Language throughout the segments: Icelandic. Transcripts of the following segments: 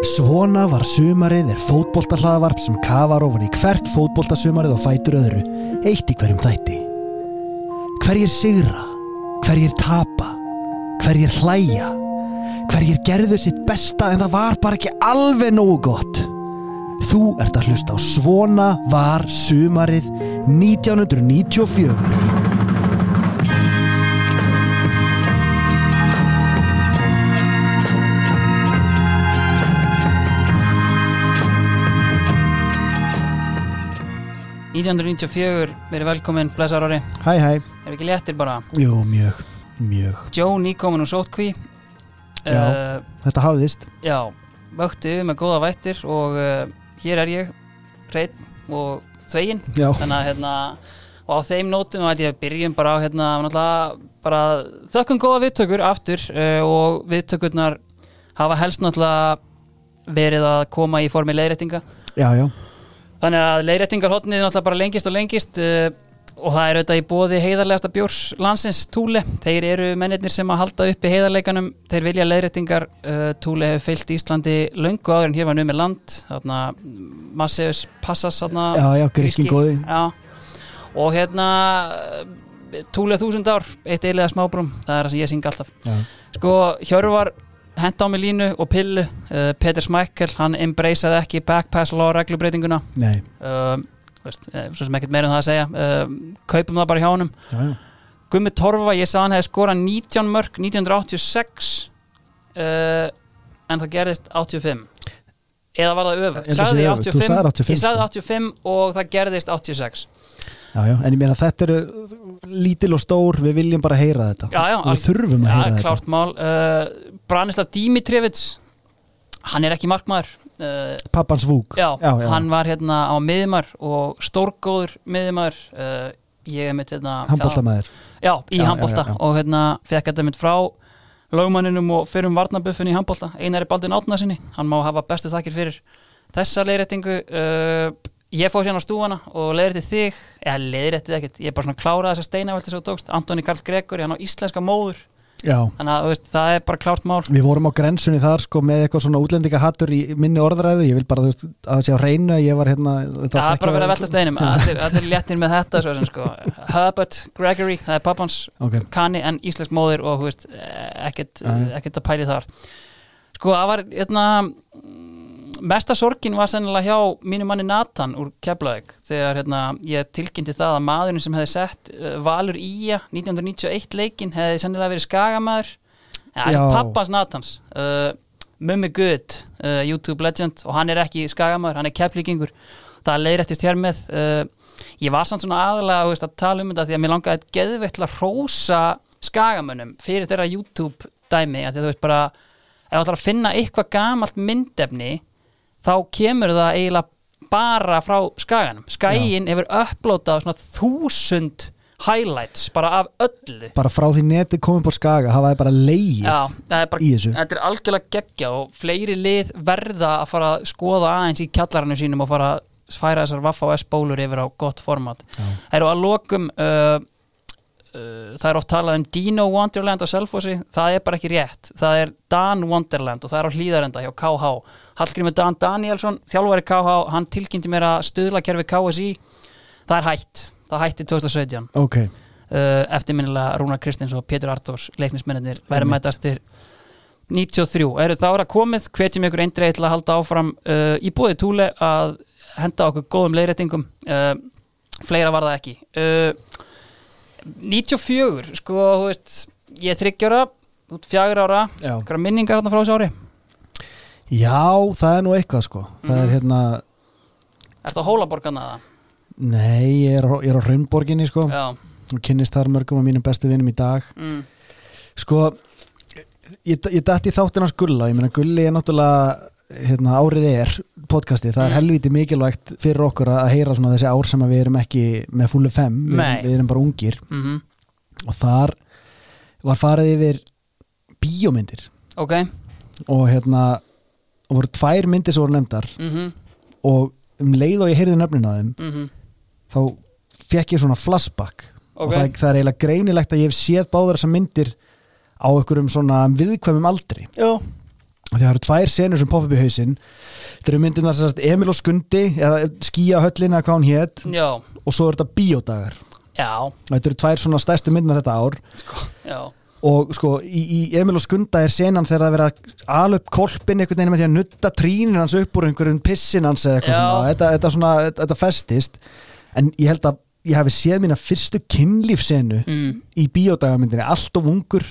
Svona var sumarið er fótboltahlaðvarp sem kafar ofan í hvert fótboltasumarið og fætur öðru, eitt í hverjum þætti. Hverjir sigra, hverjir tapa, hverjir hlæja, hverjir gerðu sitt besta en það var bara ekki alveg nógu gott. Þú ert að hlusta á Svona var sumarið 1994. ...1994, verið velkominn, blessar ári Hæ hæ. Er ekki léttir bara? Jú, mjög, mjög. Joe nýkomin úr sótkví Já. uh, Þetta hafðist. Já, vöktu með góða vættir og uh, hér er ég hreinn og þvegin Já. þannig að hérna og á þeim nótum að ég byrjum bara á hérna náttúrulega bara þökkum góða viðtökur aftur uh, og viðtökurnar hafa helst náttúrulega verið að koma í formi leiðrættinga Já, já. Þannig að leiðrættingarhotnið náttúrulega bara lengist og lengist uh, og það er auðvitað í bóði heiðarlegasta bjórs landsins Túle. Þeir eru mennirnir sem að halda uppi heiðarleikanum. Þeir vilja leiðrættingar. Uh, Túle hefur fyllt Íslandi löngu áður en hér var numið land. Þarna Masseus Passas þarna. Já, já, grískin gríski. góði. Já. Og hérna Túle þúsund ár, eitt eiginlega smábrum. Það er það sem ég syng alltaf. Já. Sko, Hjörvar henda á mig línu og pillu. Uh, Peter Smækkel, hann embraceaði ekki backpass law reglubreitinguna Nei. um, veist, eh, svo sem ekkert meira um það að segja um, kaupum það bara hjá Já, já. Gummi Torfa, ég sagði hann hefði skorað 19 mörg 1986 uh, en það gerðist 85 eða var það að sagði ég öfugt. Þú 85, sagðir 85, ég sagði sko. 85 og það gerðist 86 Já, já, en ég meina þetta eru lítil og stór, við viljum bara heyra þetta já, já, við þurfum að já, heyra klárt mál uh, Branislav Dimitrevits hann er ekki markmaður uh, Pappans vúk. Já, já, já. hann var hérna á miðjumar og stórgóður miðjumar uh, ég er mitt hérna handbóltamæður Já, í handbólta og hérna fekk þetta mitt frá lögmanninum og fyrrum varnabuffin í handbólta Einari Baldin Átna sinni, hann má hafa bestu þakkir fyrir þessa leiðrættingu uh, ég fóð sérna á stúfana og leiðrætti þig, eða leiðrætti ekkert ég er bara svona kláraði þessa steinavelti sem þú tókst Antoni Karl Gregori, hann á íslenska móður Já, þannig að veist, það er bara klárt mál. Við vorum á grensunni þar sko með eitthvað svona útlendingahattur í minni orðræðu. Ég vil bara, veist, að það sé á var hérna það er bara að vera að velta steinum. Allir, léttir með þetta svo sem sko. Herbert Gregory, það er pappans Ok, kanni en íslensk móðir og veist, ekkert, ekkert að pæli þar. Sko það var hérna, mesta sorgin var sennilega hjá mínu manni Nathan úr Keflavík þegar hérna, ég tilkynnti það að maðurinn sem hefði sett uh, Valur Ía 1991 leikin hefði sennilega verið skagamæður. Ja, pappans Nathans uh, Mummi Good, uh, YouTube legend og hann er ekki skagamæður, hann er keflíkingur það leiðrættist hér með uh, ég var samt svona aðalega veist, að tala um þetta því að mér langaði að að rósa skagamönnum fyrir þeirra YouTube dæmi því að þú veist bara ef þú ætlar að finna eitthvað gamalt myndefni þá kemur það eiginlega bara frá skaganum skagin hefur upplótað svona þúsund highlights bara af öllu bara frá því neti komið på skaga hafa þið bara leið Já, bara, í þessu. þetta er algjörlega geggja og fleiri lið verða að fara að skoða aðeins í kjallarannu sínum og fara að færa þessar Vaffa og S-bólur yfir á gott format. Já. Það eru að lokum uh, það er oft talað um Dino Wonderland á Selfossi, það er bara ekki rétt. Það er Dan Wonderland og það er á hlýðarenda hjá KH. Hallgrímur Dan Danielsson, þjálfari KH, hann tilkynnti mér að stuðlakerfi KSI það er hætt, það hætti 2017 Ok, uh, eftirminnilega Rúnar Kristins og Pétur Artós leiknismennir verðmætastir 93, eru þá að komið hvetjum ykkur eindreið til að halda áfram uh, í búið túle að henda okkur góðum leiðréttingum. Uh, fleira var það ekki 94 sko, þú veist ég er þryggjára, út fjagur ára. Okkur minningar hérna frá þessu ári? Já, það er nú eitthvað sko. Það er Mhm. hérna, Er þetta hólaborgarna það? nei, ég er, ég er á Hraunborginni sko. Já, og kynnist þar mörgum af mínum bestu vinnum í dag. Mm, Sko, ég, ég dætti þáttin hans Gulla, ég meina Gulli er náttúrulega hérna, árið er podcasti, það er Mm. helviti mikilvægt fyrir okkur að heyra svona þessi ár sem að við erum ekki með fullu fem, við, við erum bara ungir. Mm og þar var farið yfir bíómyndir. Ok. Og hérna og voru tvær myndir sem voru nefndar. Mm og um leið og ég heyrði nöfnin á þeim -hmm. þá fekk ég svona flashback. Og Ok. það, það er eiginlega greinilegt að ég hef séð báður þessar myndir á einhverjum svona viðkvæmum aldri. Já, það eru tvær senur sem poppa upp í hausinn. Þetta eru myndirna sem Emil og Skundi eða skýja höllina hvað hún hétt og svo er þetta bíódagar. Já, þetta eru tvær svona stærstu myndirna þetta ár. Já. Og sko í, í Emil og Skunda er senan þegar það er verið að ala upp kolpin einhvern veginn með því að nutta trínin hans upp úr einhverjum pissin hans eða eitthvað svona. Þetta, þetta, svona, þetta, festist. En ég held að ég hafi séð mína fyrstu kynlífsenu mm. í bíódagamyndinni, allt of ungur.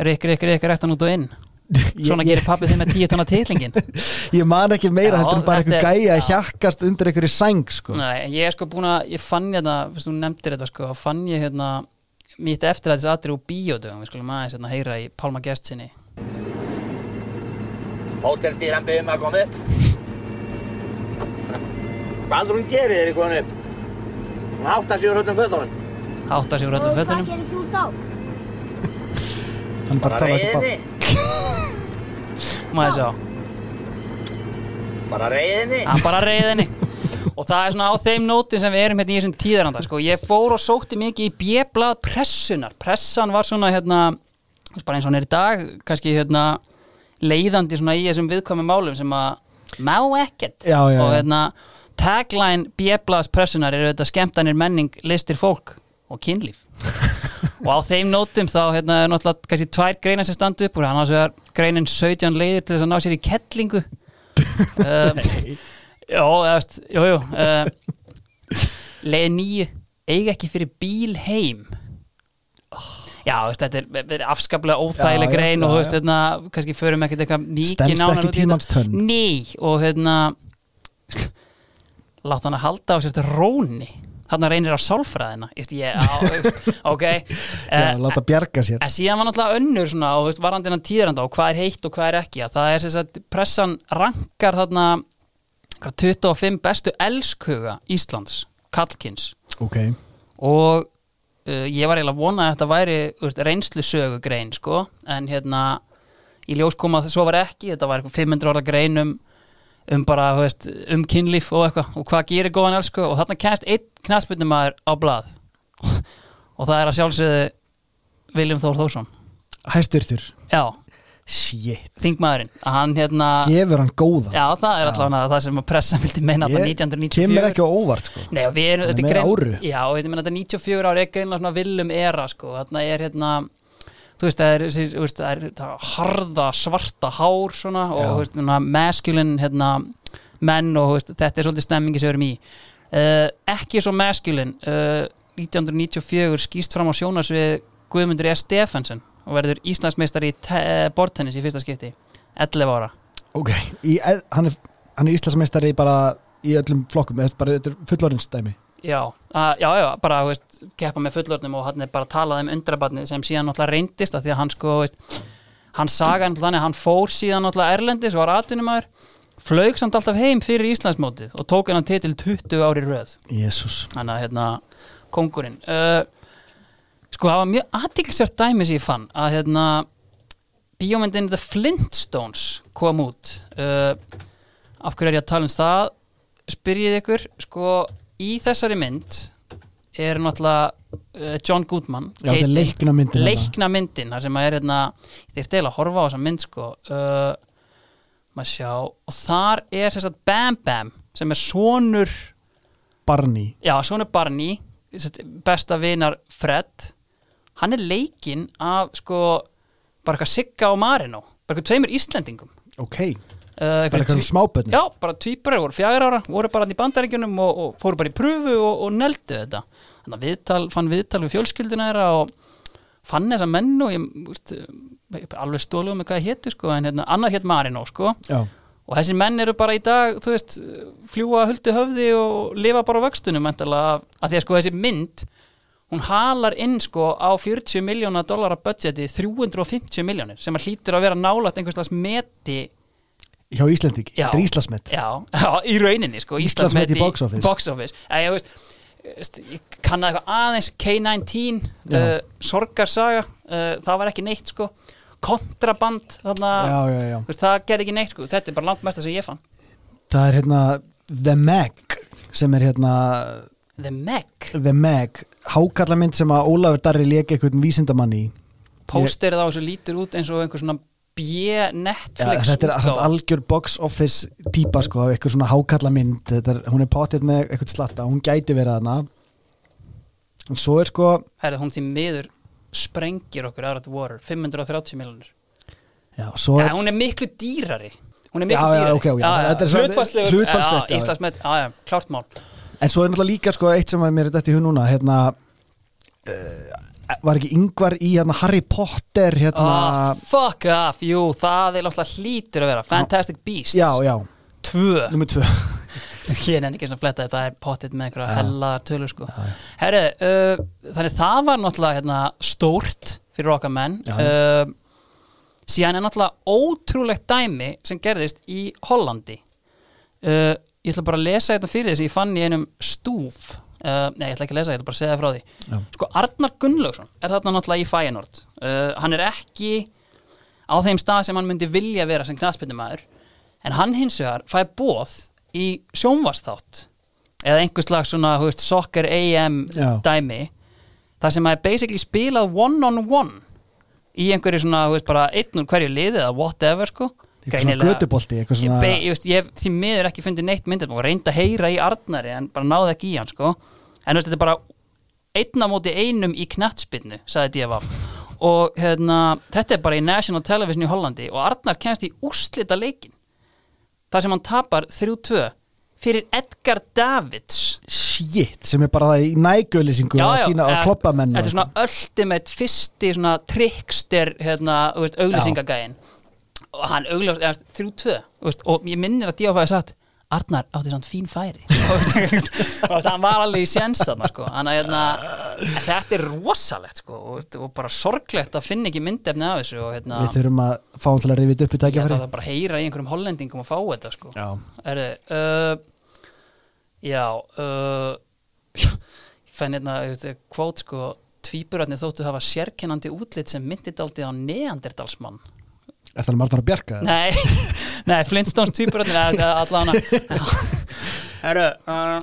Rikk, rikk, rikk, rektan út og inn Svona ég, gerir pappið þinn með tíu tonna titlingin ég, ég man ekki meira Já, þetta en bara þetta er- gæja að hjakkast undir einhverju sæng sko. Nei, ég er sko búin að, ég fann hérna Fyrst þú nefndir þetta sko, fann ég hérna Mitt eftir að þessi aðri úr bíódögum Við skulum aðeins hérna heyra í Pálma Gest sinni Hótelstýran maður að koma upp. Hvað hún gerir þegar ég kom upp? Hún hátta sig úr öllum fötunum. Hátta sig úr öllum Og hvað fötunum gerir þú þá? Hann bara Bara tala ekki reyðinni. Maður sjá Bara reyðinni. hann bara reyðinni og það er svona á þeim nótum sem við erum hérna í þessum tíðaranda sko. ég fór og sótti mikið í bjeblað pressunar pressan var svona hérna bara eins og hann er í dag kannski hérna leiðandi svona í þessum viðkvæmi málum sem að má ekkert Já, já, og hérna tagline bjeblaðs pressunar eru þetta skemmtanir menning listir fólk og kynlíf og á þeim nótum þá hérna er náttúrulega kannski tvær greinar sem standu upp úr. Hann ás vegar greinin 17 leiðir til þess að ná sér í kettlingu. Um, Já, eða veist, jú, jú uh, Leið nýju eiga ekki fyrir bíl heim. Já, veist, þetta er, afskaplega óþægileg grein já, og veist, hérna, kannski förum ekkert eitthvað mikið nánar út í þetta. Nei, og hérna láta hann að halda á sér þetta róni þarna reynir á sálfræðina Ég, ég, á, veist, ok. Já, Eh, láta bjarga sér. En síðan var náttúrulega önnur svona og veist, varandi hennan tíðranda og hvað er heitt og hvað er ekki að það er sem sagt pressan rankar þarna hvað, 25 bestu elskhuga Íslands, Kallkins ok, og uh, ég var eiginlega að vona að þetta væri veist, reynslusögu grein sko en hérna í ljós kom að svo var ekki, þetta var eitthvað 500 orða grein um, bara þú veist, um kynlíf og eitthvað og hvað gerir góðan elsku og þarna kennst einn knaspundumæður á blað. Og það er að sjálfsögðu Viljum Þór Þórsson. Hæstvirtur. Já, shit, þingmaðurinn að hann hérna gefur hann góðan? Já, það er allavega það sem að pressa vildi meina þetta 1994 kemur ekki á óvart sko. Nei, við erum, er þetta er grein áru. Já, og þetta, þetta er 94 ári, er greinlega svona villum era, sko, þarna er hérna þú veist, það er, það er það er harða, svarta hár svona, og veist, masculine hérna, menn og veist, þetta er svolítið stemmingi sem við erum í. Uh, ekki svo masculine uh, 1994 skýst fram á sjónarsvið Guðmundur E. Stefensen og verður Íslandsmeistari í te- bortennis í fyrsta skipti 11 ára. Ok, í, hann er, er Íslandsmeistari bara í öllum flokkum þetta er bara þetta er fullorinsdæmi Já, að, já, já, bara, veist, keppa með fullorðnum og hann er bara talað um undrabarnið sem síðan náttúrulega reyndist að því að hann sko, veist, hann saga náttúrulega hann fór síðan náttúrulega Erlendis var atvinnumæður, flög samt alltaf heim fyrir Íslandsmótið og tók hennan titil 20 ári röð, þannig að hérna, kongurinn. Uh, sko, það var mjög aðtilsvært dæmi sem ég fann að hérna, bíómyndin The Flintstones kom út. Uh, af hverju er ég að tala um það? Spyrjið ykkur, sko, í þessari mynd er náttúrulega uh, John Goodman Já, þetta er leikna myndin leikna myndin þar sem að er hérna þeir stela að horfa á þessa mynd sko. Uh, maður sjá og þar er þess að Bam Bam sem er sonur Barney. Já, sonur Barney besta vinar Fred. Hann er leikinn af sko bara eitthvað Sigga og Marino bara eitthvað tveimur Íslendingum. Ok, uh, bara eitthvað smábönni Já, bara tvíburar voru fjagur ára, voru bara í bandaríkjunum og, og fóru bara í pröfu og, og neldu þetta. Þannig að viðtal, fann viðtal við fjölskylduna þeirra og fann þessa menn og ég, úst, alveg stólu með hvað það hétu sko, en hérna, annar hétt Marino sko. Já, og þessi menn eru bara í dag, þú veist, fljúa huldu höfði og lifa bara á vöxtunum af, af því að sko þessi mynd hún halar inn sko á 40 miljóna dollara budgeti 350 miljónir sem að hlýtur að vera nálægt einhverslega meti hjá Já. þetta er Íslandsmet Já, já, í rauninni sko Íslandsmet í box office. box office. Æ, ég, veist, ég kannaði eitthvað aðeins K-19 Já. uh, Sorgarsaga uh, það var ekki neitt sko kontraband þarna, já, já, já. Veist, það gerði ekki neitt sko þetta er bara langt mesta sem ég fann það er hérna The Meg sem er hérna The Meg, The Meg, hákallamynd sem að Ólafur Darri lék eitthvað vísindamann í pósterið á þessu lítur út eins og einhver svona B Netflix þetta er algjör box office típa sko, af eitthvað svona hákalla mynd þetta er, hún er potið með eitthvað slatta hún gæti verið þarna. En svo er sko Herri, hún því miður sprengir okkur out of the water 530 miljonir já, svo ja, er, hún er miklu dýrari. Hún er miklu já, dýrari. ok, ok, þetta er svona- hlutfallslegur hlutfallslegt, já. já, Íslandsmet, klárt mál. En svo er náttúrulega líka sko eitt sem að mér er dætt í hún núna hérna uh, var ekki yngvar í hérna Harry Potter hérna? Oh, fuck off, jú, það er alltaf hlýtur að vera. Fantastic Beasts. Já, já, tvö. Nummer tvö. Ég er ekki svona að fletta þetta er pottit með einhverja hellaðar tölur sko. Herri, uh, þannig það var náttúrulega hérna, stórt fyrir okkar menn. Já. uh, síðan er náttúrulega ótrúlegt dæmi sem gerðist í Hollandi. Uh, ég ætla bara að lesa þetta fyrir því sem ég fann í einum stúf uh, nei, ég ætla ekki að lesa, ég ætla bara að segja það frá því Já. sko, Arnar Gunnlaugsson er þarna náttúrulega í Feyenoord uh, hann er ekki á þeim stað sem hann myndi vilja vera sem knaspindumæður en hann hins vegar fæði bóð í sjónvasþátt eða einhvers slags svona þú veist, soccer AM Já. dæmi þar sem að er basically spilað one on one í einhverju svona, þú veist, bara einn úr hverju liði eða whatever sko eitthvað svona götubolti eitthvað ég, svona ég, ég hef því miður ekki fundið neitt myndið og reyndi að heyra í Arnari en bara náði ekki í hann sko. En veist, þetta er bara einn á móti einum í knattspinnu sagði D.F. og hérna, þetta er bara í National Television í Hollandi og Arnar kemst í úrslita leikin þar sem hann tapar 3-2 fyrir Edgar Davids. Shit sem er bara það í nægjölisingu að sína á eða- kloppamenn Þetta er svona ultimate fyrsti trickster hérna, auglýsingagæin og hann augljós, eða 3-2 þú veist, og ég minnir að D.A. hafi sagt Arnar átti svona fín færi og það var alveg í séns þarna sko. Þannig að hérna, þetta er rosalegt sko, og, og bara sorglegt að finna ekki myndefni af þessu og hérna, við þurfum að fá hann til að rifið upp í tækjafæri að bara heyra í einhverjum hollendingum að fá þetta sko. já, Erðu, uh, já, uh, ég fenn hérna kvót sko, tvíburarnir þóttu hafa sérkennandi útlit sem myndið aldrei á neandertalsmann. Er það margt að það? Nei, nei, Flintstones tvíburarnir allan Erðu, uh,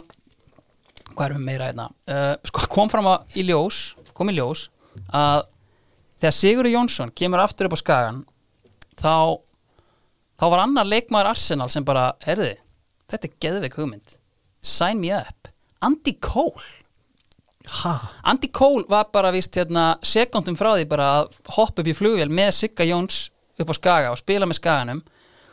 hvað erum við meira hérna? Uh, sko, kom fram að í ljós, kom í ljós að þegar Sigurður Jónsson kemur aftur upp á skagan þá þá var annar leikmaður Arsenal sem bara, herði, þetta er geðveik hugmynd. Sign me up. Andy Cole. Ha, Andy Cole var bara vist hérna sekundum frá því bara að hoppa upp í flugvél með Sigga Jóns upp á Skaga og spila með Skaganum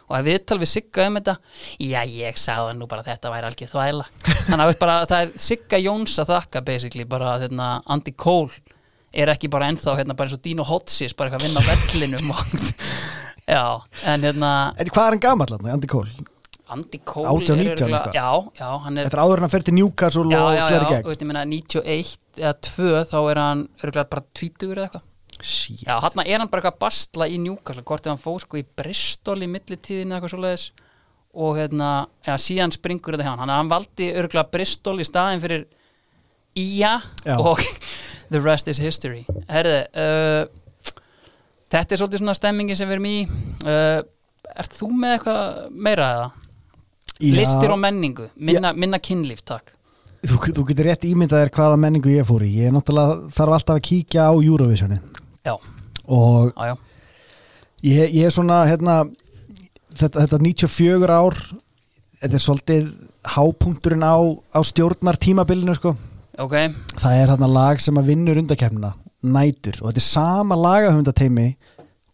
og að viðtal við Sigga um þetta já ég sagði nú bara að þetta væri algjör þvæla þannig að bara, það er Sigga Jóns að þakka basically bara að hérna, Andy Cole er ekki bara ennþá hérna bara eins og Dino Hotsis bara eitthvað að vinna vellinum já en hérna en hvað er hann gamall hann, Andy Cole? Andy Cole 18, er 19 örugglega- eitthvað. já, já, hann er þetta er áður en hann fer til Newcastle já, og já, slæri já, gegn þú veist, ég meina 91 eða 2 þá er hann örgulega bara 20 eða eitthvað shit, Já, hann er hann bara eitthvað að bastla í Newcastle? Hvort ef hann fór sko í Bristol í millitíðinu eitthvað svoleiðis? Og hérna, já, síðan springur þetta hjá hann. Hann, hann valdi örgulega Bristol í staðin fyrir Ía og the rest is history. Herði, uh, þetta er svolítið svona stemmingin sem við erum í. Uh, Ert þú með eitthvað meira eða? Já, Listir og menningu, minna, minna kynlíf, takk. Þú, þú getur rétt ímyndað þér hvaða menningu ég fór í. Ég er náttúrulega þarf alltaf að kíkja á Eurovisioni Já, og já, já, ég, ég er svona hérna, þetta, þetta 94 ár þetta er svolítið hápunkturinn á, á stjórnar tímabilinu sko. ok það er þarna lag sem að vinnur undakefnina nætur og þetta er sama lagahöfundateimi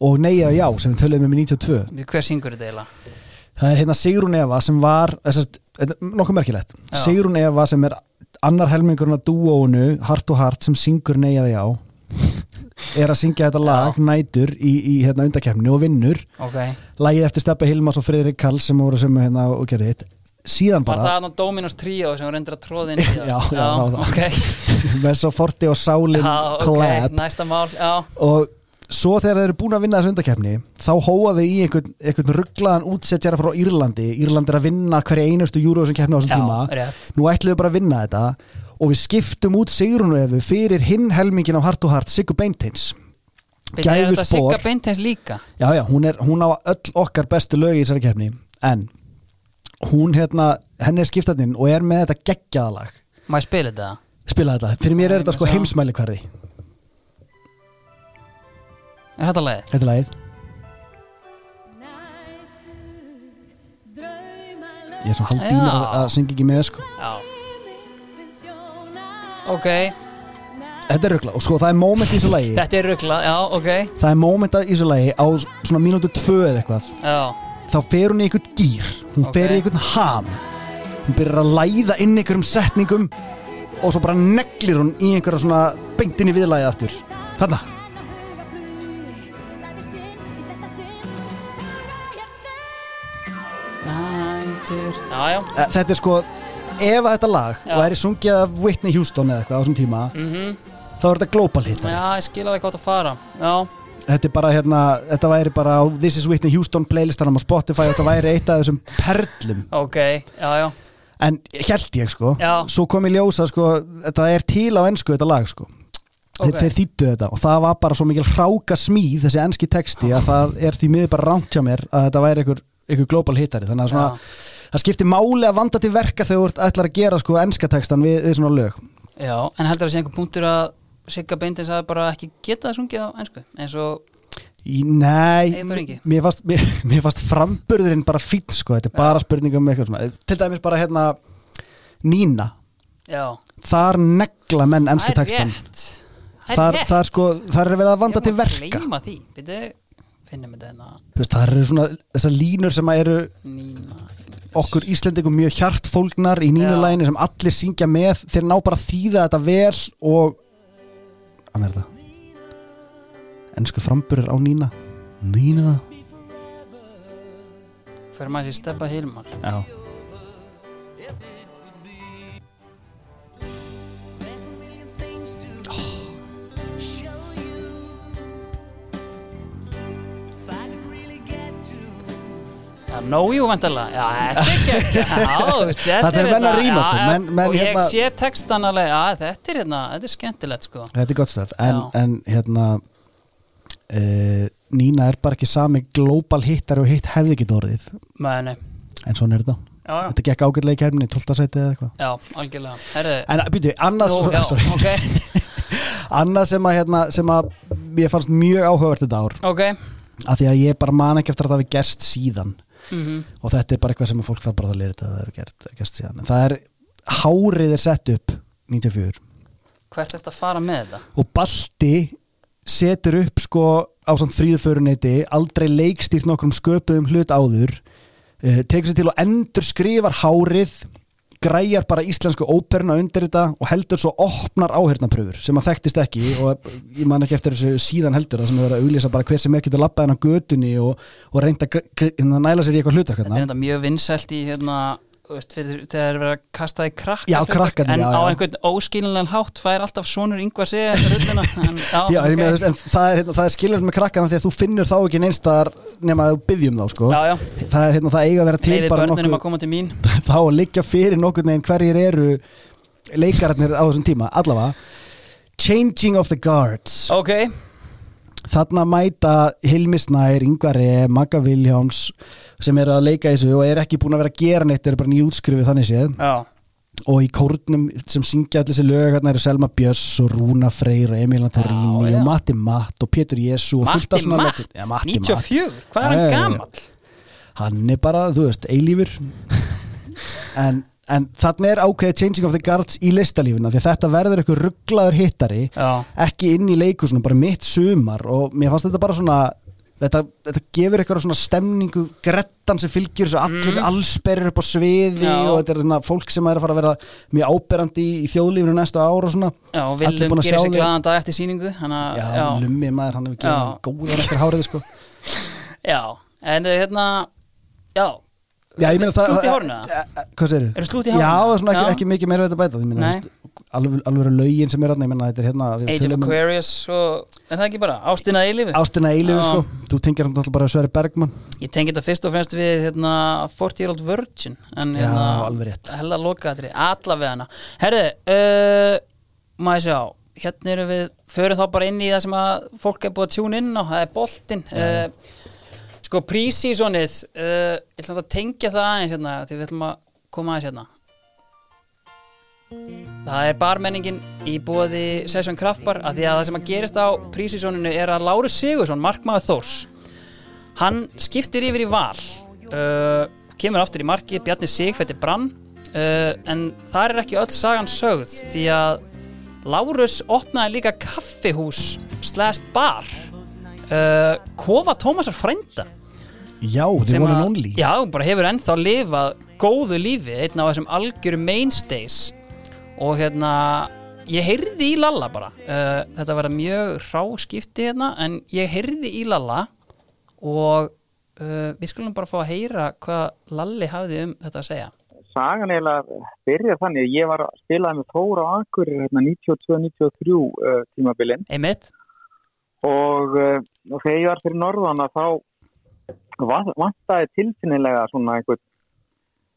og neyja já sem við töluðum um í 92 Hver syngur þetta eiginlega? það er hérna Sigrún Eva sem var er nokkuð merkilegt Já. Sigrún Eva sem er annar helmingurinn af dúónu Hart og Hart sem syngur neyjaði á er að syngja þetta lag nætur í, í hérna undakefninu og vinnur. Ok, lagið eftir Steppa Hilmas og Friðrik Kall sem voru sem hérna og gerði hitt. Síðan var bara það hann Dominos Trio sem var reyndir að tróða inn í Já, já, það var það. ok, með svo forti og sálin já, collab næsta mál Já, og svo þegar þeir eru búin að vinna þessu undakefni þá hóa þau í einhvern, einhvern rugglaðan útsetjara frá Írlandi. Írland er að vinna hverja einustu júru sem kefni á þessum tíma. já, rétt. Nú ætlum við bara að vinna þetta og við skiptum út Sigrunöfu fyrir hinn helmingin á Hart og Hart, Sigur Beinteins. Gæðu spór Sigur Beinteins líka? Já, já, hún, er, hún á öll okkar bestu lögi í þessari kefni en hún hérna, henni er skiptatinn og er með þetta geggjaðalag Má ég spila þetta? Spila þetta, fyrir mér er þetta sko heimsmæli hverði Er þetta lagið? Þetta lagið. Ég er svona haldið í að syngja ekki með sko. Já. Ok, Þetta er ruggla og sko það er moment í þessu lagi. Þetta er ruggla, já, ok. Það er moment í þessu lagi á svona mínútu tvö eða eitthvað. Já, Þá fer hún í einhvern gýr Hún Ok. fer í einhvern ham. Hún byrjar að læða inn einhverjum setningum Og svo bara neglir hún í einhverja svona beintin í viðlagið aftur. Þarna. Já, já. Eh, Þetta er sko Ef að þetta lag Já. væri sungið af Whitney Houston eða eitthvað á þessum tíma Mhm. þá er þetta global hit Já, ég skil alveg hvað að fara Já, Þetta er bara hérna, þetta væri bara á This is Whitney Houston playlistanum á Spotify og þetta væri eitt af þessum perlum ok, já, já en held ég sko Já. svo kom í ljósa sko þetta er til á ennsku þetta lag sko Ok. þeir, þeir þýttu þetta og það var bara svo mikil hráka smíð þessi enski texti að það er því miður bara rámt hjá mér að þetta væri einhver, einhver global hittari þannig að svona. Það skiptir máli að vanda til verka þegar þú ætlar að gera sko enska textan við, við svona lög. Já, en heldur að sé einhver punktur að Sigga Beintins að bara ekki geta það sungið á ennsku eins og, Í, nei, mér fannst, mér, mér fannst framburðurinn bara fín sko, þetta er bara spurning um eitthvað svona. Til dæmis bara hérna Nína, já. Þar negla menn ennska Það textan Það þar, þar sko, þar er verið að vanda til verka. byrju, veist, það eru svona þessar línur sem að eru Nína okkur Íslendingum mjög hjartfólgnar í nínulæginu sem allir syngja með. Þeir ná bara þýða þetta vel og hvað er þetta? Ensku framburður á Nína. Nína. Fyrir maður sér Steppa Hilmar? Já þú veist, þetta Þetta er menn að hérna- ríma, já, sko, menn- menn Og ég hérna- sé textan alveg Já, þetta er hérna Þetta er skemmtilegt, sko. Þetta er gott stöf en, en hérna uh, Nína er bara ekki sami global hittar og hitt hefði ekki Mæni en svona er þetta. Já, já, Þetta gekk ágætlega í kærminni, 12. sæti eða eitthvað. Já, algjörlega. Herðu En býtu, annars, Nú, já, sorry, ok. Annars sem að, hérna, sem að ég fannst mjög áhugavert þetta ár. Ok. Af því að ég bara man ekki eftir að það hafi gerst síðan Mhm. og þetta er bara eitthvað sem fólk þarf bara að lera þetta að það er gert, gerst síðan það er, hárið er sett upp 94 Hvert eftir að fara með þetta? og Balti setur upp sko á samt fríðuföruneyti aldrei leikstýrt nokkrum sköpuðum hlut áður uh, tekur sér til og endur skrifar hárið græjar bara íslensku óperuna undir þetta og heldur svo opnar áhyrnapröfur sem að þekktist ekki og ég man ekki eftir þessu síðan heldur það sem verið að auglýsa bara hver sem er getur labbað hennar götunni og, og reynda að hérna, næla sér í eitthvað hlutar Þetta er enda mjög vinsælt í hérna veist, fyrir, þegar er verið að kasta í krakka Já, krakkarnir, en já, á einhvern óskiljanlegan hátt fær alltaf sonur yngvar sig en, já, Já, ok. okay. með, en það er, hérna, það er skiljast með krakkana því að þú finnur þá ekki neinstaðar nema að þú byggjum þá sko. já, já, það er hérna, það eiga að vera til nokkuð þá að liggja fyrir nokkur neginn hverjir eru leikararnir á þessum tíma allavega Changing of the Guards ok, þarna mæta Hilmi Snær, Ingvari, Magga Viljáms sem eru að leika þessu og er ekki búin að vera að gera neitt, eru bara nýjútskrifu þannig séð. Já, og í kórnum sem syngja allir þessi lög hérna eru Selma Björns og Rúna Freyr og Já, já. og Matti Matt og Pétur Jésu og fullt af Matti svona Matt? legend- Já, Matti Matt. 94, hvað er hann já. gamall? hann er bara, þú veist, eilífur. En, en þarna er ákveðið Changing of the Guards í listalífuna því þetta verður eitthvað rugglaður hittari já, ekki inn í leikusinu, bara mitt sumar. Og mér fannst þetta bara svona þetta, þetta gefur eitthvað svona stemningu grettan sem fylgir þessu allir allsberrir upp á sviði Mm. Já. og þetta er svona fólk sem er að fara að vera mjög áberandi í, í þjóðlífinu næstu ára og svona. Já, og Viljum gerir þig. glaðan dag eftir síningu hana, já, já, lummi maður, hann hefur gefið góðan eftir hárið sko. Já, en eh, hérna já, Já, ég meina það Slút í hárinu, Eh, eh, Hvað segir Eru slút í hárinu? Já, það er svona ekki, ekki mikið meira við þetta bæta Ég meina, alveg, alveg lögin sem er þarna Ég meina, þetta er hérna Age of um Aquarius og, er það ekki bara, Ástina Eilifu Ástina eilifu, sko. Þú tengir hann alltaf bara að Sverri Bergmann. Ég tengi þetta fyrst og fremst við hérna, 40 year old virgin en Já, hérna, alveg rétt. hella loka þetta allavega hana. Herðu, uh, maður sjá hérna erum við, förum þá bara inn í það sem að fólk er búið að tjúna inn á það er boltinn. Uh, sko prísísonið uh, ég ætla að tengja það aðeins hérna því við ætlum að koma aðeins hérna. Það er barmenningin í bóði Session Kraftbar að því að það sem að gerist á prísísoninu er að Láru Sigursson, markmaður Þórs hann skiptir yfir í val. Uh, kemur aftur í marki, Bjarni Sigfætti Brann uh, en það er ekki öll sagan sögð því að Lárus opnaði líka kaffihús slash bar. Uh, Kofa Tómasar frænda Já, þið voru nonli Já, bara hefur ennþá lifað góðu lífi, einn af þessum algjöru mainstays. Og hérna ég heyrði í Lalla bara. Uh, þetta var mjög ráskipti hérna en ég heyrði í Lalla og uh, við skulum bara fá að heyra hvað Lalli hafði um þetta að segja. Sagan eiginlega byrjar þannig að ég var að spila með Þóra á Akureyri hérna 92-93 uh, tímabilin. Einmitt, og, uh, og þegar ég var fyrir norðan að þá va- vantaði tilfinnilega svona einhvern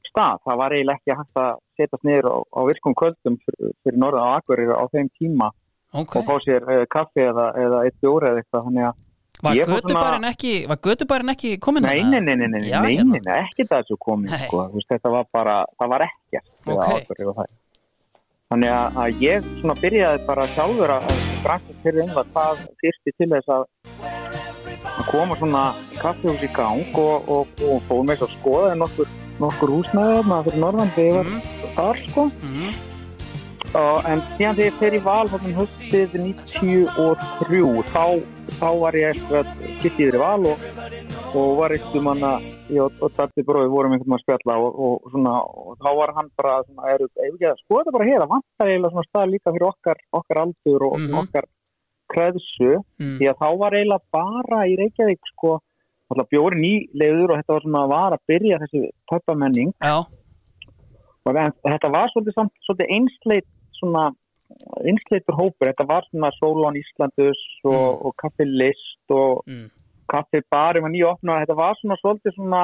stað. Það var eiginlega ekki hægt að setjast niður á, á virkum kvöldum fyrir, fyrir norðan á Akureyri á þeim tíma ok og fá sér uh, kaffi eða, eða eitt bjóri eða eitthvað. Þannig að Var gödubærin ekki, ekki komin Nei, nei, nei, nei, nei, Já, nei, hérna. nei, nei, ekki það sem komið, Nei. sko, þetta var bara, það var ekkert við Ok. Akureyri og það. Þannig að, að ég svona byrjaði bara sjálfur að granska fyrir um það hvað fyrsti til þess að að koma svona kaffihús í gang og, og, og fóðum með þess að skoða nokkur, nokkur húsnæði þarna fyrir norðan þegar mm, þar, sko. mm, Og, en síðan þegar ég fer í val þarna höstið 93 þá, þá var ég eftir að kitti yfir í val og, og var eitt um hann að ég og, Datti bróði vorum einhvern veginn að spjalla og, og, svona, og þá var hann bara svona, er, er ekki að skoða bara hér að vantar eiginlega svona stað líka fyrir okkar, okkar aldur og Mhm. okkar kreðsu mm, því að þá var eiginlega bara í Reykjavík sko, alltaf bjóri nýleiður og þetta var svona var að byrja þessi pöppamenning Já, Og en þetta var svolítið, samt, svolítið einsleit svona einsleitur hópur, þetta var svona Solon Íslandus og, Mm. og Kaffi List og mm, Kaffi Bari var nýjopnað, þetta var svona svolítið svona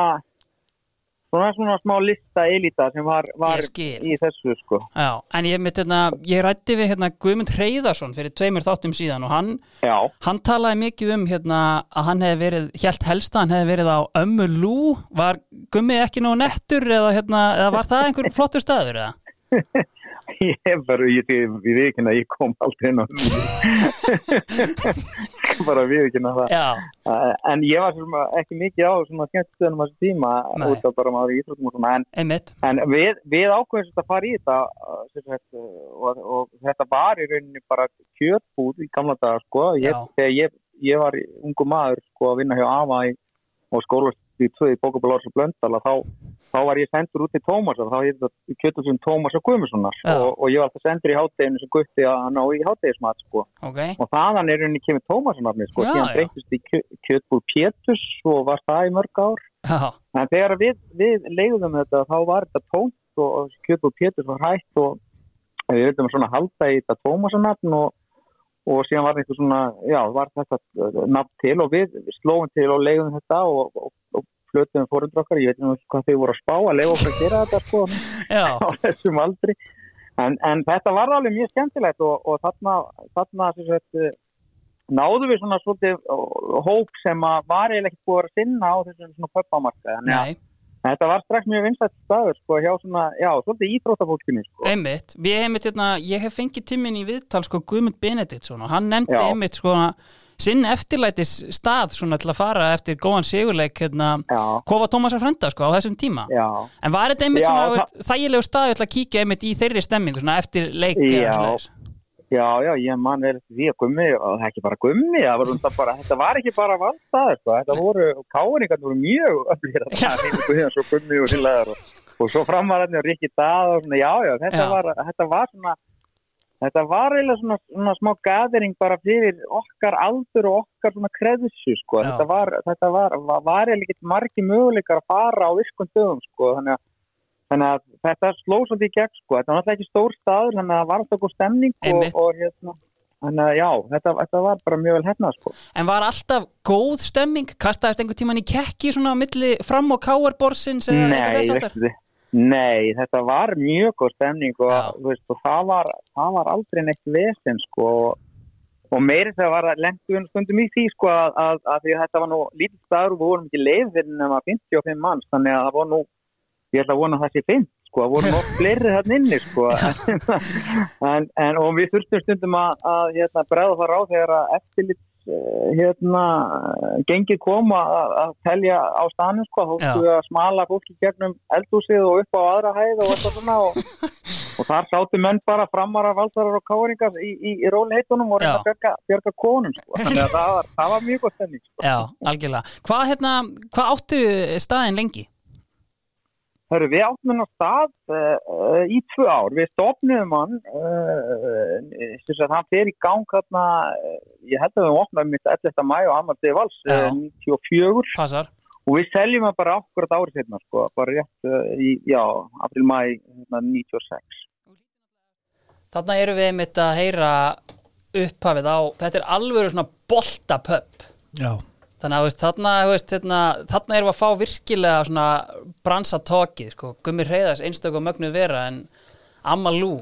svona svona smá lista elita sem var, var í þessu sko. Já, en ég mitt hérna, ég rætti við hérna Guðmund Hreyðarsson fyrir tveimur þáttum síðan og hann Já, Hann talaði mikið um hérna að hann hefði verið, helt helst að hann hefði verið á Ömmu Lú, var Gummi ekki nógu nettur eða, hérna, eða var það einhver flottur staður eða? ég bara, ég við vikina, ég kom aldrei inn á bara við vikina það. Já, en ég var svona ekki mikið á svona skemmtistöðunum á þessu tíma út af bara maður í íþróttum og svona en En við, við ákveðum sem að fara í þetta uh, sagt, uh, og, og þetta var í rauninni bara kjötbúð í gamla daga sko. Ég, þegar ég, ég var ungu maður sko, að vinna hjá AFA í, og skólast í tvö í Bókabal og Blöndal þá, þá var ég sendur út til Tómas þá heit þetta kjötbúðsum Tómas og Guðmundssonar Já. og, og ég var alltaf sendur í hátteginu sem gutti að ná í háttegismat sko. Ok, og þaðan er rauninni kemur Tómasonarni sko. Síðan já. breytist í kjö, kjötbúð Pétus og var það í mörg ár já, En þegar við, við leiðum þetta þá var þetta tónt og Kjöp og Pétur var hægt og við að svona halda í þetta Tómasarnafn og, og síðan var þetta svona, já, var þetta uh, nafn til og við slóum til og leiðum þetta og, og, og flötum fórundur okkar, ég veit nú ekki hvað þau voru að spá að leiða okkur að gera þetta sko á þessum aldri. En, en þetta var alveg mjög skemmtilegt og, og þarna, þarna sagt, eh, náðum við svona svolítið ó, hóp sem að var eiginlega ekki búið að að sinna á þessum svona pöppamarka þannig að þetta var strax mjög vinsætt staður sko hjá svona, já, svolítið íþróttafólkinu sko. einmitt. Við einmitt hérna, ég hef fengið tíminn í viðtal sko Guðmund Benediktsson og hann nefndi Já. einmitt sko sinn eftirlætis stað svona til að fara eftir góðan sigurleik hérna Kofa Tómasar frenda sko á þessum tíma. Já, En var þetta einmitt Já, svona veist, þægilegu staðu til að kíkja einmitt í þeirri stemmingu svona eftir leik Já. já, já, ég man eftir því að gummi, og það er ekki bara gummi, var þetta bara, þetta var ekki bara valdstaður, sko, þetta voru, káringarnir voru mjög er hérna gummi og hillaðar og, og svo framararnir og Rikki Dað og svona, já, já, þetta var, þetta var svona, þetta var eiginlega svona, svona smá gathering bara fyrir okkar aldur og okkar svona kreðsu, sko, Já. þetta var, þetta var, var, eiginlega ekki margi möguleikar að fara á virkun dögum, sko, þannig að Þannig að þetta sló svolítið í gegn sko, þetta var náttúrulega ekki stór staður, þannig að það var alltaf góð stemning og, og hérna, þannig að já, þetta, þetta var bara mjög vel hérna sko. En var alltaf góð stemming? Kastaðist einhver tíman í kekki svona á milli fram og káarborsins eða eitthvað Nei, þess aftar? þið, nei, þetta var mjög góð stemning og, þú veist, og það, var, það var aldrei neitt vesen sko. Og, og meiri þegar var lendu stundum í því sko að, að, að því að þetta var nú lítið staður og við vorum ekki leiðir nema 55 manns, þannig að það var nú, ég ætla að vona að það sé 5 sko, það voru nokk fleiri þarna inni sko. En, en, og við þurftum stundum að, að hérna, bregða það ráð þegar að eftirlits eh, hérna, gengið koma að, telja á stanum sko, sko að smala fólki gegnum eldhúsið og upp á aðra hæð og eitthvað svona og, og þar sátu menn bara framara valdarar og káringar í, í, í róliheitunum og reyna Já. að björga, björga konum sko. þannig að það var, það var mjög gott stemning sko. Já, algjörlega. Hvað, hérna, hvað áttu staðin lengi? Hörru, við áttum hennar stað uh, í tvö ár. Við stopnum hann, uh, þess að hann fer í gang hérna, uh, ég held að við opnaðum mitt 11. mæ og Vals Já. uh, 94 Passar. og við seljum hann bara akkurat árið setna, sko, bara rétt uh, í, já, april mæ hérna, 96. Þarna eru við einmitt að heyra upphafið á, þetta er alveg svona boltapöpp. Já, Þannig að veist, þarna, veist, þarna, þarna erum við að fá virkilega svona bransa tókið, sko, gummi reyðas einstök og mögnu vera en Amalú,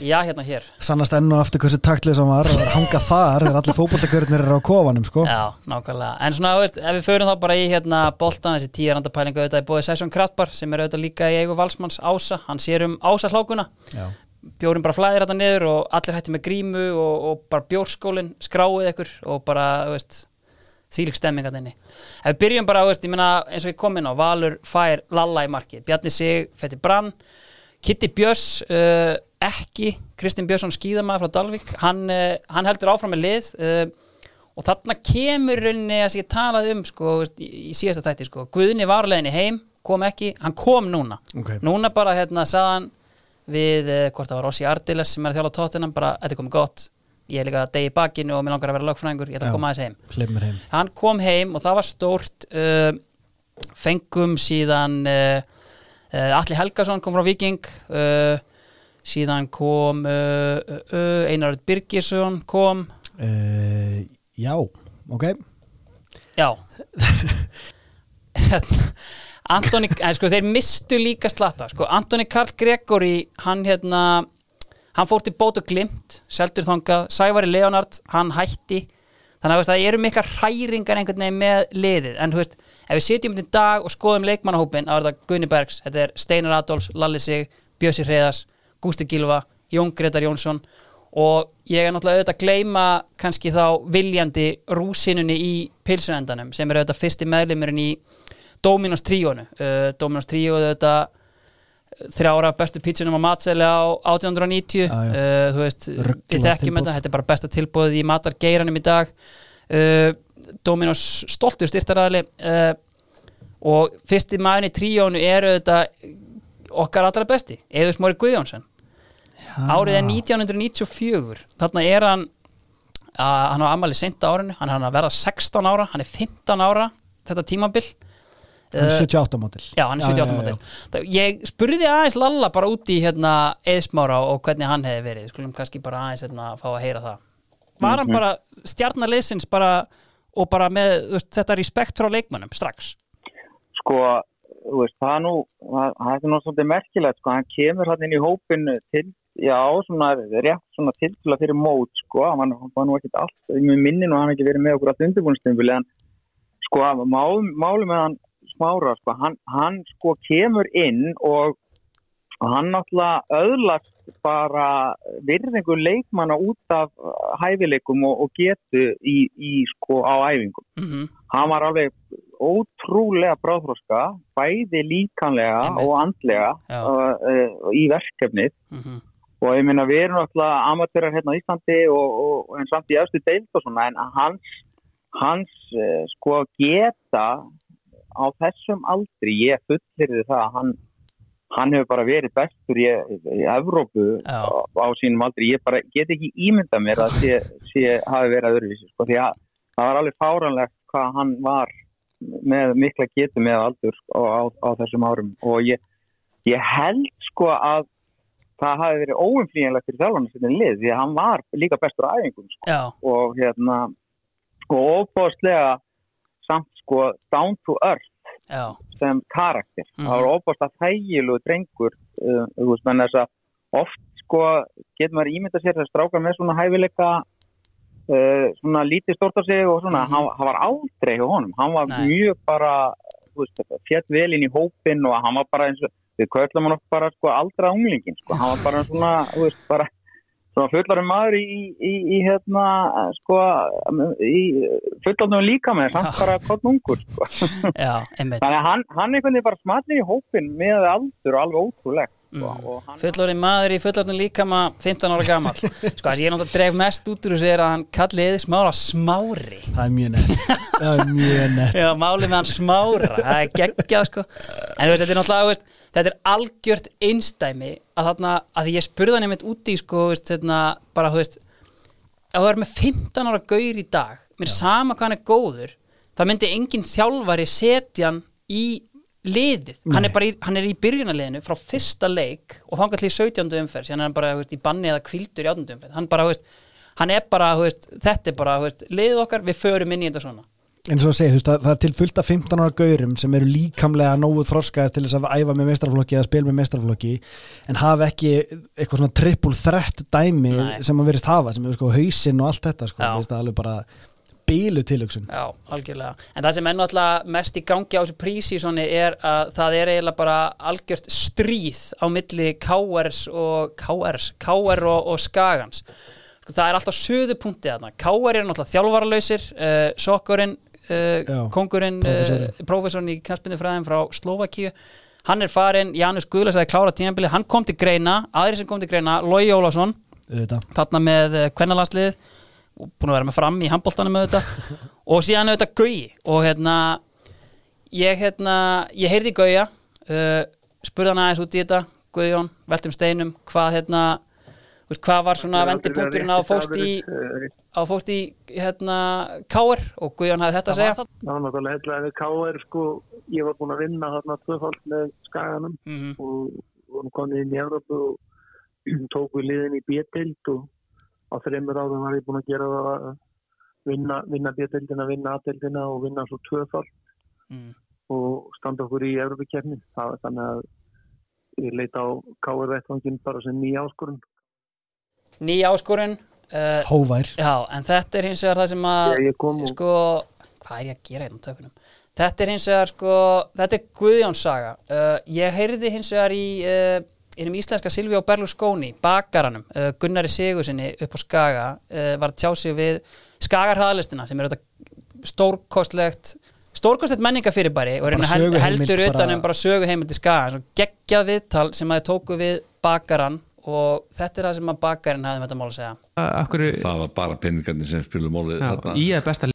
já hérna hér. sannast enn og aftur hversu taktlið sem var og hanga þar þegar allir fótboltakörnir eru á kofanum sko. Já, nákvæmlega. En svona, veist, ef við förum þá bara í hérna boltan, þessi tíu randapælingu auðvitað í bóði Sæsson Kraftbar sem er auðvitað líka í eigu valsmanns Ása, hann sér um Ása hlákuna Já. bjórin bara flæðir þetta niður og allir hætti með grímu og, og bara bjórskólin skráið ykkur og bara, veist þýlik stemming að þenni. Ef við byrjum bara, veist, ég meina eins og ég kom inn á, Valur fær Lalla í marki, Bjarni Sig, Fetti Brann Kitty Björns uh, ekki, Kristinn Björnsson skíðamaður frá Dalvík, hann, uh, hann heldur áfram með lið uh, og þarna kemur rauninni að sem ég talaði um sko, veist, í, í síðasta þætti sko. Guðni var á leiðinni heim, kom ekki hann kom núna, Ok. núna bara hérna sagði hann við uh, hvort það var Rossi Ardiles sem er að þjála tóttinam bara, þetta er komið gott ég er líka degi í bakinu og mér langar að vera lögfræðingur. Ég ætla að koma aðeins heim. heim. Hann kom heim og það var stórt uh, fengum síðan uh, uh, Alli Helgason kom frá Viking uh, síðan kom uh, uh, Einar Birgisson kom. Já, ok. Já. Antoni, en sko þeir mistu líka slatta sko, Antoni Karl Gregory hann hérna hann fór til bót og glimt, seldur þangað. Sævari Leonard, hann hætti. Þannig að það eru mikla hræringar einhvern veginn með liðið, en þú veist ef við sitjum í dag og skoðum leikmannahópin þá er þetta Gunni Bergs, þetta er Steinar Adolfs Lalli Sig, Bjössi Hreðas, Gústi Gilva Jón Gretar Jónsson. Og ég er náttúrulega auðvitað að gleyma kannski þá viljandi rúsinunni í pilsuendanum sem er auðvitað fyrsti meðlimurinn í Dominos tríónu uh, Dominos tríó er auðvitað þrjára bestu pítsunum á matseli á 1890 Já, já. uh, þú veist, við þekkjum þetta þetta er bara besta tilbúið í matargeiranum í dag. Uh, Dominos stoltur styrtaræðli uh, og fyrsti maðurinn í tríónu er auðvitað okkar allra besti, Eður Smári Guðjónsson. Árið er 1994 þarna er hann að, hann á ammali seinta árinu, hann er að verða 16 ára, hann er 15 ára þetta tímabil Hann er Eh, 78 mótil Já, hann er 78 mótil. Ég spurði aðeins Lalla bara út í hérna eðsmára og hvernig hann hefði verið. Skulum kannski bara aðeins hérna fá að heyra það. Var hann bara stjarnarleysins bara og bara með veist, þetta respekt frá leikmönnum strax? Sko, þú veist, það er nú, það, það er nú svolítið merkilegt, sko, hann kemur hann inn í hópin til, já, svona rétt svona tilfæla fyrir mót, sko, hann var- var nú ekkert allt, ég minni nú að hann ekki verið með okkur allt undirbúinstempil, en sko, mál, máli með hann smára, sko, hann, hann sko kemur inn og hann náttúrulega öðlast bara virðingu leikmanna út af uh, hæfileikum og, og getu í, í sko á æfingum Mm hann var alveg ótrúlega bráðfroska, bæði líkanlega Einmitt. og andlega uh, uh, í verkefnið -hmm. og ég meina við erum náttúrulega amatörar hérna á Íslandi og, og, og samt í östu deild og svona en hans, hans uh, sko geta á þessum aldri, ég fullirði það að hann hann hefur bara verið bestur í, í Evrópu á, á sínum aldri, ég bara get ekki ímynda mér að sé, sé hafi verið öðruvísi, sko, því að það var alveg fáranlegt hvað hann var með mikla getu með aldur á, á, á þessum árum. Og ég, ég held sko að það hafi verið óumflýjanlegt fyrir þjálfarnar sinni lið því að hann var líka bestur á æfingum sko. Og hérna og óbáslega samt sko down to earth já, sem karakter. Mhm. Það var óbáslega þægilegu drengur uh, þú veist, menn þess að oft sko getur maður ímynda sér þess að stráka með svona hæfileika uh, svona lítið stort á sig og svona, Mhm. hann, hann var aldrei hjá honum, hann var Nei. mjög bara fjall vel inn í hópin og hann var bara eins og við köllum hann oft bara sko aldra unglingin sko, hann var bara svona, þú veist, bara svona fullarum maður í, í, í hérna sko í fullandum líka með samt bara hvort ungur sko. Já, einmitt þannig að hann, hann einhvern veginn bara smatlir í hópin með aldur og alveg ótrúlegt sko. Mm. og hann, Fullorinn maður í fullorinn líkama 15 ára gamall Sko, það sem ég náttúrulega dref mest út úr þessu er að hann kalli eða smára smári Það er mjög nett Það er mjög nett Já, málið með hann smára Það er geggjað, sko En þú veist, þetta er náttúrulega, þú veist Þetta er algjört einstæmi að þarna, að ég spurði hann einmitt úti, sko, veist, hérna, bara, þú veist ef þú er með 15 ára gaur í dag mér er sama hvað hann er góður það myndi engin þjálfari setja hann í liðið hann er í, hann er í byrjunarliðinu frá fyrsta leik og þá kannski í 17. umferð síðan er hann bara veist, í banni eða kvildur í 18. umferð hann bara, veist, hann er bara, veist, þetta er bara liðið okkar, við förum inn í þetta svona En svo að segja, þú veist, það, það er til fullt af 15 ára gaurum sem eru líkamlega nógu þroskaðir til þess að æfa með mestrarflokki eða spil með mestrarflokki en hafa ekki eitthvað svona triple threat dæmi Nei. sem að verist hafa sem er sko hausinn og allt þetta sko, Já. veist, það er alveg bara bílu tilöksun Já, algjörlega. En það sem er náttúrulega mest í gangi á þessu prísísoni er að það er eiginlega bara algjört stríð á milli KRs og KRs, KR og, og Skagans. Sko, það er alltaf söðupunktið þarna. KR er náttúrulega þjálfaralausir, uh, Sokkurinn, uh, kongurinn, uh, prófessorinn. í knastbundufræðin frá Slovakíu. Hann er farin, Janus Guðlas að klára tímabilið, hann kom til greina, aðri sem kom til greina, Lói auðvitað. þarna með kvennalandslið og búin að vera með fram í handbóltanum þetta og síðan auðvitað Gauji. Og hérna ég hérna, ég heyrði Gauja uh, spurði hann aðeins út í þetta. Guðjón, veltum steinum hvað hérna, veist, hvað var svona vendipunkturinn á að fóst í á að fóst í hérna Káar og Guðjón hafði þetta að segja var náttúrulega við K.R. sko, ég var búinn að vinna þarna tvöfald með skaganum Mhm. og vorum konið inn í Európu og tók við liðin í B-dild og á þreymur árum var ég búinn að gera það að vinna, vinna B-dildina, vinna A-dildina og vinna svo tvöfald mm. og standa okkur í Európa-kefni. Það var þannig að ég leita á K.R. vettvangin bara sem nýja áskorun. Nýja áskorun uh, Hóvær. Já, en þetta er hins vegar það sem að Þegar ég kom og sko, hvað er ég að gera hérna á tökunum? Þetta er hins vegar sko þetta er Guðjóns saga. Uh, ég heyrði hins vegar í uh, einum íslenska Silvíu og Berlusconi bakaranum, uh, Gunnari Sigursinni upp á Skaga, uh, var að tjá sig við Skagarhraðlistina sem er þetta stórkostlegt stórkostlegt menningafyrirbæri og heldur bara- utan um bara söguheimild í Skaga, geggjað viðtal sem að þið tóku við bakaran og þetta er það sem að bakarinn hafði með þetta mál að segja Akkur, það var bara peningarnir sem spilum málið já, þarna. í er besta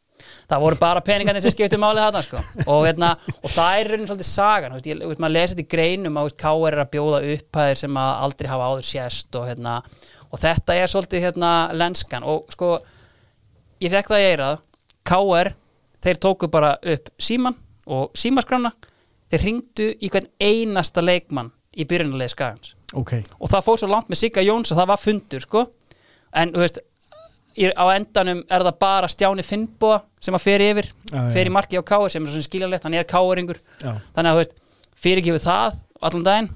það voru bara peningarnir sem skiptu málið þarna sko. og, hérna, og það er raunin svolítið sagan þú veist, ég, þú veist, maður lesi þetta í greinum að K.R. er að bjóða upphæðir sem að aldrei hafa áður sést og, hérna, og þetta er svolítið hérna, lenskan og sko ég fekk það í eirað K.R. þeir tóku bara upp síman og símaskrána þeir ringdu í hvern einasta leikmann í byrjunarlega skagans. Ok, og það fór svo langt með Sigga Jóns að það var fundur sko. En þú veist á endanum er það bara Stjáni Finnboa sem að fer yfir, já. fer í marki á Káir sem er svona skiljanlegt, hann er Káiringur já, þannig að þú veist, fyrirgifið það allan daginn,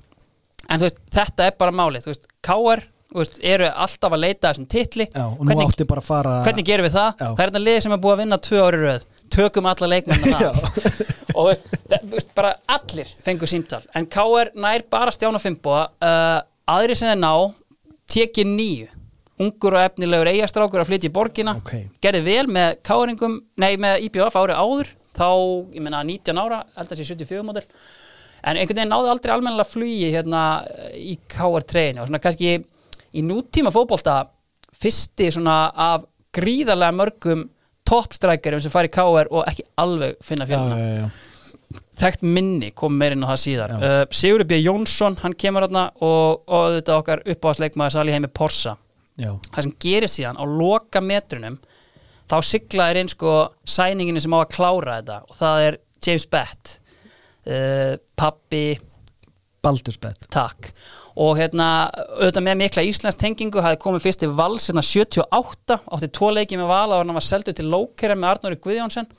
en þú veist þetta er bara málið, þú veist, Káir þú veist, eru alltaf að leita að þessum titli. Já og nú átti bara að fara hvernig gerum við það? Já. Það er þetta lið sem er búið að vinna tvö ári röð? Tökum alla leikmenn það og veist, bara allir fengu símtal en K.R. nær bara Stjána Fimboa uh, aðri sem þeir ná tekið nýju ungur og efnilegur eigastrákur að flytja í borgina Ok. gerði vel með K.R.ingum nei með IBF árið áður þá, ég meina 19 ára, held að sé 74 mótil en einhvern veginn náði aldrei almennilega flugi hérna í K.R. treyni og svona kannski í nútíma fótbolta fyrsti svona af gríðarlega mörgum toppstrækjarum sem fari í K.R. og ekki alveg finna já, fjöluna þekkt minni kom meir inn á það síðar. Uh, Sigurður B. Jónsson, hann kemur hérna og, og þetta okkar uppáðsleikmaður Sali heimi Porsa já. það sem gerir síðan á loka metrunum þá siglaðir inn sko sæninginu sem á að klára þetta og það er James Bett. Uh, pappi Baldursbett takk og hérna auðvitað með mikla Íslands tengingu hafði komið fyrst til Vals hérna 78 átti tvo leiki með Val og hann var seldu til Lókera með Arnóri Guðjónsson.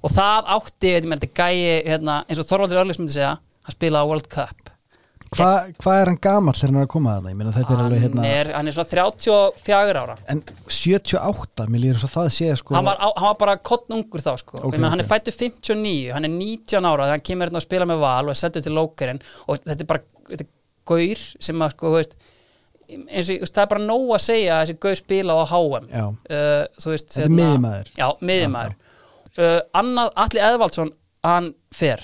Og það átti, ég þetta gæi hérna, eins og Þorvaldur Örlis myndi segja hann spilaði á World Cup. Hvað hva er hann gamall þegar hann er að koma að það? Þetta er alveg hann, hérna er, hann er svona 34 ára. En 78, mér líður svo það sé sko hann var, hann var bara kottnungur þá sko. Ok, okay, hann er fættu 59, hann er 19 ára þegar hann kemur hérna að spila með val og er settur til lókerinn. Og þetta er bara þetta er gaur sem að sko, þú veist, eins og, það er bara nóg að segja að þessi gauð spila á HM uh, veist, Þetta er miðjumaður. já, miðjumæður uh, annað, Alli Eðvaldsson hann fer.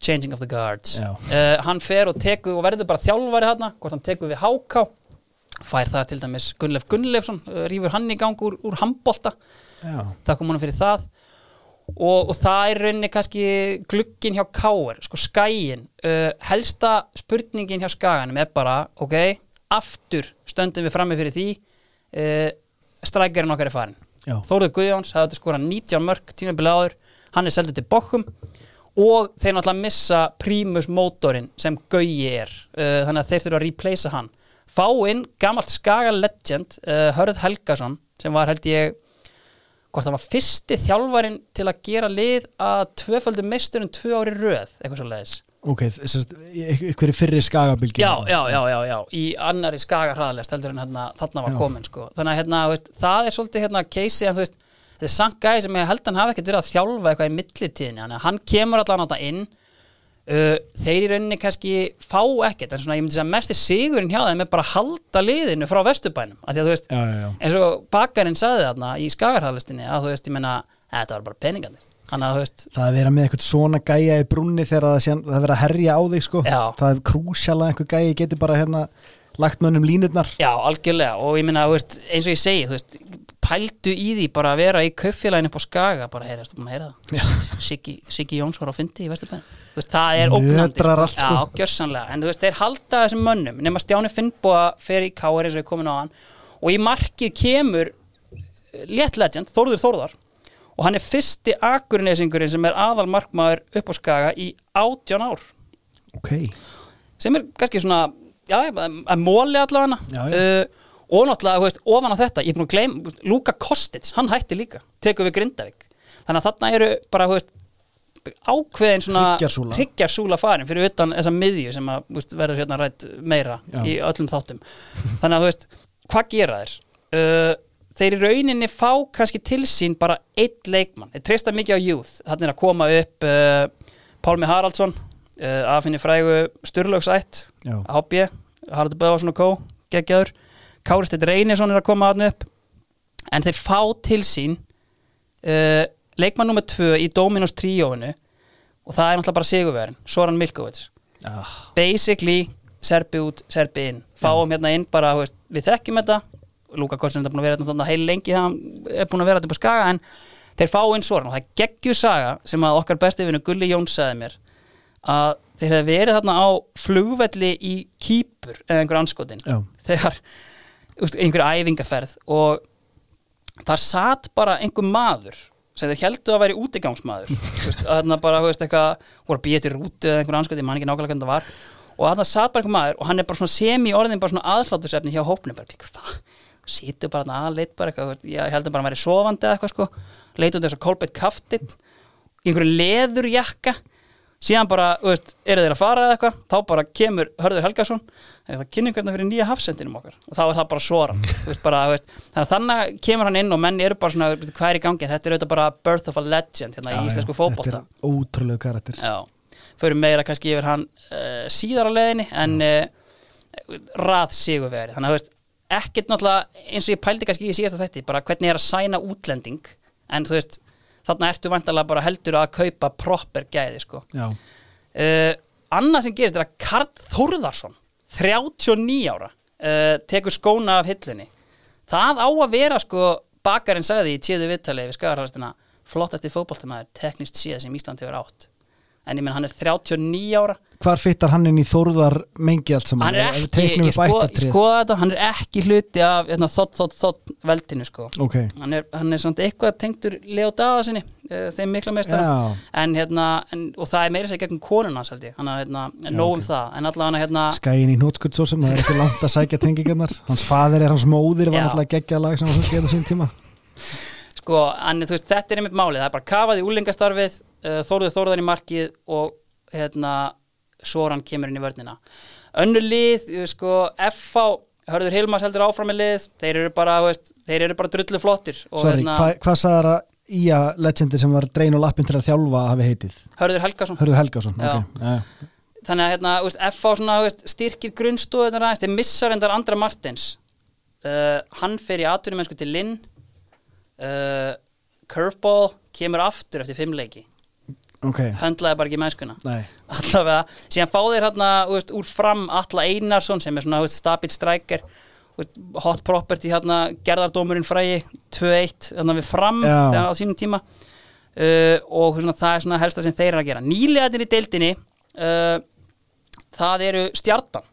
Changing of the guards. Uh, hann fer og tekur og verður bara þjálfari þarna hvort hann tekur við HK fær það til dæmis Gunnleif Gunnleifsson rýfur hann í gang úr, úr handbolta. Það kom hann fyrir það og, og það er rauninni kannski glukkin hjá Káir, sko skæin uh, helsta spurningin hjá skaganum er bara, ok, aftur stöndum við frammi fyrir því uh, strækjarinn okkar er farin Já. Þóruður Guðjóns hafði skora 19 mörg tímabili áður, hann er seldur til Bokkum og þeir náttúrulega missa prímus mótorinn sem Gauji er. Uh, þannig að þeir þurfa að replacea hann. Fá inn gamalt skaga legend uh, Hörð Helgason sem var held ég hvort það var fyrsti þjálfarin til að gera lið að tvöföldu meisturinn tvö ári röð, eitthvað svo leiðis Ok, ykkur fyrri skagabilgi já, já, já, já, já, í annari skaga hraðalest heldur en hérna, þarna var Já. komin sko. þannig að hérna, veist, það er svolítið hérna keisi en þú veist, þetta er samt gæði sem ég held hann hafi ekkert verið að þjálfa eitthvað í að hann kemur allan á þetta inn uh, þeir í rauninni kannski fá ekkert, en svona ég myndi segja mesti sigurinn hjá þeim er bara að halda liðinu frá vesturbænum, af því að þú veist Já, já, já. eins og bakarinn sagði þarna í skagarhæðlistinni að þú veist, ég meina, þetta var bara peningandi að þú veist, Það að vera með eitthvað svona gæja í brunni þegar það, sé, það vera að herja á þig sko. Það er krúsjala að einhver gæji geti bara hérna lagt mönnum línurnar. Já, algjörlega og ég veist, eins og ég segi, þú veist pældu í því bara að vera í kauffélaginu upp á skaga, bara að það? Siggi, Siggi Jóns var á fundi í Vesturbæn þú veist, það er ógnandi allt, sko. já, gjörsanlega, en þú veist, þeir halda þessum mönnum. Nema Stjáni Finnbóa fer í káar eins og ég komin á hann. Og í markið kemur létt legend, Þórður Þórðar. Og hann er fyrsti akurinnesingurinn sem er aðal markmaður upp á skaga í átján ár. Ok, sem er kannski svona já, að móli allavega. Uh, og náttúrulega, þú veist, ofan á þetta ég er búin að gleyma, Luka Kostic, hann hætti líka tekur við Grindavík. Þannig að þarna eru bara, þú veist ákveðin svona Hryggjarsúla. farin fyrir utan þessa miðju sem að veist, verður hérna rætt meira Já. í öllum þáttum þannig að þú veist, hvað gera þeir? Uh, þeir í rauninni fá kannski til sín bara eitt leikmann þeir treysta mikið á youth, þannig að koma upp uh, Pálmi Haraldsson uh, aðfinni frægu Sturlaugsætt. HB, Haraldur Böðvarsson og Kó geggjaður, Káristedt Reynisson er að koma þarna upp en þeir fá til sín uh, leikmann nummer tvö í Dominos tríóinu og það er náttúrulega bara sigurverin Soran Milkovic ah, basically serbi út, serbi inn. Fáum hérna inn bara, veist, við þekkjum þetta. Lúka Kostin er búin að vera þetta heil lengi hann er búin að vera þetta upp á skaga en þeir fá inn Soran. Og það er geggju saga sem að okkar besti vinnu Gulli Jóns sagði mér að þeir hefði verið þarna á flugvelli í Kýpur eða einhver anskotin Já. þegar einhver æfingaferð. Og það satt bara einhver maður sem þau heldur að væri útigangsmaður. Að þarna bara, þú veist, eitthvað voru að býja til rútu eða einhver anskoti, ég man ekki nákvæmlega hvernig það var. Og þarna satt bara einhver maður og hann er bara svona semi orðin bara svona aðslátusefni hjá hópnum. Bara, hvað, situr bara þarna aðleit bara eitthvað, ég bara að hann væri sofandi eða eitthvað sko, leit út þess að kolbeitt kaftin í einhverju leðurjakka síðan bara, veist, eru þeir að fara eða eitthvað þá bara kemur Hörður Helgason eða kynningarna fyrir nýja hafsendinum okkar? Og þá er það bara þú veist, þannig að þannig kemur hann inn og menn eru bara svona, hvað er í gangi? Þetta er auðvitað bara birth of a legend hérna í íslensku fótbolta Þetta er ótrúlega karakter. Já, fyrir meira kannski yfir hann uh, síðar á leiðinni en uh, rað sigurveri þannig að veist, ekkert náttúrulega eins og ég pældi kannski í síðasta þætti bara hvernig er að sæna útlending en þú veist, þarna ertu vantarlega bara heldur að kaupa proper gæði sko. Uh, annað sem gerist er að Karl Þórðarsson 39 ára uh, tekur skóna af hillunni það á að vera sko bakarinn sagði í tíðu viðtali við skagarhæðastina flottasti fótboltamæður teknist síða sem Ísland hefur átt en ég menn hann er 39 ára. Hvar fyttar hann inn í þórðar mengi allt saman? hann er ekki, ég upp skoða ættartréð. sko þetta hann er ekki hluti af hérna, þótt, þótt, þótt veldinu sko. Ok, hann er, hann er samt eitthvað tengdur Leo Dagasinni, uh, þeim mikla meistara Já. en hérna, en, og það er meira sér gegn konuna held ég, hann er hérna, nóg um það. En allavega hérna, skæin í nótskuld svo sem það er ekki langt að sækja tengingarnar. Hans faðir er hans móðir var Já. náttúrulega geggja lag sem hann skeiða sín tíma sko, en þú veist, þetta er einmitt málið, það er bara kafað í úlingastarfið uh, þóruðu þóruðan í markið og hérna, Soran kemur inn í vörnina. Önnur lið, sko FH, Hörður Hilmas heldur áfram með lið. Þeir eru bara, veist, þeir eru bara drullu flottir og Sorry, hérna, hva, hvað sagðar að Ía legendi sem var drein og lappin til að þjálfa hafi heitið? Hörður Helgason. Hörður Helgason, Já. ok ja. þannig að hérna, veist, FH svona, veist, styrkir aðeins, þeir missa reyndar Andra Martins. Uh, hann fer í atvinnumennsku til Linn uh, Curveball kemur aftur eftir fimm leiki. Ok, höndlaði bara ekki mennskuna. Allavega, síðan fá þeir hérna úr fram Alla Einarsson sem er svona stabilt veist, hot property hérna gerðardómurinn frægi 2-1 hérna við fram Já. þegar á sínum tíma. Uh, og svona, það er svona helsta sem þeir eru að gera. Nýlegaðir í deildinni uh, það eru stjartan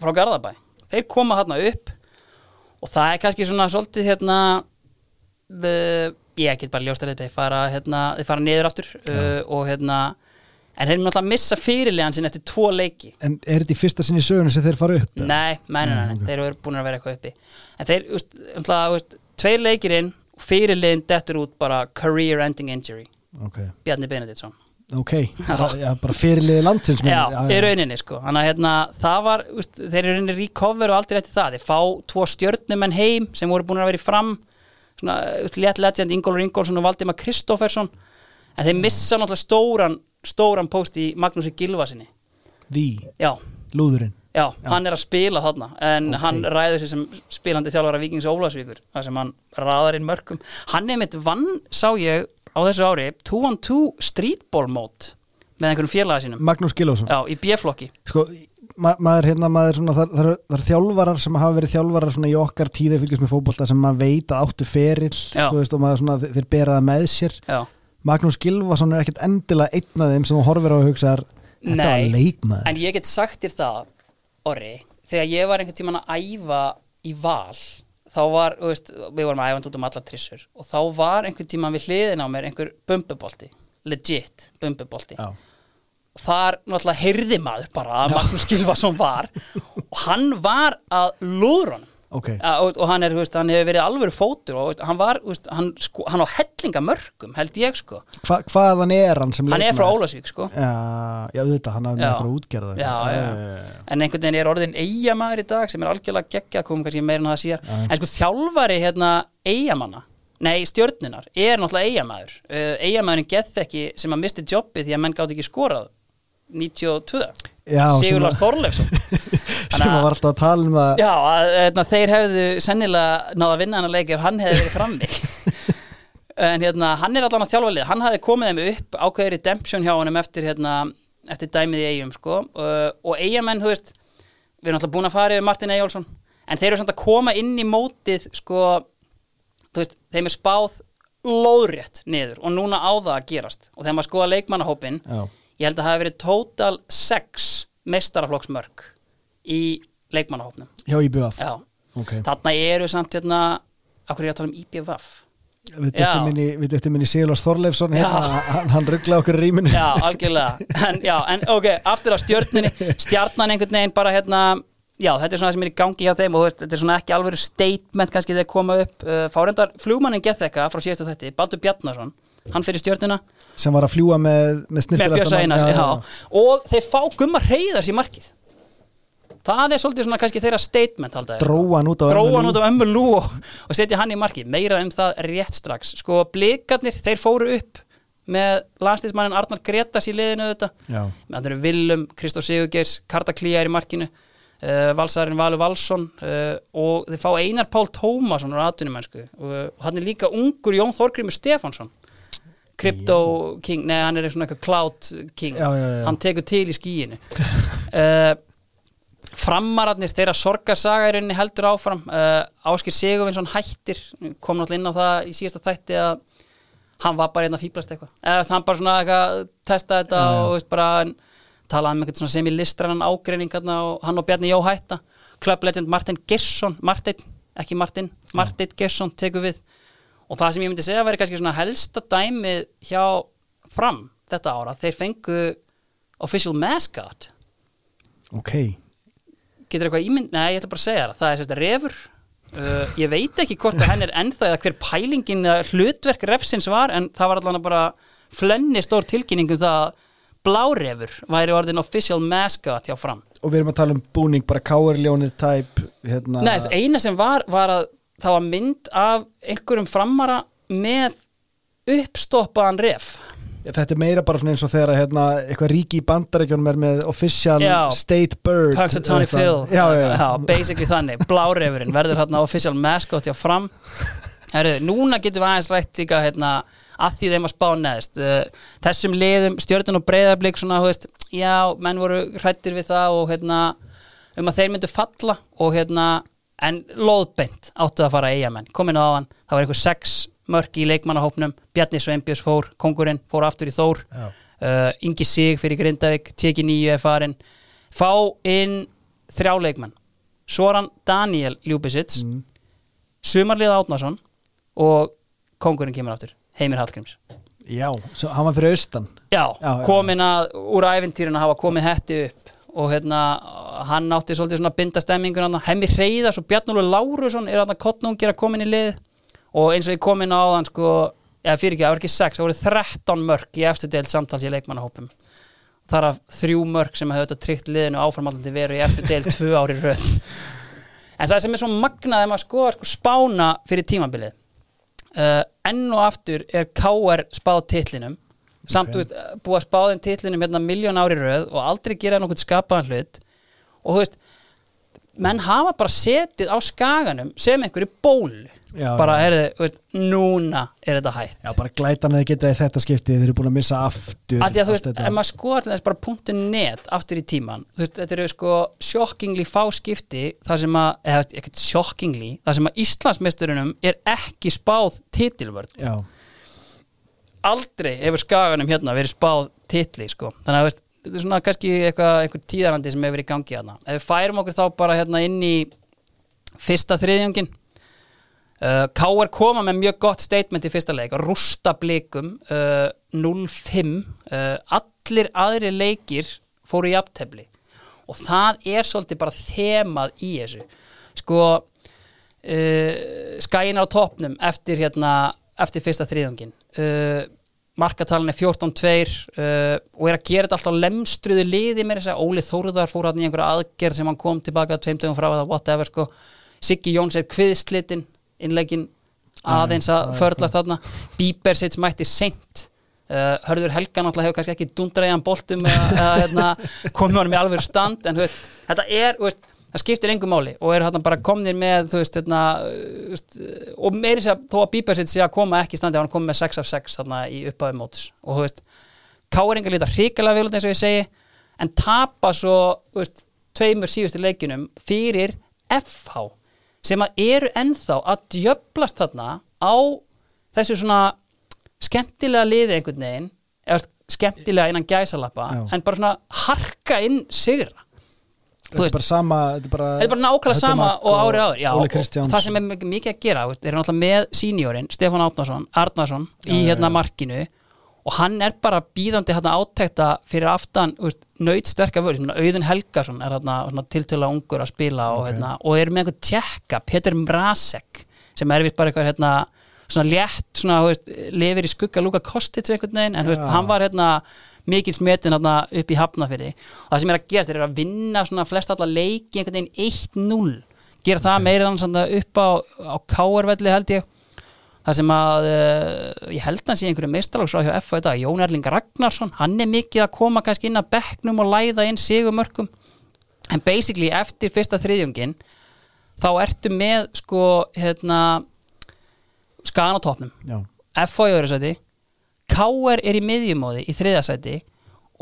frá Garðabæ. Þeir koma hérna upp og það er kannski svona svolítið hérna ég get bara ljóst að þeir fara, hérna, þeir fara niður aftur uh, og hérna en þeir eru náttúrulega að missa fyrirlegan sinn eftir tvo leiki. En er þetta í fyrsta sinni sögunu sem þeir fara upp? nei, nei, nei, nei, þeir eru búin að vera eitthvað uppi. En þeir, úst, náttúrulega, úst, tveir leikirinn fyrirlegin dettur út bara career ending injury. Ok, Bjarni Benediktsson. Ok, já, bara fyrirliði landsins Já, í rauninni sko. Þannig að hérna, það var, úst, þeir eru rauninni recover og aldrei eftir það, þeir fá tvo stjörnumenn heim sem voru búin að vera í fram létt legend, Ingólfur Ingólfsson og Valdimar Kristoffersson en þeir missa náttúrulega stóran stóran post í Magnúsi Gilvasinni Því, Já, lúðurinn? Já, hann er að spila þarna en Ok. hann ræður sér sem spilandi þjálfara Víkings Ólafsvíkur þar sem hann raðar inn mörgum hann er mitt vann, sá ég á þessu ári 2-on-2 streetball mót með einhverjum félaga sínum. Magnús Gilvason Já, í B-flokki. Sko, ma maður hérna maður svona, það, það er þjálfarar sem hafa verið þjálfarar í okkar tíði fylgjast með fótbolta sem maður veit að áttu ferill veist, og maður svona, þeir bera það með sér. Já, Magnús Gilvason er ekkert endilega einn af þeim sem horfir á og hugsaðar þetta var leikmaður. en ég get sagt þér það Orri, þegar ég var einhvern tímann að æfa í val þá var, veist, við vorum að æfa út um allar trissur og þá var einhvern tímann við hliðin á mér einhver bumbubolti legit bumbubolti. Já. Þar náttúrulega heyrði maður bara að Magnús Gilvason var og hann var að lúðrunum ok, Ja, og, og hann er, veist, hann hefur verið alvöru fótur og hann var, veist, hann, sko, hann á hellinga mörgum, held ég, sko. Hva, hvaðan er hann sem hann er frá leikmaður? Ólasvík, sko. Já, já, auðvitað, hann hafði eitthvað útgerða já, já. en einhvern veginn er orðin eigamæður í dag sem er algjörlega geggja, komum kannski meira en það síðar. En sko þjálfari hérna eigamanna, nei stjörnunar er náttúrulega eigamæður eigamæðurinn gett ekki sem að misti jobbi því að menn gátt ekki skorað 92, Já, sem Sigurlars að- Þorleifsson. Sem að var alltaf að tala um það Já, að, hérna, þeir hefðu sennilega náða að vinna hann að leik ef hann hefði verið frammi. En hérna, hann er allan að þjálfa lið hann hafði komið þeim upp ákveður redemption hjá honum eftir, hérna, eftir dæmið í eigum sko. uh, og eigamenn, þú veist við erum alltaf búin að fara yfir Martin Eyjólfsson. En þeir eru samt að koma inn í mótið sko, þú veist, þeim er spáð lóðrétt niður og núna á það að gerast. Og þegar maður skoða leikmannahópin Já. Ég held að það hafi verið total 6 mestaraflokksmörk í leikmannahópnum. Hjá IBF Já, ok, þarna eru samt hérna Akkur ég að tala um IPVF við döttum inn í, Sigurlars Þorleifsson hérna, hann, rugglaði okkur í rýminu Já, algjörlega. En, já, en ok, aftur á stjörninni Stjarnan einhvern veginn bara hérna Já, þetta er svona það sem er í gangi hjá þeim og veist, þetta er svona ekki alveg statement kannski þegar koma upp. Uh, Fárendar flugmannin gett eitthvað frá síðastu þetta Baldur Bjarnason, hann fyrir stjörnina sem var að fljúa með, með já. og þeir fá gumma reyðars í markið. Það er svolítið svona kannski þeirra statement halda ég. Dróa hann út á ömmu Lú. og, og setja hann í marki meira en það rétt strax. Sko blikarnir, þeir fóru upp með landstíðsmannin Arnar Gretas í liðinu þetta með það eru Willum, Kristó Sigurgeirs Karta Klía er í markinu uh, Valsarinn Valur Valsson uh, og þeir fá Einar Pál Tómasson og, og hann er líka ungur Jón Þorgrimur Stefansson Crypto King, nei hann er svona eitthvað Cloud King, Já, já, já. hann tekur til í skíinu uh, framararnir þeirra sorgarsaga í rauninni heldur áfram. Uh, Áskir Sigurvinsson hættir. Kom náttúrulega inn á það í síðasta þætti að hann var bara einn að fýblast eitthvað. Eða veist, hann bara svona eitthvað testa þetta og veist, bara talaði um eitthvað svona sem í listrannan ágreining og hann og Bjarni Jó hætta. Club Legend Martin Gesson Martin, ekki Martin, Martin Gesson tekur við og það sem ég myndi segja væri kannski svona helsta dæmið hjá fram þetta ára, þeir fengu official mascot. Ok, getur eitthvað ímynd, nei ég ætla bara að segja það. Það er sérst refur. Uh, ég veit ekki hvort að henn er ennþá eða hver pælingin hlutverk refsins var en það var allan bara flenni stór tilkynning um það að blárefur væri orðin official mascot hjá fram. Og við erum að tala um búning bara káarljónir tæp hérna, nei eina sem var var að það var mynd af einhverjum framara með uppstoppaðan ref Þetta er meira bara eins og þegar hérna, eitthvað ríki í bandarækjunum er með official Já. state bird Punxsutawney. Phil Já, já, já. basically þannig, blárefurinn verður hérna official mascot hjá fram Herru, núna getum við aðeins rætt líka hérna, að því þeim að spá neðst uh, þessum liðum, stjörnun og breyðablík svona, veist, já, menn voru hrættir við það og hérna um að þeir myndu falla og hérna en loðbeint áttu að fara eigamenn komin á hann, það var einhver sex mörk í leikmannahópnum, Bjarni Sveinbjörns fór kongurinn, fór aftur í Þór. Uh, Ingi Sig fyrir Grindavík teki nýju er farin fá inn þrjá leikmenn. Soran Daniel Ljúbisits mm. Sumarlið Átnason og kongurinn kemur aftur Heimir Hallgríms. Já, hann var fyrir austan. Já, Já, komin að úr æfintýrinu hafa komið hetti upp og hérna hann átti svolítið svona binda stemmingun hann, Hemmi Hreyðars og Bjarnólu Lárusson er hann að kottnungir að komin í lið. Og eins og ég komin á hann sko eða fyrir ekki, það var ekki 6, það voru 13 mörk í eftir deild samtals í leikmannahópum. Þar af þrjú mörk sem hefur þetta tryggt liðinu áframallandi veru í eftir deild tvö ári röð. En það sem er svo magnað ef maður skoða sko spána fyrir tímabilið uh, enn og aftur er KR spáð titlinum samt okay. veist, búið að spáðin titlinum hérna miljón ári röð og aldrei gera nokkuð skapaðan hlut. Og þú veist menn hafa bara setið á skaganum sem einhverju bólu. Já, bara, heyrðu, þú veist, núna er þetta hætt. Já, bara glætan að þið geta þetta skipti þeir eru búin að missa aftur að að þú veist, ef maður til þess bara punktu net aftur í tíman, þú veist, þetta eru sko shockingly fá skipti þar sem að, eða ekkert shockingly þar sem að Íslandsmeisturunum er ekki spáð titilvörð, Já, aldrei hefur skaganum hérna verið spáð titli, sko. Þannig að þetta er svona kannski eitthvað einhver tíðarandi sem hefur verið í gangi hérna ef við færum okkur þá bara hérna inn í fyrsta þriðjungin Uh, K.R. koma með mjög gott statement í fyrsta leik, rústa blikum uh, 0-5 uh, allir aðri leikir fóru í aftefli og það er svolítið bara þemað í þessu. Sko uh, skæin á topnum eftir hérna, eftir fyrsta þriðungin uh, markatalan er 14-2 uh, og er að gera þetta alltaf lemstruðu liði með þess að Óli Þóruðar fór hann í einhverja aðgerð sem hann kom tilbaka tveimtöðum frá eða whatever sko. Siggi Jóns er kviðslitinn innleikin aðeins að förlast þarna. Bíber sitt mætti seint. Uh, Hörður Helga náttúrulega hefur kannski ekki dundræðan boltum eða, hérna, komið honum í alveg stand en veist, þetta er veist, það skiptir engum máli og eru hérna bara komnir með þú veist, hérna, þú veist og meiri sér þó að Bíber sitt sé að koma ekki standi hann komið með 6 af 6 þarna í upphafi mótus og þú veist, Káringar líta hrikalega vel út eins og ég segi en tapa svo þú veist, tveimur síðustu leikinum fyrir FH sem að eru ennþá að djöblast þarna á þessu svona skemmtilega liði einhvern veginn eða skemmtilega innan gæsalappa en bara svona harka inn sigra þetta er bara sama Þetta er bara, Þetta er bara nákvæmlega sama og árið áður. Já, og það sem er mikið, að gera eru náttúrulega með sínjórinn Stefán Átnarsson, Arnarsson í hérna markinu og hann er bara býðandi hérna áttekta fyrir aftan nöyt sterka vörð Auðun Helgason er hérna tiltöla ungur að spila og, Ok. hérna, og er með einhvern tjekka, Peter Mrazek sem er vist bara eitthvað hérna, svona létt, svona, þú veist, lifir í skugga Luka Kostic einhvern veginn en þú veist, hann var hérna mikil smetin upp í hafnafyrði og það sem er að gerast, eru að vinna svona flest alla leiki einhvern veginn 1-0 gera það meira þannig svona upp á, á káarvelli held ég. Það sem að uh, ég held að sé einhverju meistalagsráð hjá í dag, Jón Erling Ragnarsson hann er mikið að koma kannski inn að bekknum og læða inn sigumörkum en basically eftir fyrsta þriðjungin þá ertu með sko hérna skagan á topnum Já, FA í öðru sæti KR er í miðjumóði í þriða sæti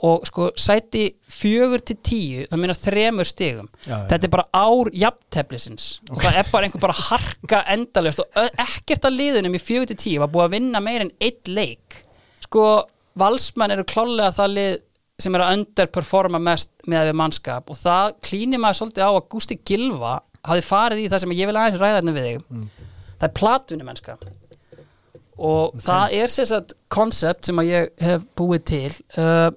og sko sæti fjögur til tíu það minna þremur stigum. Já, já. þetta er bara ár jafnteflisins. Og það er bara einhver bara harka endalust og ekkert að liðunum í fjögur til tíu var búið að vinna meir en eitt leik. Sko valsmenn eru klálega það lið sem er að underperforma mest með við mannskap. Og það klínir maður svolítið á að Gústi Gilva hafi farið í það sem ég vil aðeins ræða hérna við þig. Það er platvinni og það er sér satt koncept sem að ég hef búið til uh,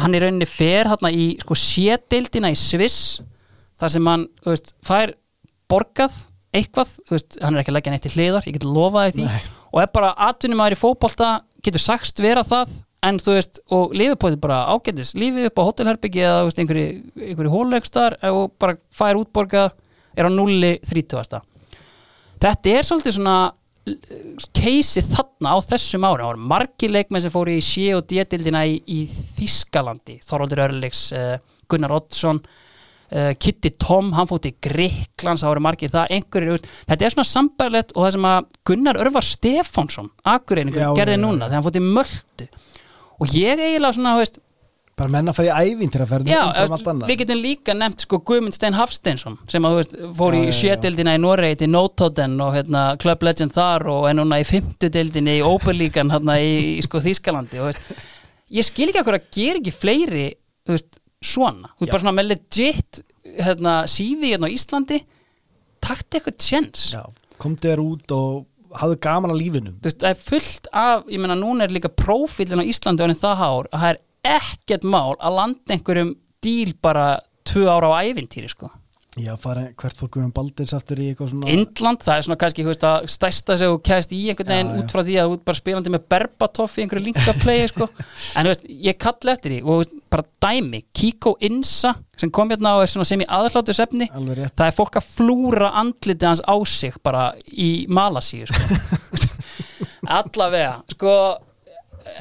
hann í rauninni fer hérna í sko sétildina í Sviss þar sem hann veist, fær borgað eitthvað, veist, hann er ekki að leggja neitt til hliðar ég get lofaði því Nei. og er bara atvinnum aðri í fótbolta getur sagst vera það en þú veist, og lifið på því bara ágætis lífið upp á hótelherbyggi eða veist, einhverju, einhverju hólegstar og bara fær útborgað er á nulli 30. Þetta er svolítið svona keisi þarna á þessum ára það voru margir leikmenn sem fóru í sé og D-dildina í, í Þískalandi Þorvaldur Örleiks, uh, Gunnar Oddsson uh, Kitty Tom hann fótt í Greiklands, það voru margir það einhverjir, þetta er svona sambærlegt og það sem að Gunnar Örvar Stefánsson akureyningur gerði núna þegar hann fótt í Möldu og ég eiginlega svona, þú veist bara menna að fara í ævín til að ferða annað. við getum líka nefnt sko Guðmund Stein Hafsteinsson sem að þú veist fór Já, í sjödeldina í Noregi til Notoden og hérna Club Legend þar og er núna í fymtudeldinni í Oberlíkan hérna í, í sko Þýskalandi og veist, ég skil ekki að gera ekki fleiri þú veist, svona, þú Já. bara svona með legit hérna sífi hérna á Íslandi takt eitthvað tjens. Já, komdu þér út og hafðu gaman að lífinu. Þú veist, það er fullt af, ég meina núna er líka prófílinn á Íslandi og það hár að það er ekkert mál að landa einhverjum díl bara tvö ára á ævintýri sko. Já, fara, hvert fór Guðjón Baldins aftur í eitthvað svona Indland, það er svona kannski veist, að stærsta sem þú kæðist í einhvern veginn út frá því að þú ert bara spilandi með Berbatov í einhverju linkaplay sko. en veist, ég kalli eftir því og veist, bara dæmi, Kiko Insa sem kom hérna og er svona sem í aðhláttu sefni það er fólk að flúra andliti hans á sig bara í Malasíu sko. allavega sko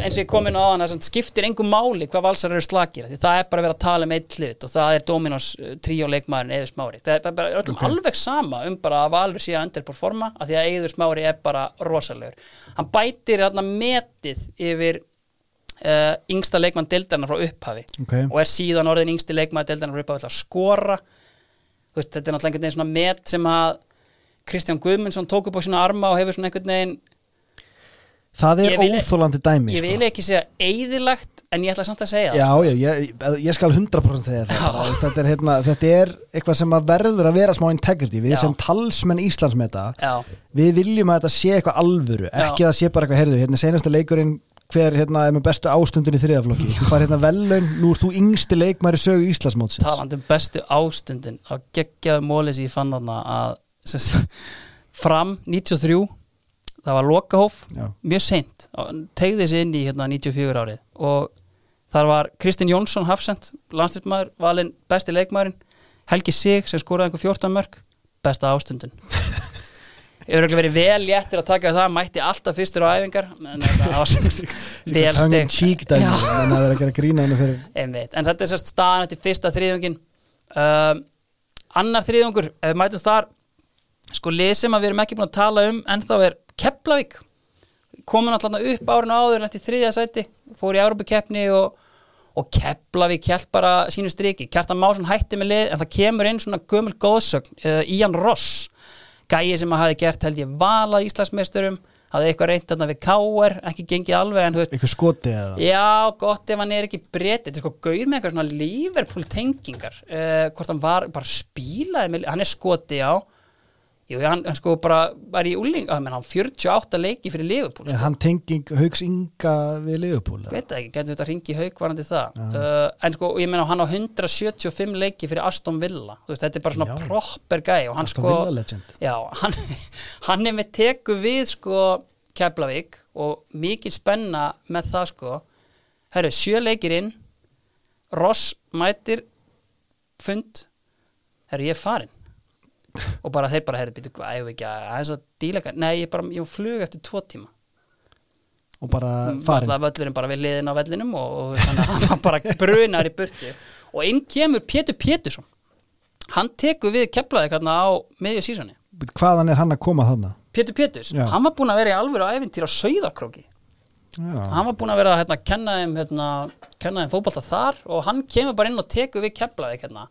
eins og ég kom inn á hann það skiptir engum máli hvað valsar eru slakir því það er bara að vera að tala um eitt hlut og það er Dominos tríó leikmaðurinn Eður Smári. Það er bara, öllum alveg sama um bara að Valur sé að underperforma að því að Eður Smári er bara rosalegur. Hann bætir þarna metið yfir uh, yngsta leikmann deildarna frá upphafi Ok. og er síðan orðin yngsti leikmann deildarna frá upphafi að skora. Veist, þetta er náttúrulega einhvern veginn svona met sem að Kristján Guðmundsson tók upp á sína arma og hefur svona einhvern veginn Það er vil- óþólandi dæmi ég sko. vil ekki segja eyðilagt en ég ætla samt að segja það. Já, já, ég, ég skal 100% segja það þetta, er, hérna, þetta er eitthvað sem að verður að vera smá integrity. Við Já. sem talsmenn Íslandsmeta Já, við viljum að þetta sé eitthvað alvöru ekki að sé bara eitthvað herðu hérna senasta leikurinn hver hérna er með bestu ástundin í þriðaflokki? Þú fær hérna velun, nú ert þú yngsti leikmæri sögu Íslandsmótsins. Talandi um bestu ástundin á geggjaðu móli sem ég fann þarna að sem fram 93 það var lokahóf Já. mjög seint tegði þessi inn í hérna 94 árið og þar var Kristinn Jónsson Hafsend, landslýstmaður, valinn besti leikmaðurinn, Helgi Sig sem skoraði einhver 14 mörg, besta ástundin Hefur ekki verið vel léttir að taka það, mætti alltaf fyrstur á æfingar en það var vel steg cheek dæmi Já. en það er að gera grína henni fyrir Einmitt. En þetta er sérst staðan eftir fyrsta þriðjungin um, Annar þriðjungur ef við mætum þar sko lið sem að við erum ekki búin að tala um ennþá er Keflavík. Komin alltaf upp árinu áður eftir þriðja sæti fór í Európa-keppni og, og Keflavík hjælt bara sínu striki. Kjartan Másson hætti með lið en það kemur inn svona gömul góðsögn uh, Ían Ross. Gæi sem að hafi gert held ég valað Íslandsmeisturum hafði eitthvað reynt þarna við Káer ekki gengið alveg en veist eitthvað skoti eða? Já, gott ef hann er ekki breytið Þetta er sko gaur með eitthvað svona Liverpool tengingar uh, Hvort hann var bara spílaði með, Hann er skoti á Jú, hann, hann sko bara var í úling menn hann 48 leiki fyrir Liverpool er sko. hann tenging Hauks Inga við Liverpool eða? Veit ekki, getur þetta að ringi haug varandi það uh, En sko, ég meina hann á 175 leiki fyrir Aston Villa Þú veist, Þetta er bara svona Já. proper gæ og hann Aston sko Villa legend. Já, hann, hann er með teku við sko Keflavík og mikil spenna með það sko Herru, sjö leikir inn Ross mætir fund Herru, ég er farin og bara þeir bara, herru, býtu, hvað, ég ekki að aðeins að díla eitthvað, nei, ég bara, ég flug eftir tvo tíma. Og bara farin Alla völlurinn bara við liðin á vellinum og, og þannig að hann bara brunar í burtu. Og inn kemur Pétur Pétursson. Hann tekur við keflaði hérna á miðju sísoni. Hvaðan er hann að koma þarna? Pétur Péturs, Já. hann var búinn að vera í alvöru æfintýr á Sauðarkróki hann var búinn að vera að hérna, kenna þeim hérna, kenna þeim fótbolta þar og hann kemur bara inn og tekur við keflaði hérna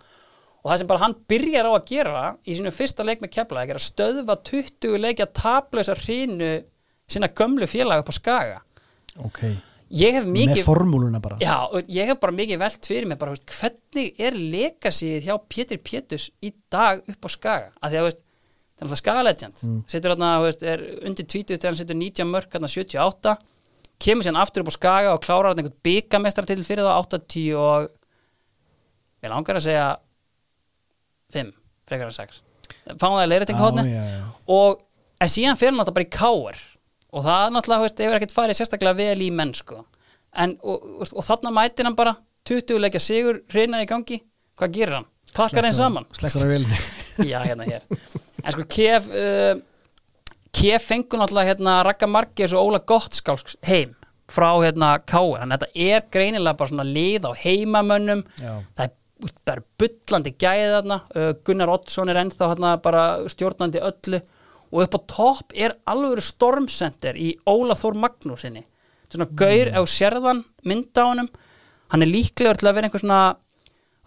og það sem bara hann byrjar á að gera í sínu fyrsta leik með keflaði er að stöðva 20 leikja tablausa hrínu sína gömlu félag upp á Skaga. Ok, ég hef með mikið formúluna bara. Já, ég hef bara mikið velt fyrir mig bara, veist, hvernig er legasíð hjá Pétur Péturs í dag upp á Skaga? Að því að veist, það er alltaf Skaga legend. Mm. setur þarna, veist, er undir 20 þegar hann setur 19 mörk, þarna 78 kemur síðan aftur upp á Skaga og klárar þarna einhvern byggamestrar til fyrir það 80 og ég langar að segja 5, frekar að 6 fáum það að já, já. og en síðan fyrir alltaf bara í káar og það náttúrulega, veist, hefur ekkert farið sérstaklega vel í mennsku en, og, og, og þarna mætir hann bara 20 leikja sigur, reyna í gangi. Hvað gerir hann? Pakkar þeim saman. slekkur á vilni já, hérna hér. En sko Kef uh, Kef fengur náttúrulega hérna Ragga Margers og Óla Gottskálks heim frá hérna þannig að þetta er greinilega bara svona lið á heimamönnum. Já. það er bara bullandi gæði þarna. Uh, Gunnar Oddsson er ennþá hérna bara stjórnandi öllu. Og upp á topp er alveg stormcenter í Óla Þór Magnúsinni svona gaur ef þú sérðan mynda á honum. Hann er líklegur til að vera einhver svona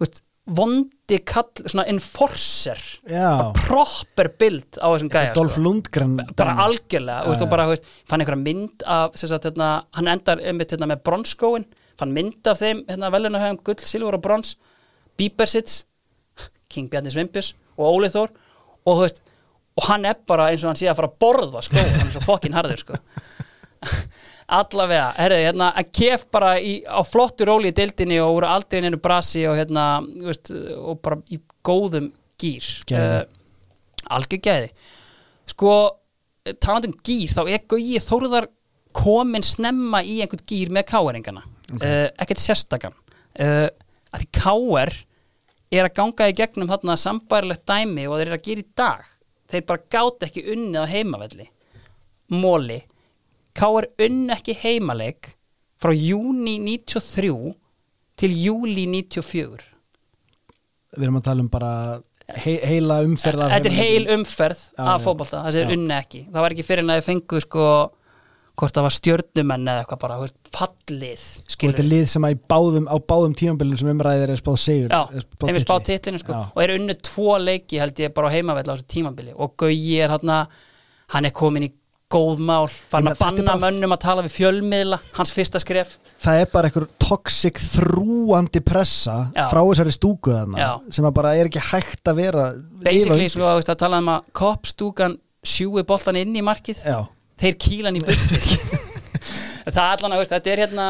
veist, vondi kall svona enforcer. Já. proper bild á þessum gæja Dolph sko. Lundgren bara algjörlega veist, og bara veist, fann einhverja mynd af sagt, hérna, hann endar einmitt hérna, með bronskóin. Fann mynd af þeim hérna, velunahöfum gull, silfur og brons Bíbersits King Bjarni Svimpus og Óli Þór og þú veist og hann er bara eins og hann sé að fara að borða sko, hann er svo fokkin harður sko. Allavega, herrðu, hérna að kef bara í, á flottu róli í dildinni og voru aldrei inn einu brasi og hérna, veist, og bara í góðum gýr Gæði. algjör gæði. Sko, talandi um gýr þá er Gauji Þórðar komin snemma í einhvern gýr með káeringana okay. ekkert sérstakann uh, að því káer er að ganga í gegnum þarna sambærilegt dæmi og þeir eru að gera í dag. Þeir bara gátt ekki unnið á heimavelli. Móli káer unn ekki heimaleik frá júni 93 til júli 94 Við erum að tala um bara he heila umferð Þetta er heil umferð af já. fótbolta, það er unni ekki. Það var ekki fyrir en að þið fengu sko hvort það var stjörnumenn eða eitthvað bara veist, fallið, Og þetta er lið sem að báðum, á báðum tímabilinu sem umræðir er spáð sigur Já, þeim er spáð titli. titlinu sko. Já. og er unnu tvo leiki held ég bara á heimavell á þessu tímabili. Og Gauji er hann hann er komin í góð mál fann að banna mönnum að tala við fjölmiðla hans fyrsta skref. Það er bara einhver toxic þrúandi pressa Já. frá þessari stúku þarna sem að bara er ekki hægt að vera basically sko að tala um að koppstúkan sjúi boltan inn í markið. Já, þeir kýla hann í burtu. Það er allan að veist, þetta er hérna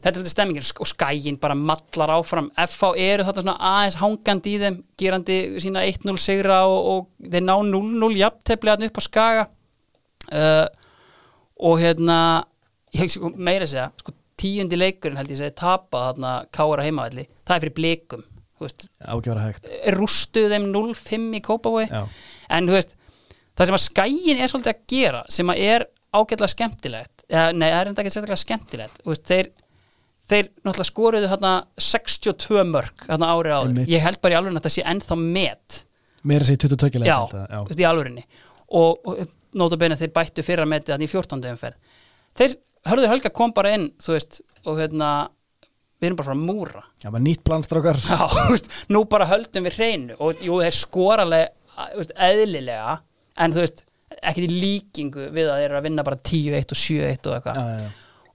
þetta er þetta stemmingin. Og skægin bara mallar áfram. FH eru þetta svona aðeins hangandi í þeim gerandi sína 1-0 sigra og, og þeir ná 0-0 jafntefli hann upp á skaga. Uh, og hérna ég, sko, meira að segja sko, tíundi leikurinn held ég segi tapa þarna kára heimavelli, það er fyrir blikum ágjöfara hægt. Rústuðu þeim 0-5 í Kópavogi. Já. en þú veist, það sem að skæin er svolítið að gera, sem að er ágætlega skemmtilegt, eða, nei, það er enda ekki sérstaklega skemmtilegt, veist, þeir þeir náttúrulega skoruðu hérna 62 mörg hérna árið áður. Ég held bara í alveg að þetta sé ennþá met. Meira sér 22 leik já, veist, í alvörinni og, og notabene þeir bættu fyrra metið þannig í 14. umferð. Þeir, hörður Helga kom bara inn þú veist, og hérna við erum bara frá múra. Já, nýtt planstrákar Já, nú bara höldum við hreinu. Og jú, þeir skoralega eðlilega en þú veist, ekkert í líkingu við að þeir eru að vinna bara 10-1 og 7-1 og eitthvað.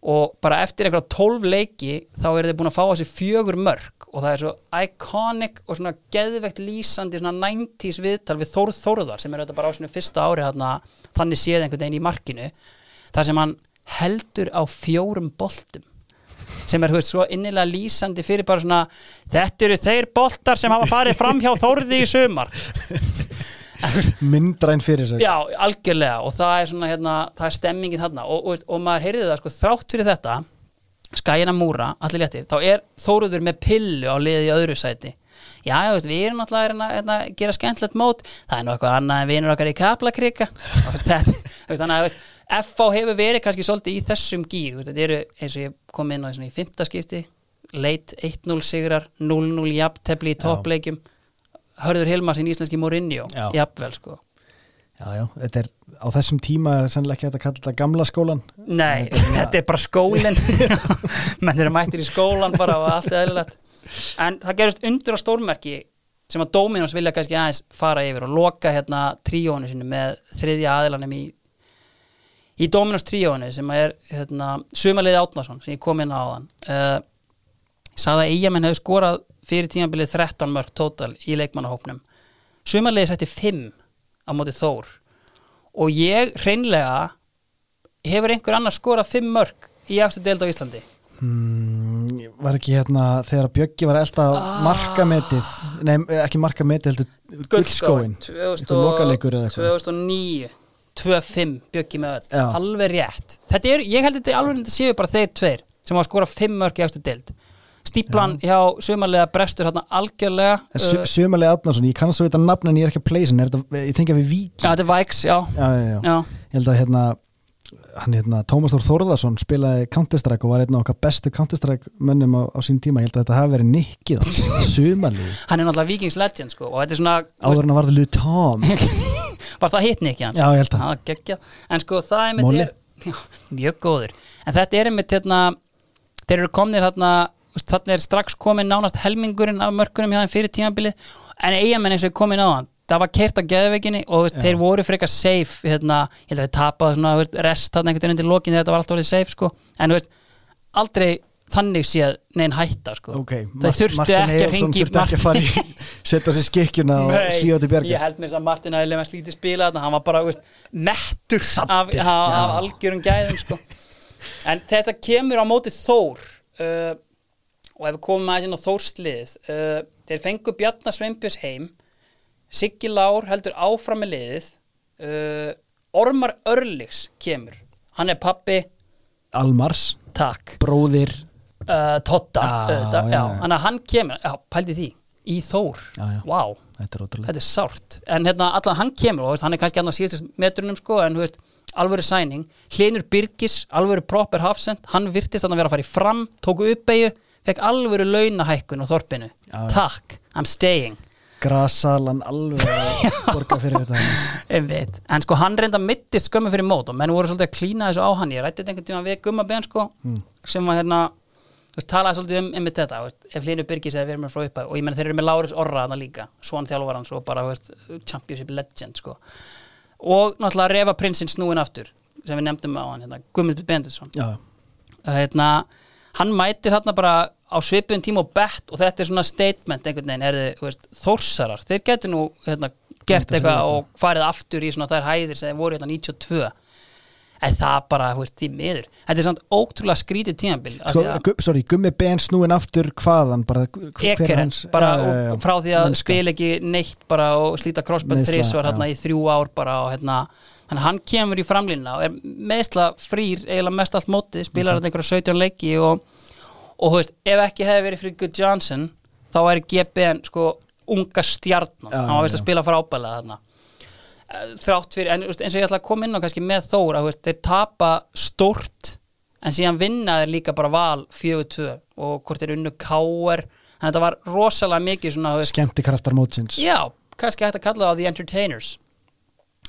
Og bara eftir einhverja 12 leiki þá eru þeir búin að fá sig fjögur mörg og það er svo iconic og svona geðvegt lýsandi svona 90s viðtal við Þórð Þórðar sem er þetta bara á sinu fyrsta ári þarna, þannig séð einhvern veginn í markinu þar sem hann heldur á fjórum boltum. Sem er þú veist, svo innilega lýsandi fyrir bara svona þetta eru þeir boltar sem hafa farið fram hjá Þórði í sumar Myndræn fyrir sér Já, algjörlega og það er svona hérna, það er stemmingin þarna. Og, og, og maður heyrði það sko þrátt fyrir þetta skæina múra, allir léttir þá er Þóruður með pillu á liði í öðru sæti. Já, já, veist, við erum alltaf að að gera skemmtilegt mót. Það er nú eitthvað annað en vinur okkar í kaplakrika. Þannig að FH hefur verið kannski svolítið í þessum gýr þetta eru eins og ég kom inn á í svona í fymta skipti leit 1-0 sigrar 0-0 jafntefli í toppleikjum Hörður Hilmarsson íslenski Mourinho. Jafnvel sko. Já, já, þetta er á þessum tíma er sannlega ekki að kalla þetta gamla skólan. Nei, þetta er bara skólinn. Menn eru mættir í skólan bara og allt er eðlilegt. En það gerist undur á stórmerki sem að Dominos vilja kannski aðeins fara yfir og loka hérna tríónu sinu með þriðja aðilanum í í Dominos tríónu sem er hérna, Sumarliði Átnason sem ég kom inn á áðan. Uh, sagði að eigamenn hefur skorað fyrir tímabilið 13 mörg tótal í leikmannahópnum. Sumarliði setti 5 á móti Þór. Og ég hreinlega hefur einhver annar skorað 5 mörg í eftir deild á Íslandi? Hmm, Var ekki hérna þegar Bjöggi var elda ah. markametið Nei, ekki markametið heldur eitthvað. 2009 2-5 bjöggi með öll. Já. alveg rétt. Er, ég held að þetta er alveg þetta séu bara þeir tveir sem hafa skorað 5 mörg í eftir deild stíplan hjá sumarlega brestur hérna algjörlega Su uh, Átnarsson, ég kannast svo þetta nafn en ég er ekki að þetta, ég tengi að við vík Já, þetta er Vikes, já, já, já, já. ég held að hérna hann hérna, Tómas Þór Þórðarsson spilaði Counter-Strike og var einn af okkar bestu Counter-Strike mönnum á, á sín tíma, ég held að þetta hafi verið nikkið sumarlið, Hann er náttúrulega Vikings legend sko og þetta er svona, áður en að varða Lou Tom. Var það hitni ekki hans? já, ég held að, geggjað, en sko það er Molli. er, já, mjög góður. En þetta er einmitt hérna þeir eru komnir hérna þarna er strax komin nánast helmingurinn af mörkunum hjá þeim fyrir tímabilið en eigamenn eins og komin á hann það var kert á geðveikinni og veist, þeir voru frekar safe hérna, ég held að þeir tapaði rest þarna einhvern veginn undir lokin þegar þetta var alltaf orðið safe sko. en veist, aldrei þannig séð neinn hætta sko. ok þeir þurftu ekki að ringi að í setja sér skikkjuna og síða til ég bjarga held mér þess að Martin Æli með slítið spila þarna, hann var bara veist, mettur af, af, af algjörum gæðum sko. en þetta kemur á móti Þór uh, og ef við komum aðeins inn á Þórslið uh, þeir fengu Bjarnar Sveinbjörns heim Siggi Lár heldur áfram með liðið uh, Ormar Örliks kemur. Hann er pappi, Almars, takk. Bróðir. Uh, Totta, að hann kemur já, pældi því, í Þór. Vá, þetta er ótrúlega þetta er sárt. En hérna allan hann kemur og hann er kannski annað síðustu metrunum sko en þú veist alvöru sæning, Hlinur Birgis alvöru proper hafsend, hann virtist að vera að fara í fram, tóku uppeyju fekk alvöru launahækkun á þorpinu. Já. takk, I'm staying. Grasalan alveg að borga fyrir þetta. En sko hann reynda mittist skömmu fyrir mót og menn voru svolítið að klína þessu á hann. Ég rætti þetta einhvern tíma við gumma ben sko sem var hérna þú veist, talaði svolítið um einmitt þetta þú veist, ef Hlynur Birgis hefði verið með frá upphæð og ég menn þeir eru með Láris Orra þarna líka svon þjálfur hans og bara þú veist, championship legend sko. Og náttúrulega Reva prinsinn snúin aftur sem við nefndum á hann, hérna, Guðmund Benditsson já, hérna, hann mætir hérna bara á svipun tíma og bett og þetta er svona statement einhvern veginn, er þið, veist, þórsarar þeir getur nú hérna, gert eitthvað og farið aftur í svona þær hæðir sem voru hérna 92 en það bara, þú veist, því miður. Þetta er samt ótrúlega skrítið tímabil af sko, sorry, gummi ben snúin aftur hvaðan bara, hans- bara já, já. og- frá því að Mennska. spila ekki neitt bara og slíta crossband þrísvar hérna í þrjú ár bara og hérna hann kemur í framlínuna og er meðsla frýr eiginlega mest allt mótið, spilar þetta einhverja 17 leiki og, og þú veist, ef ekki hefði verið fyrir Good Johnson þá væri GBN sko unga stjarnan, hann var veist að spila frábælega þarna þrátt fyrir, en eins og ég ætla að koma inn á kannski með Þór að þú veist, þeir tapa stórt en síðan vinna þeir líka bara val 4-2 og hvort þeir unnu káer þannig að þetta var rosalega mikið svona, skemmtikraftar mótsins. Já, kannski hægt að kalla það The Entertainers.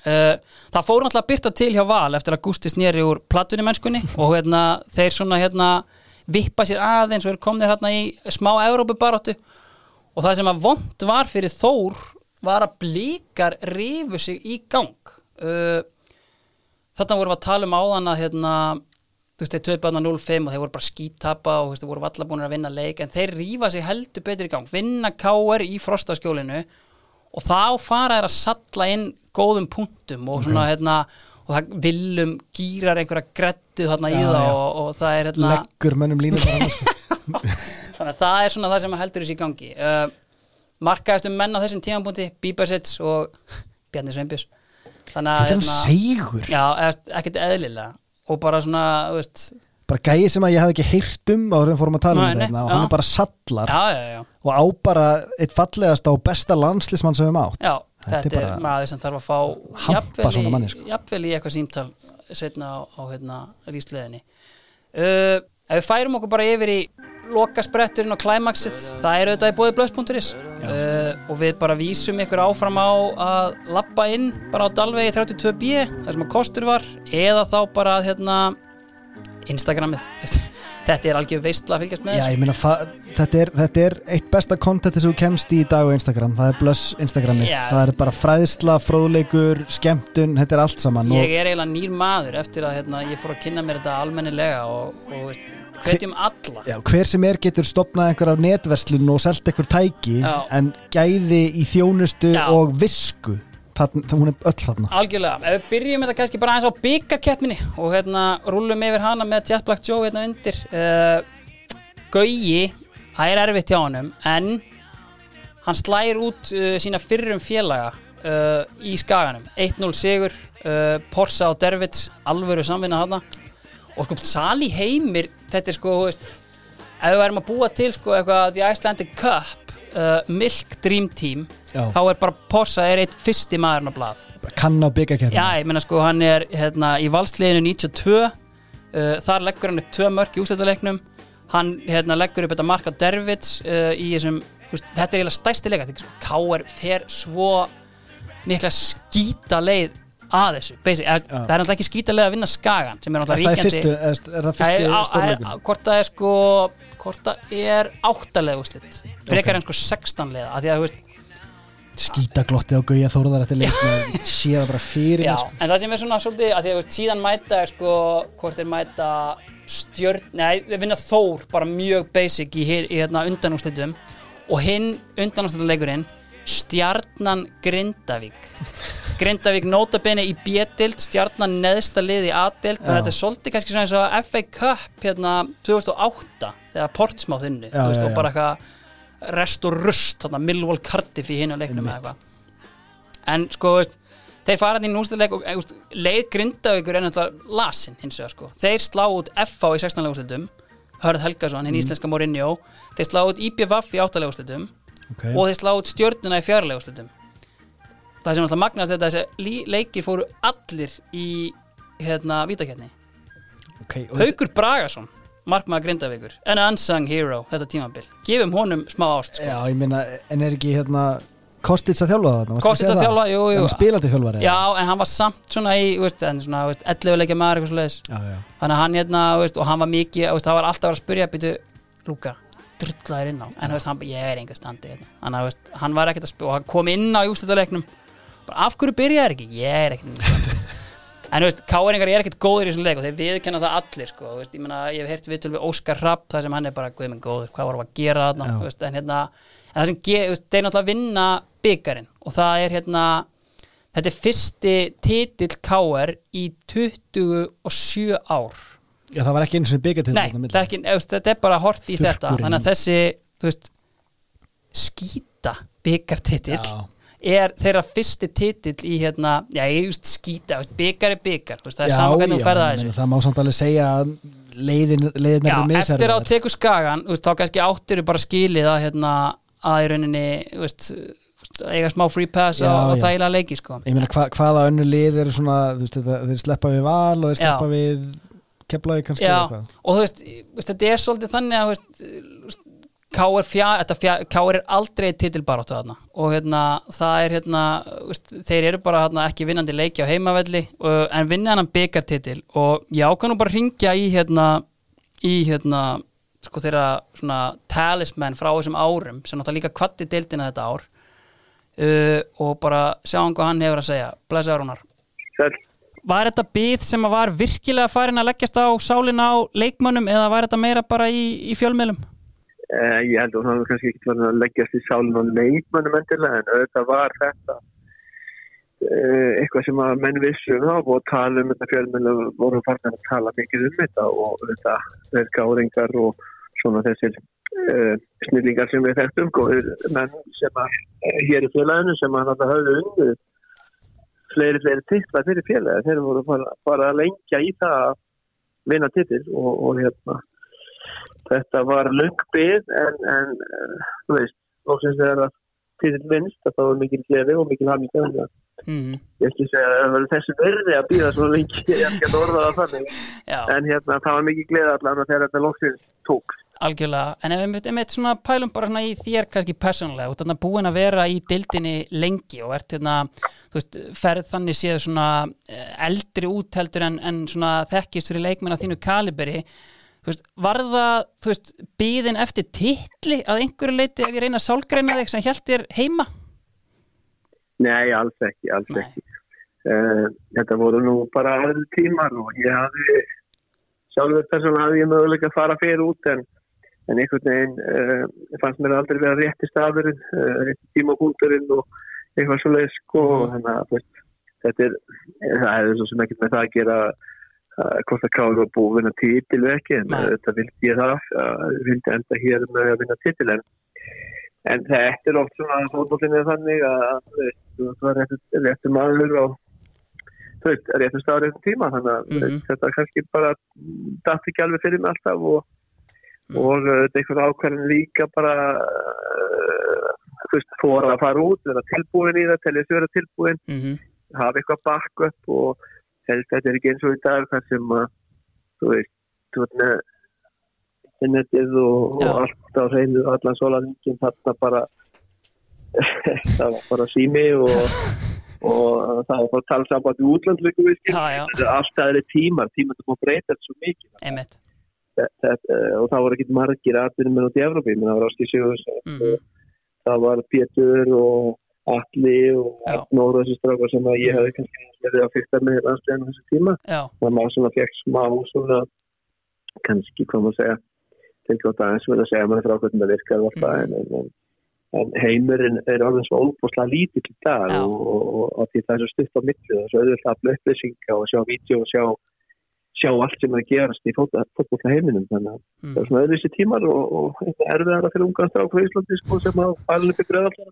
Uh, það fór náttúrulega að byrta til hjá Val eftir að Gústi snýri úr platunni mennskunni og hérna, þeir svona hérna vippa sér aðeins og eru komnir hérna í smá Evrópubaráttu. Og það sem að vond var fyrir Þór var að blíkar rifu sig í gang uh, þarna vorum við að tala um áðan að hérna, þú veist, þeir töpu aðna 0-5 og þeir voru bara skítapa og þeir voru vallabúnir að vinna leik en þeir rífa sig heldur betur í gang vinna káer í frostaskjólinu og þá fara þeir að salla inn góðum punktum og svona hérna og það viljum gýrar einhverja grettu þarna í Já, það já. og, og það er hérna leggur mönnum sko. þannig að það er svona það sem heldur þessi í gangi uh, markaðistum menn á þessum tímanbúndi Bíbarsits og Bjarni Sveinbjörns. Þannig að þetta er hann segur já, ekkert eðlilega. Og bara svona, þú veist bara gæði sem að ég hafði ekki heyrt um áður en fórum að tala Nei, um þetta og hann er bara sallar já, já, já, og á bara eitt fallegasta og besta landslismann sem við mátt já Þetta þetta, er maður sem þarf að fá jafnvel í, jafnvel í eitthvað símtal setna á, á hérna, rísleðinni uh, ef við færum okkur bara yfir í lokaspretturinn og klæmaksið það er auðvitað í bóði blöðs.is uh, og við bara vísum ykkur áfram á að lappa inn bara á Dalvegi 32B þar sem að kostur var eða þá bara að, hérna Instagramið. Þetta er algjör veistla að fylgjast með Já, meina, þetta er, þetta er eitt besta kontenti sem þú kemst í dag á Instagram. Það er blöss Instagrami, Já. það er bara fræðsla, fróðleikur, skemmtun þetta er allt saman ég er eiginlega nýr maður eftir að hérna, ég fór að kynna mér þetta almennilega og, og veist, hvetjum alla. Já, hver sem er getur stopnað einhverja netverslun og selt einhver tæki Já. en gæði í þjónustu Já. og visku. Það, það, hún er öll þarna. Algjörlega, ef við byrjum þetta kannski bara aðeins á byggarkeppninni og hérna rúlum yfir hana með Jet Black Joe hérna undir uh, Gauji, það er erfitt hjá honum en hann slægir út uh, sína fyrrum félaga uh, í skaganum. 1-0 sigur, Porsa og Dervits alvöru samvinna hana og sko Sali Heimir, þetta er sko veist, ef við værum að búa til sko eitthvað The Icelandic Cup uh, Milk Dream Team Já. þá er bara Porsa er eitt fyrsti maðurinn á blað kann á byggakefni Já, ég meina sko, hann er hérna, í valsliðinu 92 uh, þar leggur hann upp tvö mörk í úsleitaleiknum hann hérna, leggur upp þetta mark á Dervits uh, í þessum, veist, þetta er eiginlega stæsti leika, þetta er sko, K.R. fer svo mikla skýta leið að þessu, basic, er, það er náttúrulega ekki skýta leið að vinna skagan sem er er náttúrulega það ríkjandi fyrstu, er, er það fyrsti stórleikum hvort það er sko hvort það er áttalega úslit frekar en sko 16 leiða af því að þú veist, skítaglotti á Gauja Þórðar eftir leik með sé það bara fyrir já, sko. en það sem er svona svolítið að því að veist, síðan mæta er sko hvort er mæta stjörn nei, við vinna Þór bara mjög basic í, í hérna undanúslitum og hinn undanúslituleikurinn stjarnan Grindavík Grindavík notabene í B-dild stjarnan neðsta lið í A-dild Já. þetta er svolítið kannski svona eins og FA Cup hérna 2008 þegar Portsmouth unni og bara eitthvað rest og rust þarna Millwall Cardiff í hinu leiknum eða eitthvað. En sko veist, þeir fara inn í nústileik og eh, leið Grindavíkur er náttúrulega lasin hins vegar sko. Þeir slá út FH í 16 leikúslitum Hörð Helgason, hinn íslenska Mourinho. Þeir slá út IPVF í 8 leikúslitum okay. og þeir slá út stjörnuna í 4 leikúslitum það sem náttúrulega magnast þetta þessi leikir fóru allir í hérna vítakjarni okay. Haukur Bragason markmaður Grindavíkur, an unsung hero þetta tímabil, gefum honum smá ást sko. já, ég meina, en er ekki hérna Kostits að þjálfa það Kostits að þjálfa, jú, jú. spilandi þjálfari Já, en hann var samt svona í, veist, en svona, veist, 11 leikja maður eitthvað svo leiðis. já, já. Þannig að hann hérna, veist, og hann var mikið, veist, það var alltaf að spyrja, býtu, Lúka, drullaðir inn á. En veist, hann, ég er enga standi hérna. Þannig að, veist, hann var ekkert að spyrja, og hann kom inn á í úrstættuleiknum. Bara, af hverju byrjaðir ekki? Ég er ekkert. En þú veist, káeringar er ekkert góður í þessum leik og þeir viðkenna það allir, sko. Veist, ég meina, ég hef heyrt viðtöl við Óskar Rapp, það sem hann er bara, guð minn góður, hvað varum við að gera þarna, þú veist, en hérna, en það sem, þeir náttúrulega vinna byggarinn og það er hérna, þetta er fyrsti titill KR í 27 ár já, það var ekki eins og byggja til Nei, er ekki, þetta er bara hort í þetta Þurrkurinn. þannig að þessi, þú veist skýta byggartitill Já. Er þeirra fyrsti titill í hérna, já ég just skýta veist, byggar er byggar, veist, það er sama hvernig þú ferða þessu. það má samt alveg segja leiðin, leiðin Já, er eftir á teku skagan veist, þá kannski áttir bara skilið að hérna, að í rauninni veist, eiga smá free pass Já, og, þægilega leiki sko. ég meina hva, hvaða önnu lið eru svona veist, þetta, þeir sleppa við val og þeir sleppa við keflaði kannski og veist, þú veist, þetta er svolítið þannig að K.R. er aldrei titilbaráttu þarna og hérna, það er hérna, þeir eru bara hérna, ekki vinnandi leiki á heimavelli og, en vinna hann byggartitil og ég ákvæm nú bara að ringja í hérna, í hérna sko þeirra svona talismenn frá þessum árum sem náttúrulega líka kvatti deildina þetta ár uh, og bara sjáum hvað hann hefur að segja Blessa Arunar. Var þetta byð sem var virkilega farin að leggjast á sálina á leikmönnum eða var þetta meira bara í, í fjölmiðlum? Eh, ég held að hann var kannski ekki verið að leggjast í sálinn og leikmönnum endilega en auðvitað var þetta eh, eitthvað sem að menn vissum þá og tala um þetta fjölmjölu voru farin að tala mikið um þetta og þetta þeir gáringar og svona þessir uh, snillingar sem við þekktum menn sem að eh, hér í félaginu sem að þetta höfðu unni fleiri, fleiri titla fyrir félagi þeir voru bara að lengja í það að vinna titil og, og hérna þetta var löngbið en, en eh, þú veist, lóksins þegar að titil minnst, þetta var mikil gleði og mikil þannig að Mm. ég ekki segja að það var þessi verði að býða svo lengi, ég er ekki að orða það þannig en hérna, það var mikil gleði allan þegar þetta lóksins tók algjörlega. En ef við einmitt svona pælum bara svona í þér kannski persónulega, þú ert þarna búin að vera í dildinni lengi og ert hérna, þú veist, ferð þannig séð svona eh, eldri útheldur en, en svona þekkist fyrir leikmenn á þínu kaliberi, veist, var það, þú veist, býðin eftir titli að einhverju leiti ef ég reyna að sálgreina þig sem þér heima? Nei, alls ekki, alls Nei. ekki uh, þetta voru nú bara aðri tímar og ég hafði sjálfur persónulega hafði ég möguleika að fara fyrir út en, en einhvern veginn uh, fannst mér aldrei vera rétti staðurinn uh, rétti tímapunkturinn og eitthvað svo leið sko og þannig að þetta er það er svo sem ekkert með það að gera uh, hvort að var búið að vinna títil við ekki en uh, þetta vildi ég það uh, vildi enda hér með að vinna títil en En þetta er oft svona er þannig að var réttur, réttur maður og þú veist, réttur staður réttur tíma þannig að mm -hmm. þetta er kannski bara datt ekki alveg fyrir mig alltaf og, og uh, þetta er eitthvað ákveðin líka bara þú veist, fóra að fara út vera tilbúin í það, telja þessu vera tilbúin mm hafa eitthvað backup og helst þetta er ekki eins og í dag þar sem að þú veist, þú veist með internetið og, og allt á hreinu allan sólarhingin þarna bara það var bara sími og, og það var bara í útlandleikum þetta er alltaf aðri tímar, tímar sem má breyta þetta svo mikið. Einmitt. Þetta, uh, og það voru ekki margir atvinnum út í Evrópi, það var Áski Sigurðs Mhm. það var Pétur og Atli og og þessi strákar sem að ég hefði kannski verið að fyrsta með landsleginu þessu tíma. Þannig að maður svona fekk smá svona kannski hvað maður segja til gott aðeins verið að segja maður frá hvernig það virkar alltaf Mhm. en, en, en, heimurinn er alveg svo óbúslega lítill í dag og, og, og, og því það er svo stutt á milli og svo auðvitað að afla upplýsinga og sjá vídeo og sjá, sjá allt sem er að gerast í fótbolla heiminum þannig að það mm. er svona öðruvísi tímar og, og er erfiðara fyrir ungan strák frá Íslandi sko, sem að alveg upp í breðallar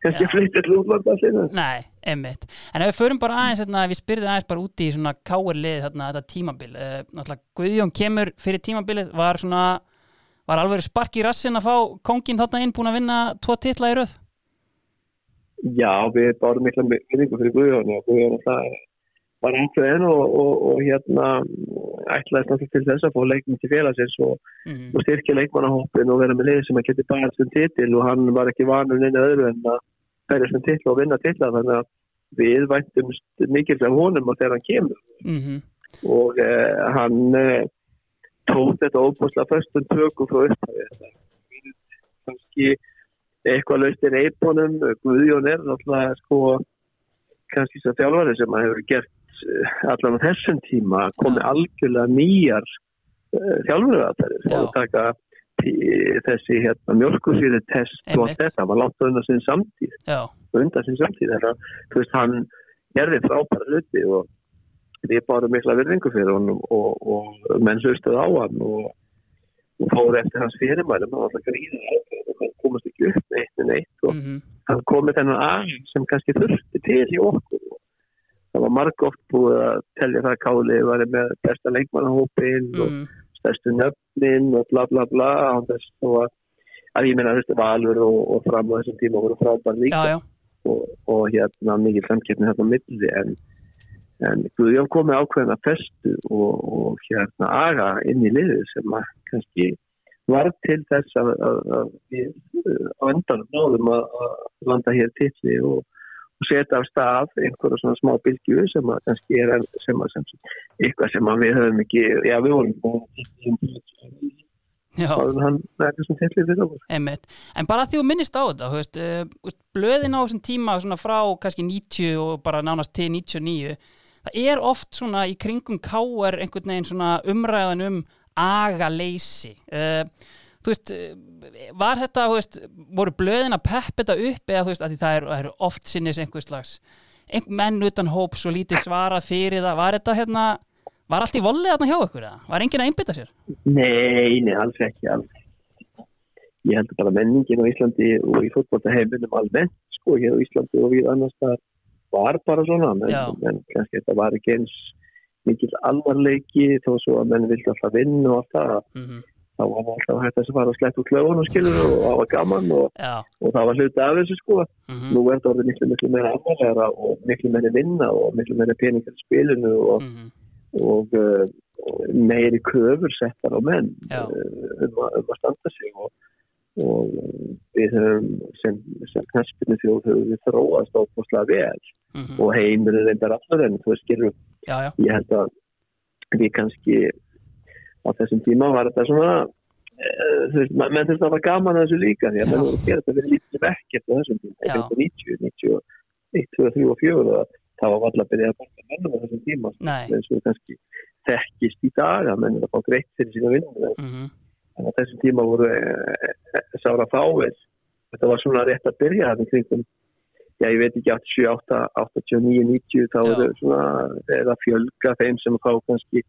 kannski Já. flytja til útlanda allir Nei, einmitt En ef við förum bara aðeins, hérna, við spyrðum aðeins bara úti í svona káir-lið, hérna, þetta tímabil uh, Náttúrulega Guðjón kemur fyrir tímabilið var svona, var alveg spark í rassin að fá kongin þarna inn búin að vinna tvo titla í röð Já, við bárum mikla minningu fyrir Guðjón og Guðjón það var ákveðin og, og, og hérna ætlaðist náttúrulega til þess að fá leikminn til félagsins og, mm. og styrkja leikmannahópin og vera með liði sem að geti bara sem titil og hann var ekki vanur neina öðru en að ferja sem titla og vinna titla þannig að við væntum mikil af honum og þegar hann kemur. Mm og eh, hann eh, tók þetta óbúslega föstum tökum frá er kannski eitthvað laust í reypunum Guðjón er náttúrulega sko kannski svo þjálfari sem að hefur gert eh, allan á þessum tíma komið algjörlega nýjar uh, þjálfuröðatæri Já. og taka tí- þessi hérna, mjölkusýri test og Einmitt. allt þetta, hann var langt undan sinni samtíð. Já, undan sinni samtíð þannig að þú veist hann gerði frábæra hluti og við bárum mikla virðingu fyrir honum og, og menn hlustuð á hann og, og fóru eftir hans fyrirmælum. Hann var alltaf og hann komast ekki upp með eitt en eitt og mm hann kom með þennan aðeins sem kannski þurfti til í okkur og það var marg oft búið að telja það að Káli var með besta leikmannahópin og mm. stærstu nöfnin og bla bla bla. Án þess þó að, að ég meina þessi valur og, og fram á þessum tíma voru frábær líka. Já, já, og, og hérna mikið samkeppni hérna á milli en, en Guðjón komið ákveðina festu og, og hérna aga inn í liðið sem að kannski var til þess að, að, að við uh, á endanum náðum að, að landa hér tilli og, og setja af stað einhverja svona smá bylgju sem að kannski er sem að sem, eitthvað sem að við höfum ekki, já við vorum að hann er þessum tilli fyrir okkur. En bara því þú minnist á þetta, þú veist, blöðin á þessum tíma svona frá kannski 90 og bara nánast til 99, það er oft svona í kringum káar einhvern veginn svona umræðan um agaleysi. Uh, þú veist, var þetta, þú veist, voru blöðin að peppa þetta upp eða þú veist, að það eru er oft sinnis einhvers slags, einhver menn utan hóps og lítið svarað fyrir það, var þetta hérna, var allt í vollið þarna hjá ykkur eða? Var enginn að einbytta sér? Nei, nei, alls ekki, alls ekki. Ég held bara menningin á Íslandi og í fótbolta heiminum almennt, sko, hér á Íslandi og við annars það var bara svona, menn, menn kannski þetta var ekki eins mikill alvarleiki þó svo að menn vildi alltaf vinna og allt það, Mm þá var það alltaf hægt að fara að sletta úr klöfun og skilur og það var gaman og, og það var hluti af þessu, sko. Mm Nú er þetta orðið miklu, miklu meira alvarlegra og miklu meira vinna og miklu meira peningar í spilinu og -hmm. og uh, meiri kröfur settar á menn uh, um, að, um að standa sig og, og við höfum sem, sem knæspinu þjóð höfum við þróast óbúslega vel Mhm. og heimurinn reyndar allar en þú veist, skilur, Já, já. ég held að við kannski á þessum tíma var þetta svona þú veist, menn þurfti að hafa gaman að þessu líka því að menn voru að gera þetta fyrir lítið sem ekkert á þessum tíma, Já. 90, 90, 1, 2, 3 og 4 og það var alltaf að byrja að borga mennum á þessum tíma. Eins og kannski þekkist í dag að menn er að fá greitt fyrir sína vinnum Mm en á þessum tíma voru e, e, sára fáið þetta var svona rétt að byrja þannig kringum já ég veit ekki 87, 89, 90 þá er það er fjölga þeim sem fá kannski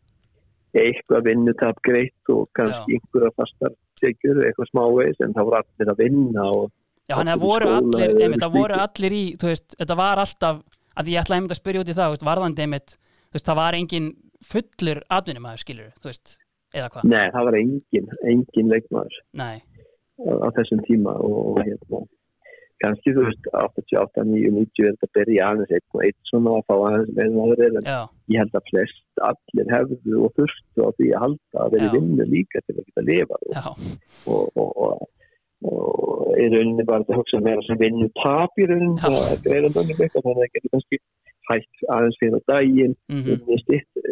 eitthvað vinnutap greitt og kannski einhverja fastar tekjur, eitthvað smávegis en það voru allir að vinna og Já, hann Allir í voru allir, einmitt, það voru allir í, þú veist, þetta var alltaf, að ég ætla einmitt að spyrja út í það, þú veist, varðandi einmitt, þú veist, það var engin fullur atvinnumæður, skilur, þú veist, eða hvað? Nei, það var engin, engin leikmaður Nei, á, á þessum tíma og, og hérna kannski þú veist 88, 9, 90 er þetta að byrja aðeins einn og einn svona að fá aðeins með aðrir en já, ég held að flest allir hefðu og þurftu á því að halda að í vinnu líka til að geta lifa og, og, og, og, í rauninni bara að hugsa meira sem vinnu tap í rauninni Já. að greiða mönnum eitthvað þannig að það getur kannski hægt aðeins fyrir daginn unni stitt-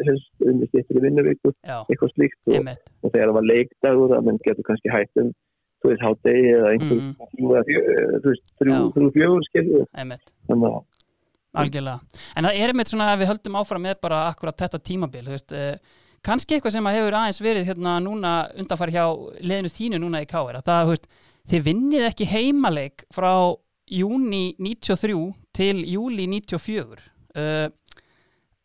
unni stittir í vinnuvíku eitthvað slíkt og, þegar það var leikdagur að menn getur kannski hægt um þú veist hátegi eða einhver eða fjö- þú veist þrjú, fjögur einmitt. þannig að Algjörlega. En það er einmitt svona að við höldum áfram með bara akkurat þetta tímabil, veist, eh, kannski eitthvað sem að hefur aðeins verið hérna núna undanfæri hjá leðinu þínu núna í K.R. að það, þú veist, þið vinnið ekki heimaleik frá júni 93 til júli 94. Uh,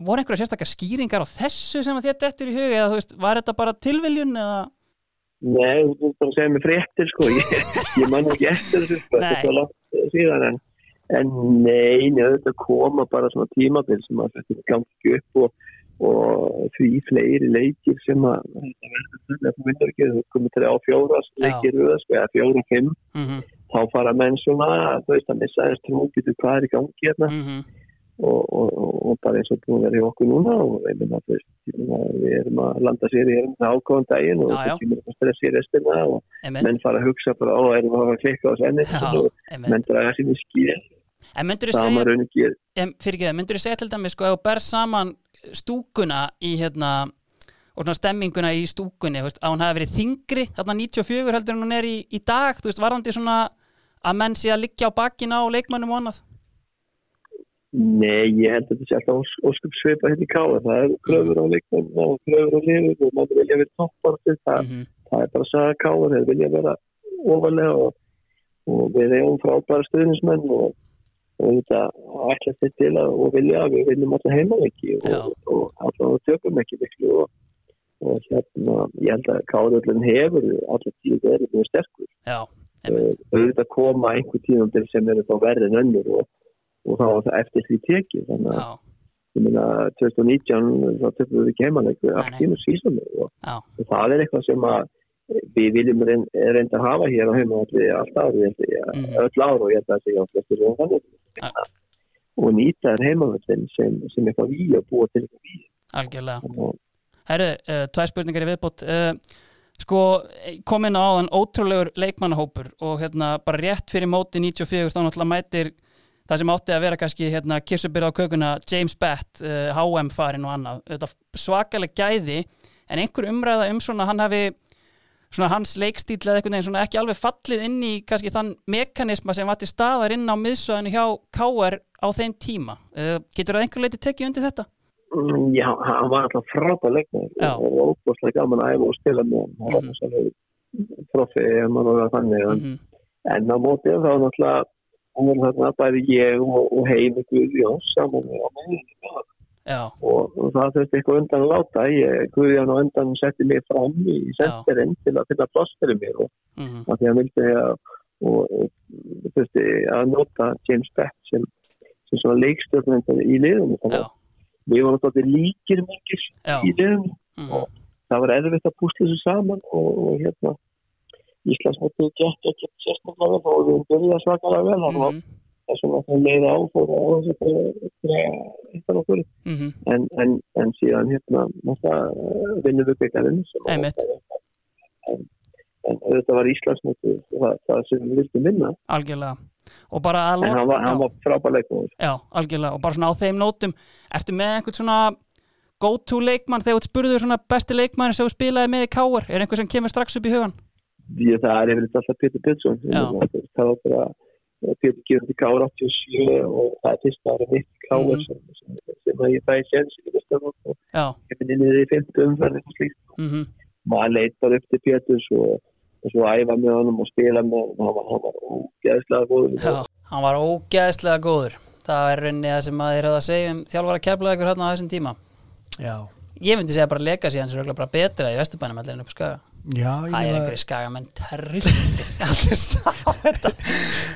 voru einhverja sérstakar skýringar á þessu sem að þér dettur í huga eða veist, var þetta bara tilviljun eða? Nei, þú ert bara að segja mér fréttir sko, ég, ég man ekki eftir þessu sko, þetta er langt síðan en, en nei, neður þetta koma bara svona tímabil sem að þetta gangi upp og, og því fleiri leikir sem að þetta verður þetta þú vinnur ekki, þú komið til á fjóra leikir röða, sko, eða fjóra, fimm. Mm þá fara menn svona, þú veist að missa þess trú, getur hvað er í gangi hérna. -hmm. Og, og, og, og bara eins og búin að vera í okkur núna og ég meina, við erum að landa sér í erum það ákváðan daginn og það kemur að stressa í restina og Einmitt. menn fara að hugsa bara, ó, erum við að klikka á senni Já, og menn draga sín í skýr En myndur þú segja segja til dæmis sko, ef þú ber saman stúkuna í hérna og svona stemminguna í stúkunni veist, að hún hafi verið þingri þarna 94 heldur en hún er í, í dag þú veist, varðandi svona að menn sé að liggja á bakina á leikmönnum og annað Nei, ég held að þetta sé alltaf ós- óskup svipa hérna í káða, það er kröfur á leikmenn og kröfur á liður og menn vilja vera toppartið, það, mm -hmm. það er bara að sagða káða, þeir vilja vera ofalega og, og við eigum frábæra stuðnismenn og, og þetta ætla þetta til að og vilja að við viljum alltaf heima ekki og, og alltaf tökum ekki miklu og, og hérna ég held að káðullin hefur alltaf tíu verið mjög sterkur. Já, uh, auðvitað koma einhver tíðum sem eru þá verið en önnur og, og þá er það eftir því tekið þannig að ég meina 2019 þá tökum við ekki allt nei. tíma sísum og, og það er eitthvað sem að við viljum reyn- reynda að hafa hér á heimavalli alltaf Mhm. öll ár og ég held að það sé á og nýta þær heimavallin sem, sem eitthvað við og búa til eitthvað við algjörlega. Herru, uh, tvær spurningar í viðbót. Uh, sko, komin á þann ótrúlegur leikmannahópur og hérna bara rétt fyrir móti 94 þá náttúrulega mætir það sem átti að vera kannski hérna kirsubyrða á kökuna James Bett, uh, HM farin og annað þetta svakaleg gæði en einhver umræða um svona hann hafi svona hans leikstíl eða einhvern veginn svona ekki alveg fallið inn í kannski þann mekanisma sem var til staðar inn á miðsöðinu hjá KR á þeim tíma uh, getur það einhver leiti tekið undir þetta? mm, já, hann var alltaf frábæð Já. og það var óbúslega gaman að æfa og spila með hann hann var Mhm. svolítið profi ef maður var þannig en, en á mótið þá náttúrulega hún var þarna bæði ég og, og heim Guðjón saman með Já, og, og það þurfti eitthvað undan að láta. Ég, Guðjón á undan setti mig fram í senterinn til að finna pláss fyrir mig og mm að því að vildi að þurfti að nota James Bett sem, sem svona leikstjórnendar í að við vorum þáttið líkir já. í liðinu mm og það var erfitt að púsla þessu saman og, og hérna Íslandsmótið gekk ekki sérstaklega vel og við byrjaði svakalega vel að -hmm. þessum að það leiði á fór að eitthvað okkur Mm -hmm. en, en, en síðan hérna náttúrulega vinnum við byggjarinn en, þetta var Íslandsmótið það, það sem við vildum vinna. Algjörlega. Og bara að en hann var, var frábæleikum já, algjörlega. Og bara svona á þeim nótum ertu með einhvern svona go to leikmann þegar þú spurður svona besti leikmann sem þú spilaði með í káar er einhver sem kemur strax upp í hugan því að það er yfir alltaf Pétur Pétursson Já. það var bara Pétur gefur til Káur 87 og það er fyrsta ára mitt Káur Mhm. sem, sem, sem að ég fæði séns í Vestarvók og ég finn inn í því fymtu umferð eitthvað slíkt. Mm maður leit bara upp til Péturs og, og svo æfa með honum og spila með honum var, hann var ógeðslega góður. Já hann var ógeðslega góður. Það er rauninni það sem maður er að segja um þjálfara keflaði ykkur hérna á þessum tíma. Já, ég myndi segja bara legacy hans er bara betra í Vesturbænum allir en upp á skaga já það er einhverju skagamenn terrill allir þetta.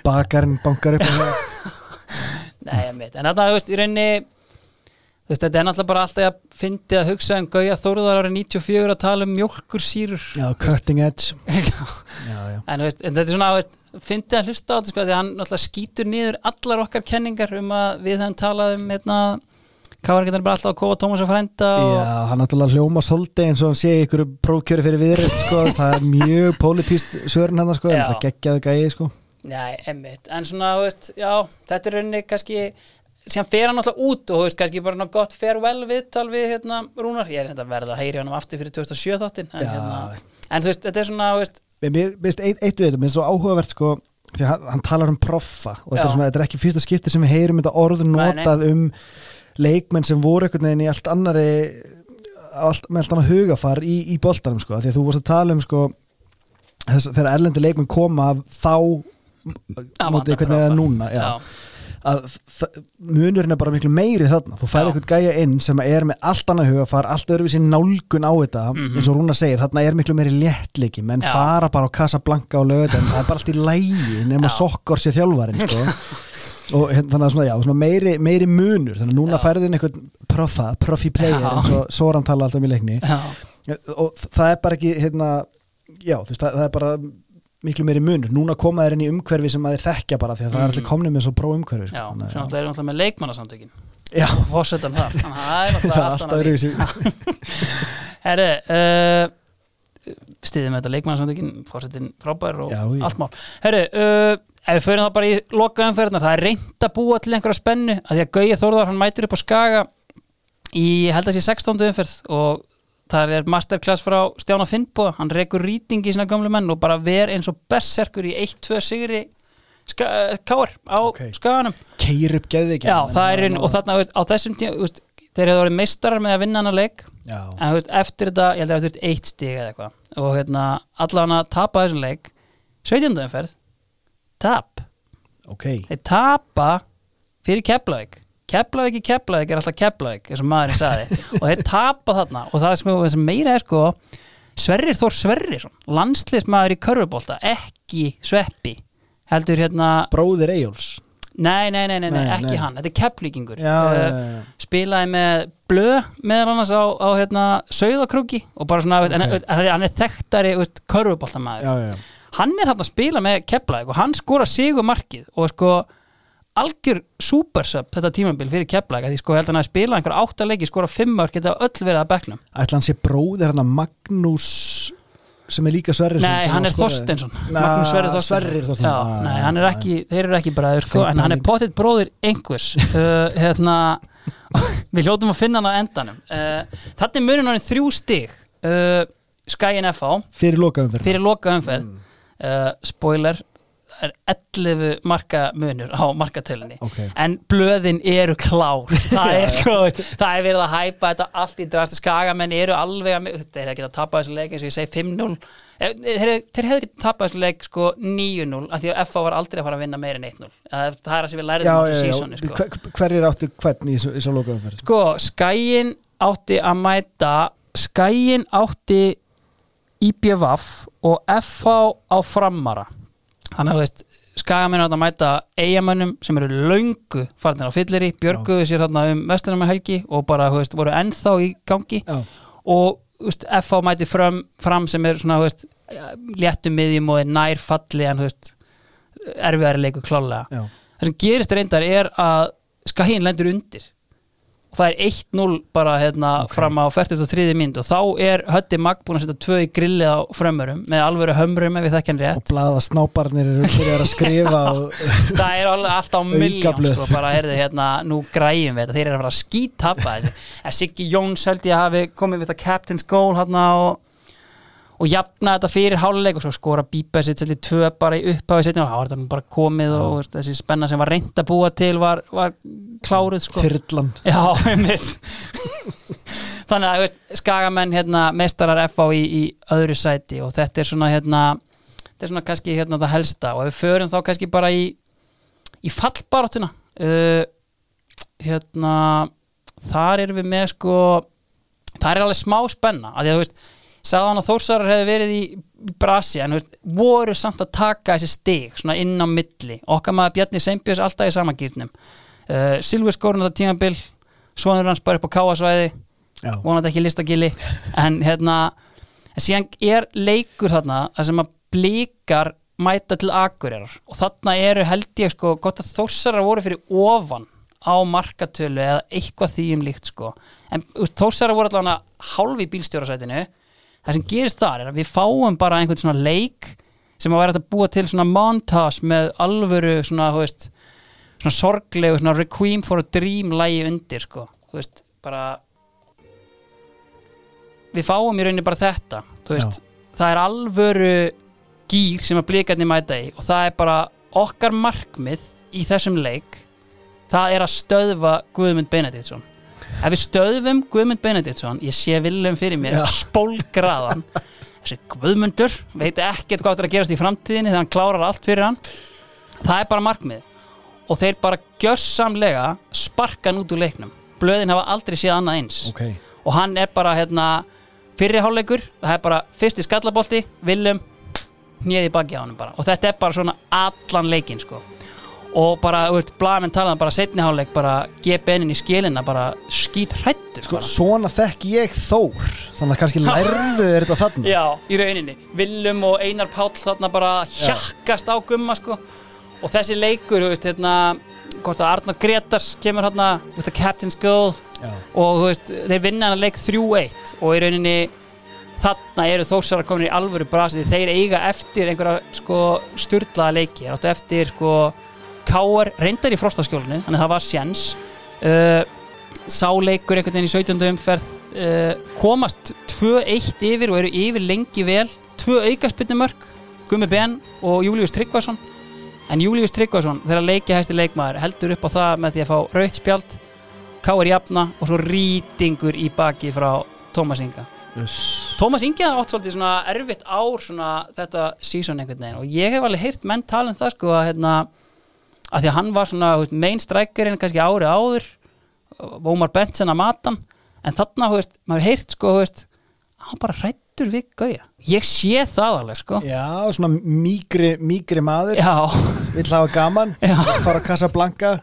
Bakarinn bankar upp Nei, en þarna, þú veist, í rauninni Þú veist, þetta er náttúrulega bara alltaf að fyndi að hugsa um Gauja Þórðar árið 94 að tala um mjölkursýrur Já, cutting edge. Já, já en, veist, en þetta er svona, þú veist, fyndi að hlusta á þetta sko, því að hann náttúrulega skýtur niður allar okkar kenningar um að við höfum talað um hérna, hvað var ekki bara alltaf að kóa Tómas að frænda og, Já, hann náttúrulega hljóma svolítið eins og hann sé ykkur prófkjöri fyrir viðrið sko. það er mjög pólitíst svörin hann sko, Já. það geggjaðu gæði sko. Nei, emmitt, en svona, veist, já, þetta er rauninni kannski, síðan fer hann alltaf út og, þú veist, kannski bara gott farewell viðtal við, hérna, Rúnar, ég er hérna að verða að heyri hann aftur fyrir 2007 þáttin, en, Já. hérna, en þú veist, þetta er svona, veist, Mér finnst eitt, eitt við þetta, mér er svo áhugavert sko, því hann, hann talar um proffa og þetta er, svona, þetta er ekki fyrsta skipti sem við heyrum þetta orð nei. notað um leikmenn sem voru einhvern veginn í allt annari allt, með allt annað hugafar í, í boltanum sko, því að þú vorst að tala um sko, þess, þegar erlendi leikmenn koma þá vanda hvernig það er núna já. já, að munurinn er bara miklu meiri þarna þú færði Já. eitthvað gæja inn sem er með allt annað hugafar, allt öðruvísi nálgun á þetta eins og Rúna segir, þarna er miklu meiri léttliki, menn. Já. fara bara á Casablanca og lögðan, það er bara allt í lægi nema sokkor sér þjálfarin sko. og hérna, þannig að svona, já, svona meiri, meiri munur, þannig að núna Já. færði inn eitthvað proffa, profi player Já. eins og Soran tala alltaf um í leikni já, og það er bara ekki hérna, já, þú veist, það, það er bara miklu meiri munur, núna koma þeir inn í umhverfi sem að þeir þekkja bara því að það er allir komnið með svo pró umhverfi Mm. já, sko. sem Þannig að- náttúrulega er náttúrulega með leikmannasamtökin, já, fórsetan þar, þannig að það er það er alltaf öðruvísi Herri, uh, stiðið með þetta leikmannasamtökin, fórsetin frábær og Já, já. allt mál. Herri, uh, ef við förum þá bara í loka umferðina, það er reynd að búa til einhverja spennu, að því að Gauja Þórðar, hann mætur upp á Skaga í, held að sé 16. umferð og það er masterclass frá Stjána Finnbúa, hann rekur rýting í sína gamlu menn og bara ver eins og berserkur í 1-2 sigri káar á Ok. Skaganum. keir upp það einn, og þarna, á þessum tíma, þeir hefur verið meistarar með að vinna hana leik já, en veist, eftir þetta, ég held að það eftir eitt stig eða eitthvað og hérna, allan að tapa þessum leik 17. umferð tap, ok. Þeir tapa fyrir Keflavík. Keflavík í Keflavík er alltaf Keflavík eins og maðurinn sagði. Og þeir tapa þarna. Og það er sem meira er sko Sverrir Þór Sverrisson landsliðsmaður í körfubólta ekki sveppi heldur hérna, bróðir Eyjóls nei, nei, nei, nei, nei ekki nei. hann, þetta er Keflíkingur já, já, já, spilaði með blöð meðal annars á, á hérna, Sauðakrúki og bara svona, Ok. en, en, en, hann er þekktari körfuboltamæður já, já. Hann er hann að spila með Keflavík og hann skora sigur markið og sko algjör supersub þetta tímabil fyrir Keflavík að því sko held að hann að spila einhver áttaleiki skora fimmar geta öll verið að bekknum. Ætla hann sé bróðir hann Magnús sem er líka Sverrisson Nei, sem hann er Na, Magnús Sverrir Þorsteinsson. Já, Ah, nei, hann er ekki, þeir eru ekki bræður sko, en hann er pottitt bróðir einhvers. Uh, hérna, við hljótum að finna hann á endanum. Uh, þetta er munin hann þrjú stig uh, Skyin FH fyrir lokaðum fyrir fyrir loka umferð uh, spoiler er 11 marka munur á markatölinni. Ok. en blöðin eru klár. Það er sko, það er verið að hæpa þetta allt í drast, skagamenn eru alveg að, þeir hefði getað tapað þessu leik eins og ég segi 5-0 Eh, þeir, hefði getað tapað þessu leik sko 9-0 af því að FA var aldrei að fara að vinna meira en 1-0 það er það er sem við á já, þessu já. sísoni sko. Hver, hverjir áttu hvern í þessu- fyrir Sko, Skæin átti að mæta Skæin átti IBVF og FH á framara. Þannig að veist Skagamenn átti að mæta eigamönnum sem eru löngu farnir á fyllir í, björguðu sér þarna um vestunum með helgi og bara, veist, voru ennþá í gangi. Já. og veist, FH mæti fram, fram sem er svona, veist, léttum miðjum og er nær falli en, erfiðari leikur klálega það sem gerist reyndar er að Skagin lendur undir og það er 1-0 bara hérna fram á 43. mynd. Og þá er Hötti Magg búin að setja tvö í grillið á frömmurum með alvöru hömrum ef við þekkjan rétt. Og blaða snáparnir eru byrjar að skrifa það er alltaf miljón sko, bara heyrðu hérna, nú græjum við þetta. Þeir eru að fara að skítappa en Siggi Jóns held ég hafi komið við það captain's goal hérna og og jafna þetta fyrir háluleik og svo skora Bípa sitt selli tvö bara í upphafi setjum og þá var þetta bara komið og veist, þessi spenna sem var reynd að búa til var, var kláruð sko. Þyrlan. Já, Þannig að, veist, skagamenn hérna, mestarar FA í, í öðru sæti og þetta er svona hérna þetta er svona kannski hérna það helsta. Og ef við förum þá kannski bara í í fallbaráttuna uh, hérna þar erum við með sko það er alveg smá spenna. Að því að þú veist sagði hann að Þórsarar hefði verið í brasi en voru samt að taka þessi stig svona inn á milli. Okkar maður Bjarni Seimbjörns alltaf í samagýrnum uh, Silvi skórun þetta tímabil svonur hans bara upp á káasvæði vonandi ekki listagili en hérna en síðan er leikur þarna það sem að blíkar mæta til akureyrar. Og þarna eru held ég sko gott að þórsarar voru fyrir ofan á markatölu eða eitthvað því um líkt sko. En þórsarar voru allavega hálf í bílstjórasætinu það sem gerist þar er að við fáum bara einhvern svona leik sem að vera að búa til svona montage með alvöru svona, þú veist svona sorglegu, svona requiem for a dream lægi undir sko, þú veist, bara við fáum í rauninni bara þetta þú veist, það er alvöru gýr sem að blikarnir mæta í og það er bara okkar markmið í þessum leik það er að stöðva Guðmund Benediktsson ef við stöðvum Guðmund Benediktsson ég sé viljum fyrir mér spólgraðan. Þessi Guðmundur veit ekkert hvað það er að gerast í framtíðinni þegar hann klárar allt fyrir hann. Það er bara markmið. Og þeir bara gjössamlega sparka hann út úr leiknum. Blöðin hafa aldrei séð annað eins. Ok. Og hann er bara hérna fyrri hálfleikur, það er bara fyrsti skallabolti, Willum hnjöði baki á hann bara. Og þetta er bara svona allan leikinn sko og bara, þú veist, blaðmenn talaðan bara setni hálfleik, bara GBN-in í skilina bara skít hrættur Sko, svona þekk ég Þór Þannig að kannski lærðu þeir þetta þarna. Já, í rauninni, Willum og Einar Páll þarna bara hjakkast á gumma sko. Og þessi leikur, þú veist, hérna hvort að Arnar Gretars kemur hérna with the captain's goal. Já. og þú veist, þeir vinna hann leik 3-1 og í rauninni þarna eru þósarar komin í alvöru brasi. Þeir eiga eftir einhverja sko sturlaða leiki, þeir áttu eftir sko Káar reyndar í frostaskjólinu þannig að það var sjens uh, sáleikur einhvern veginn í 17. umferð uh, komast 2-1 yfir og eru yfir lengi vel. Tvö aukaspynnumörk, Gummi Ben og Július Tryggvason. En Július Tryggvason þegar leikja hæsti leikmaður heldur upp á það með því að fá rautt spjald. Káar jafna og svo rýtingur í baki frá Tómas Inga. Tómas Ingi hafði átt svolítið svona erfitt ár svona þetta sísón einhvern veginn. Og ég hef alveg heyrt menn tala um það sko að hérna að því að hann var svona veist, main strikerinn kannski árið áður Ómar Benson að matan en þarna, veist, maður heyrt sko veist, hann bara hrættur við gauja. Ég sé það alveg sko. Já, svona mýgri, mýgri maður. Vill hafa gaman. Fara að kassa blanka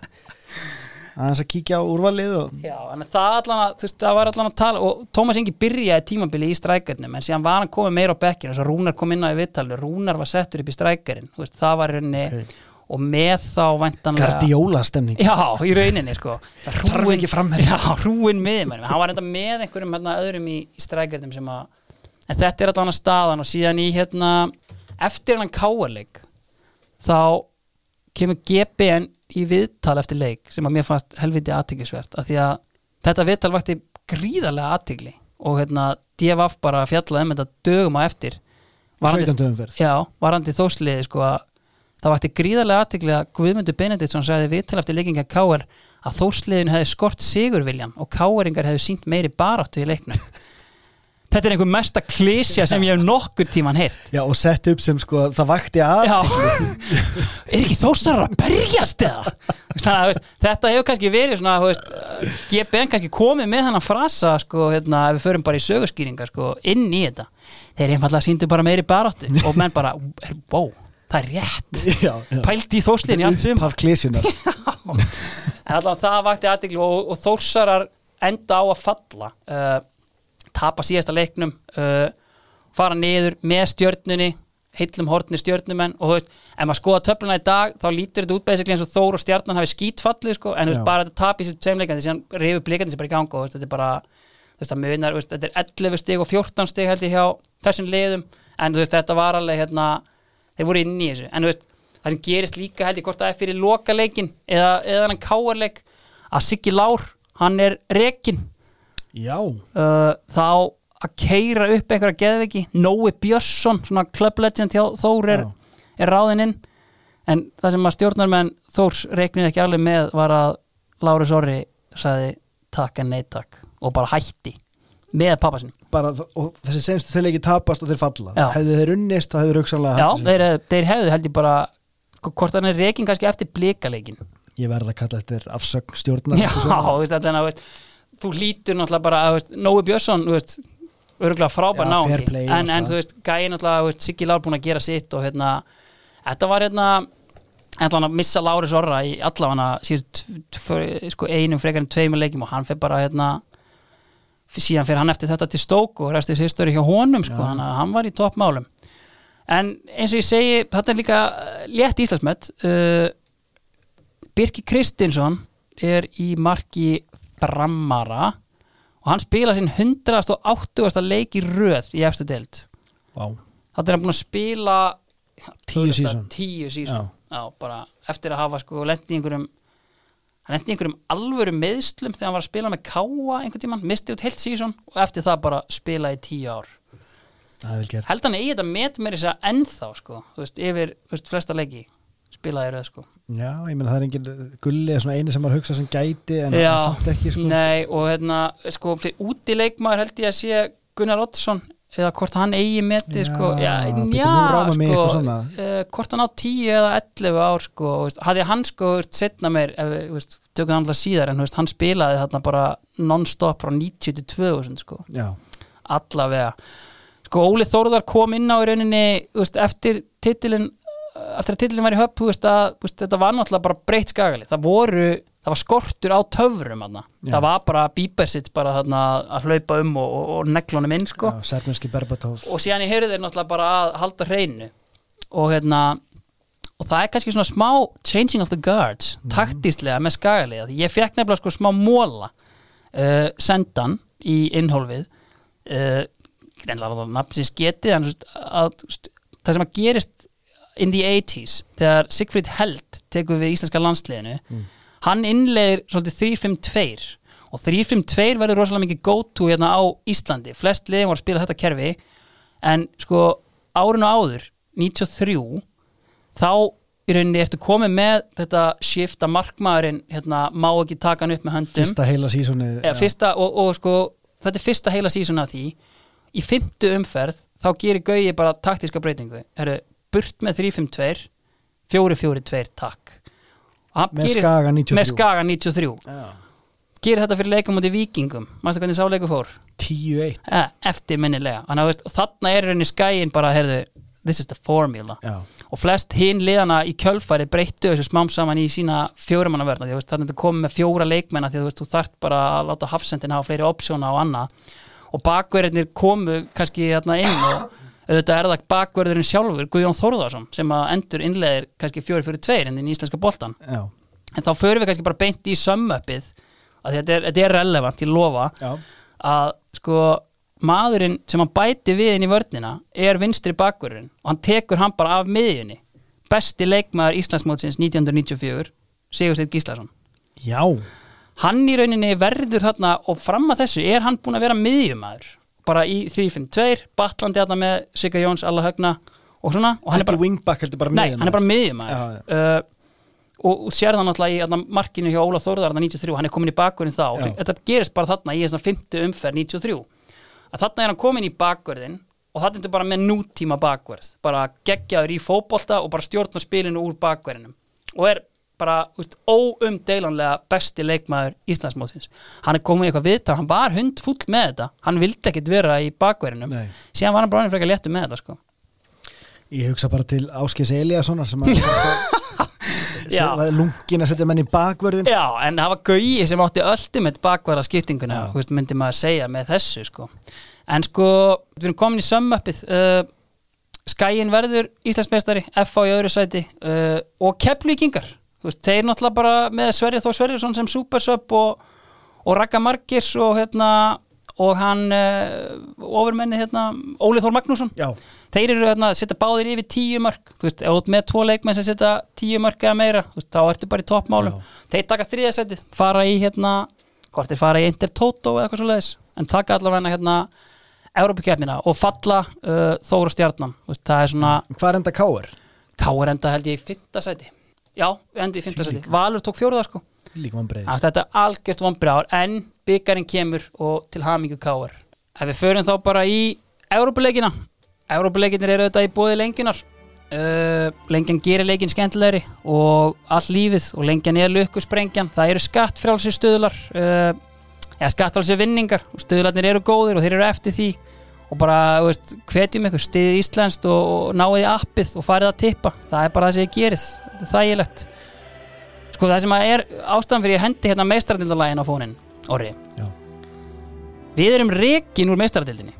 Aðeins að kíkja á úrvalið og... Já, en það allan að, þú veist, það var allan að tala og Tómas Ingi byrjaði tímabili í strækjarnum en síðan var hann komið meira á bekkinu þess að Rúnar kom inn á í viðtalinu, Rúnar var settur upp í strækjarinn, þú veist, það var í rauninni og með þá væntanlega Gardiola stemning Já, í rauninni sko Það Þarf ekki framherja. Já, hrúin miðmenn Hann var enda með einhverjum hérna, öðrum í, í strækjardum sem að En þetta er allan að staðan og síðan í hérna Eftir hann káarleik Þá kemur GBN í viðtal eftir leik sem að mér fannst helviti aðtiklisvert af því að þetta viðtal vakti gríðarlega aðtikli og hérna DFF bara fjallaði um þetta dögum á eftir Varðandi- 17. umferð Já, varandi þósliði sko að það vakti gríðarlega aðtikli að Guðmundur Benediktsson sagði viðtal eftir leikinga K.R. að þósliðin hefði skort sigurviljan og K.R.ingar hefði sínt meiri baráttu í leiknum Þetta er einhver mesta klísja sem ég hef nokkur tíman heyrt Já, og sett upp sem sko, það vakti að Já, er ekki þósar að berjast eða? Að þetta hefur kannski verið svona, veist, GBN kannski komið með hann frasa, sko, hérna, ef við förum bara í sögurskýringar, sko, inn í þetta. Þeir einfallega síndu bara meiri baráttu og menn bara, wow, það er rétt. Já, já. Pælt í þóslinni allt sum. Upphaf klísjunar En allavega það vakti aðtikli og, og þórsarar enda á að falla. Uh, tapa síðasta leiknum, uh, fara niður með stjörnunni, heillum hortni stjörnumenn og þú veist, ef maður skoða töfluna í dag þá lítur þetta út basically eins og Þór og stjarnan hafi skítfallið sko, en þú veist, bara þetta tap í þessu tveimleikandi síðan reyfu blikandi sér bara í gang og þetta er bara þú veist, það munar, þetta er 11 stig og 14 stig held ég hjá þessum liðum en þú veist, þetta var alveg hérna þeir voru inn í þessu, en veist það sem gerist líka held ég hvort það er fyrir lokaleikin eða, eða hann káarleik að Siggi Lár, hann er rekin Já, uh, þá að keira upp einhverja geðviki Nói Björnsson, svona club legend hjá Þór er, er ráðinn inn. En það sem að stjórnarmenn Þórs reiknið ekki alveg með var að Lárus Orri sagði takk en nei takk. Og bara hætti með pappa sinni bara, og þessi senstu þeir leiki tapast og þeir falla. Já. Hefðu þeir unnist, þá hefur hugsanlega Já, hætt þessu. þeir, þeir hefðu held ég bara hvort hann er reikin kannski eftir blikaleikin. Ég verð að kalla eftir afsögn stjórnar. Já, þú veist, þetta er að, veist, þú hlýtur náttúrulega bara, Nói Björnsson, örgulega frábær fair play en, en þú veist, gæði náttúrulega, Siggi Lár búin að gera sitt og hérna, þetta var hérna, ætla hann að missa Láris Orra í allavega síðan sko, einum frekar en tveimur leikjum og hann fyrir bara hérna síðan fyrir hann eftir þetta til stók og restið sérstöri hjá honum sko, hann, hann var í toppmálum. En eins og ég segi, þetta er líka létt Íslandsmet. Uh, Birki Kristinsson er í marki Brammara og hann spila sinn 180. leik í röð í eftir deild. Vá. þetta er hann búin að spila Tíu sísón eftir að hafa sko lendi í einhverjum hann lendi í einhverjum alvöru meðslum þegar hann var að spila með Káa einhvern tímann, misti út heilt sísón og eftir það bara spila í tíu ár. Held hann eigi þetta met mér þess að ennþá sko, þú veist, yfir þú veist, flesta leiki spilaði röð sko. Já, ég meina það er engin gulli er svona eini sem maður hugsa sem gæti en Já, samt ekki sko. Nei og hérna sko fyrir úti leikmaður held ég að sé Gunnar Oddsson eða hvort hann eigi meti Já, sko, já, já sko. uh, hvort hann á 10 eða 11 ár sko, hafði hann sko setna þú veist, tökum hann alltaf síðar en hann spilaði þarna bara non-stop frá 90 til 2000 sko. Já, allavega. Sko Óli Þórðar kom inn á í rauninni veist, eftir titilin eftir að titilin var í höpp þetta var náttúrulega bara breytt skagali. Það voru, það var skortur á. Já. það var bara Bíbersitt bara þarna, að hlaupa um og, og, og neglunum inn sko. já og síðan ég heyrði þeir náttúrulega bara að halda hreinu og hérna og það er kannski svona smá changing of the guards taktíslega með skagalega ég fekk nefnilega sko smá móla uh, sendan í innhólfið uh, greinlega nafnsins getið en þú veist, að, þú veist, það sem að gerist in the 80s þegar Sigfrid Held tekur við íslenska landsliðinu hann innlegir svolítið 3-5-2 og 3-5-2 verður rosalega mikið go to hérna á Íslandi. Flest liðin var að spila þetta kerfi. En sko árinu áður 93 þá í rauninni ertu komið með þetta shift að markmaðurinn hérna, má ekki taka hann upp með höndum. Fyrsta heila eða, fyrsta, og, og sko þetta er fyrsta heila sísona af því. Í fymtu umferð þá gerir Gauji bara taktíska breytingu. Heru, burt með 3-5-2 4-4-2 takk Með gerir- Skaga 93. með Skaga 93 Já. gerir þetta fyrir leikum í vikingum mannstu hvernig sá leikur fór? 10-1 eh, eftir minnilega Þannig, er henni skæin bara heyrðu, this is the formula. Já, og flest hinn liðana í kjölfæri breyttu þessu smám saman í sína veist, þannig að þetta komið með fjóra leikmenna því að þú þarft bara að láta hafsendin hafa fleiri opsjóna og annað. Og bakverðinir komu kannski inn og auðvitað er það bakverðurinn sjálfur Guðjón Þórðarsson sem endur innleðir kannski fjóri fyrir tveir inn í íslenska boltan já, en þá förum við kannski bara beint í sömmöppið að þetta er, þetta er relevant, ég lofa já. að sko maðurinn sem hann bæti við inn í vörnina er vinstri bakverðurinn og hann tekur hann bara af miðjunni. Besti leikmaður Íslandsmótsins 1994 Sigursteinn Gíslason. Já, hann í rauninni verður þarna og fram að þessu er hann búin að vera miðjumæður bara í 3-5-2 batlandi þarna með Sigga Jóns alla högna og svona og hann er bara, wingback bara nei, hann er bara miðjumæður Já, uh, og, og sér það náttúrulega í þarna, markinu hjá Óla Þórðar þarna 93, hann er komin í bakverðin þá. Já. þetta gerist bara þarna í þessna 50 umferð 93 að þarna er hann komin í bakverðin og þarna er þetta bara með nútíma bakverð bara geggjaður í fótbolta og bara stjórna spilinu úr bakverðinum og er bara óumdeilanlega besti leikmaður Íslandsmótsins. Hann er komið í eitthvað viðtal, hann var hundfull með þetta. Hann vildi ekkit vera í bakverðinum. Síðan var hann hann frekar léttu með þetta sko. Ég hugsa bara til Áskis Eliassonar sem að sem var lungin að setja menn í bakvörðin Já, en það var Gauji sem átti ultimate bakvara skiptinguna, Já. þú veist, myndi maður segja með þessu, sko. En sko, við erum komin í sömmöppið, uh, Skæin verður Íslandsmeistari, FH í öðru sæti uh, og Keflvíkingar, þú veist, þeir náttúrulega bara með Sverri Þór Sverrisson sem supersub og, og Ragga Margers og hérna, og hann uh, ofurmenni hérna, Óli Þór Magnússon. Já, þeir eru hérna setja báðir yfir tíu mörg þú veist, ef þú með tvo leikmenn sem setja tíu mörg eða meira, þú veist, þá ertu bara í toppmálum. Þeir taka þriðasettið, fara í hérna hvort þeir fara í Inter Toto eða eitthvað svo leiðis, en taka allavega hérna Európa-kefnina og falla uh, Þóra Stjarnan, þú veist, það er svona hvað er enda káir? Káur enda held ég í fymta seti já, endi í fymta seti, Valur tók fjóruða sko. Þetta er algjört vombriðár en byggarinn kemur og til hamingu káar ef við förum þá bara í Európuleikina Európuleikinir eru þetta í bóði lengjunar. Uh, lengjan gerir leikin skemmtilegri og all lífið og lengjan er lukkusprengjan. Það eru skattfrálsir stöðlar uh, ja, skattfrálsir vinningar. Og stöðlarnir eru góðir og þeir eru eftir því og bara, þú veist, hvetjum ykkur stiðið íslenskt og, og náið í appið og farið að tippa það er bara það sem ég gerið þetta er þægilegt sko það sem að er ástæðan fyrir ég hendi hérna meistaradildalagin á fónin orri Já. við erum rekin úr meistaradildinni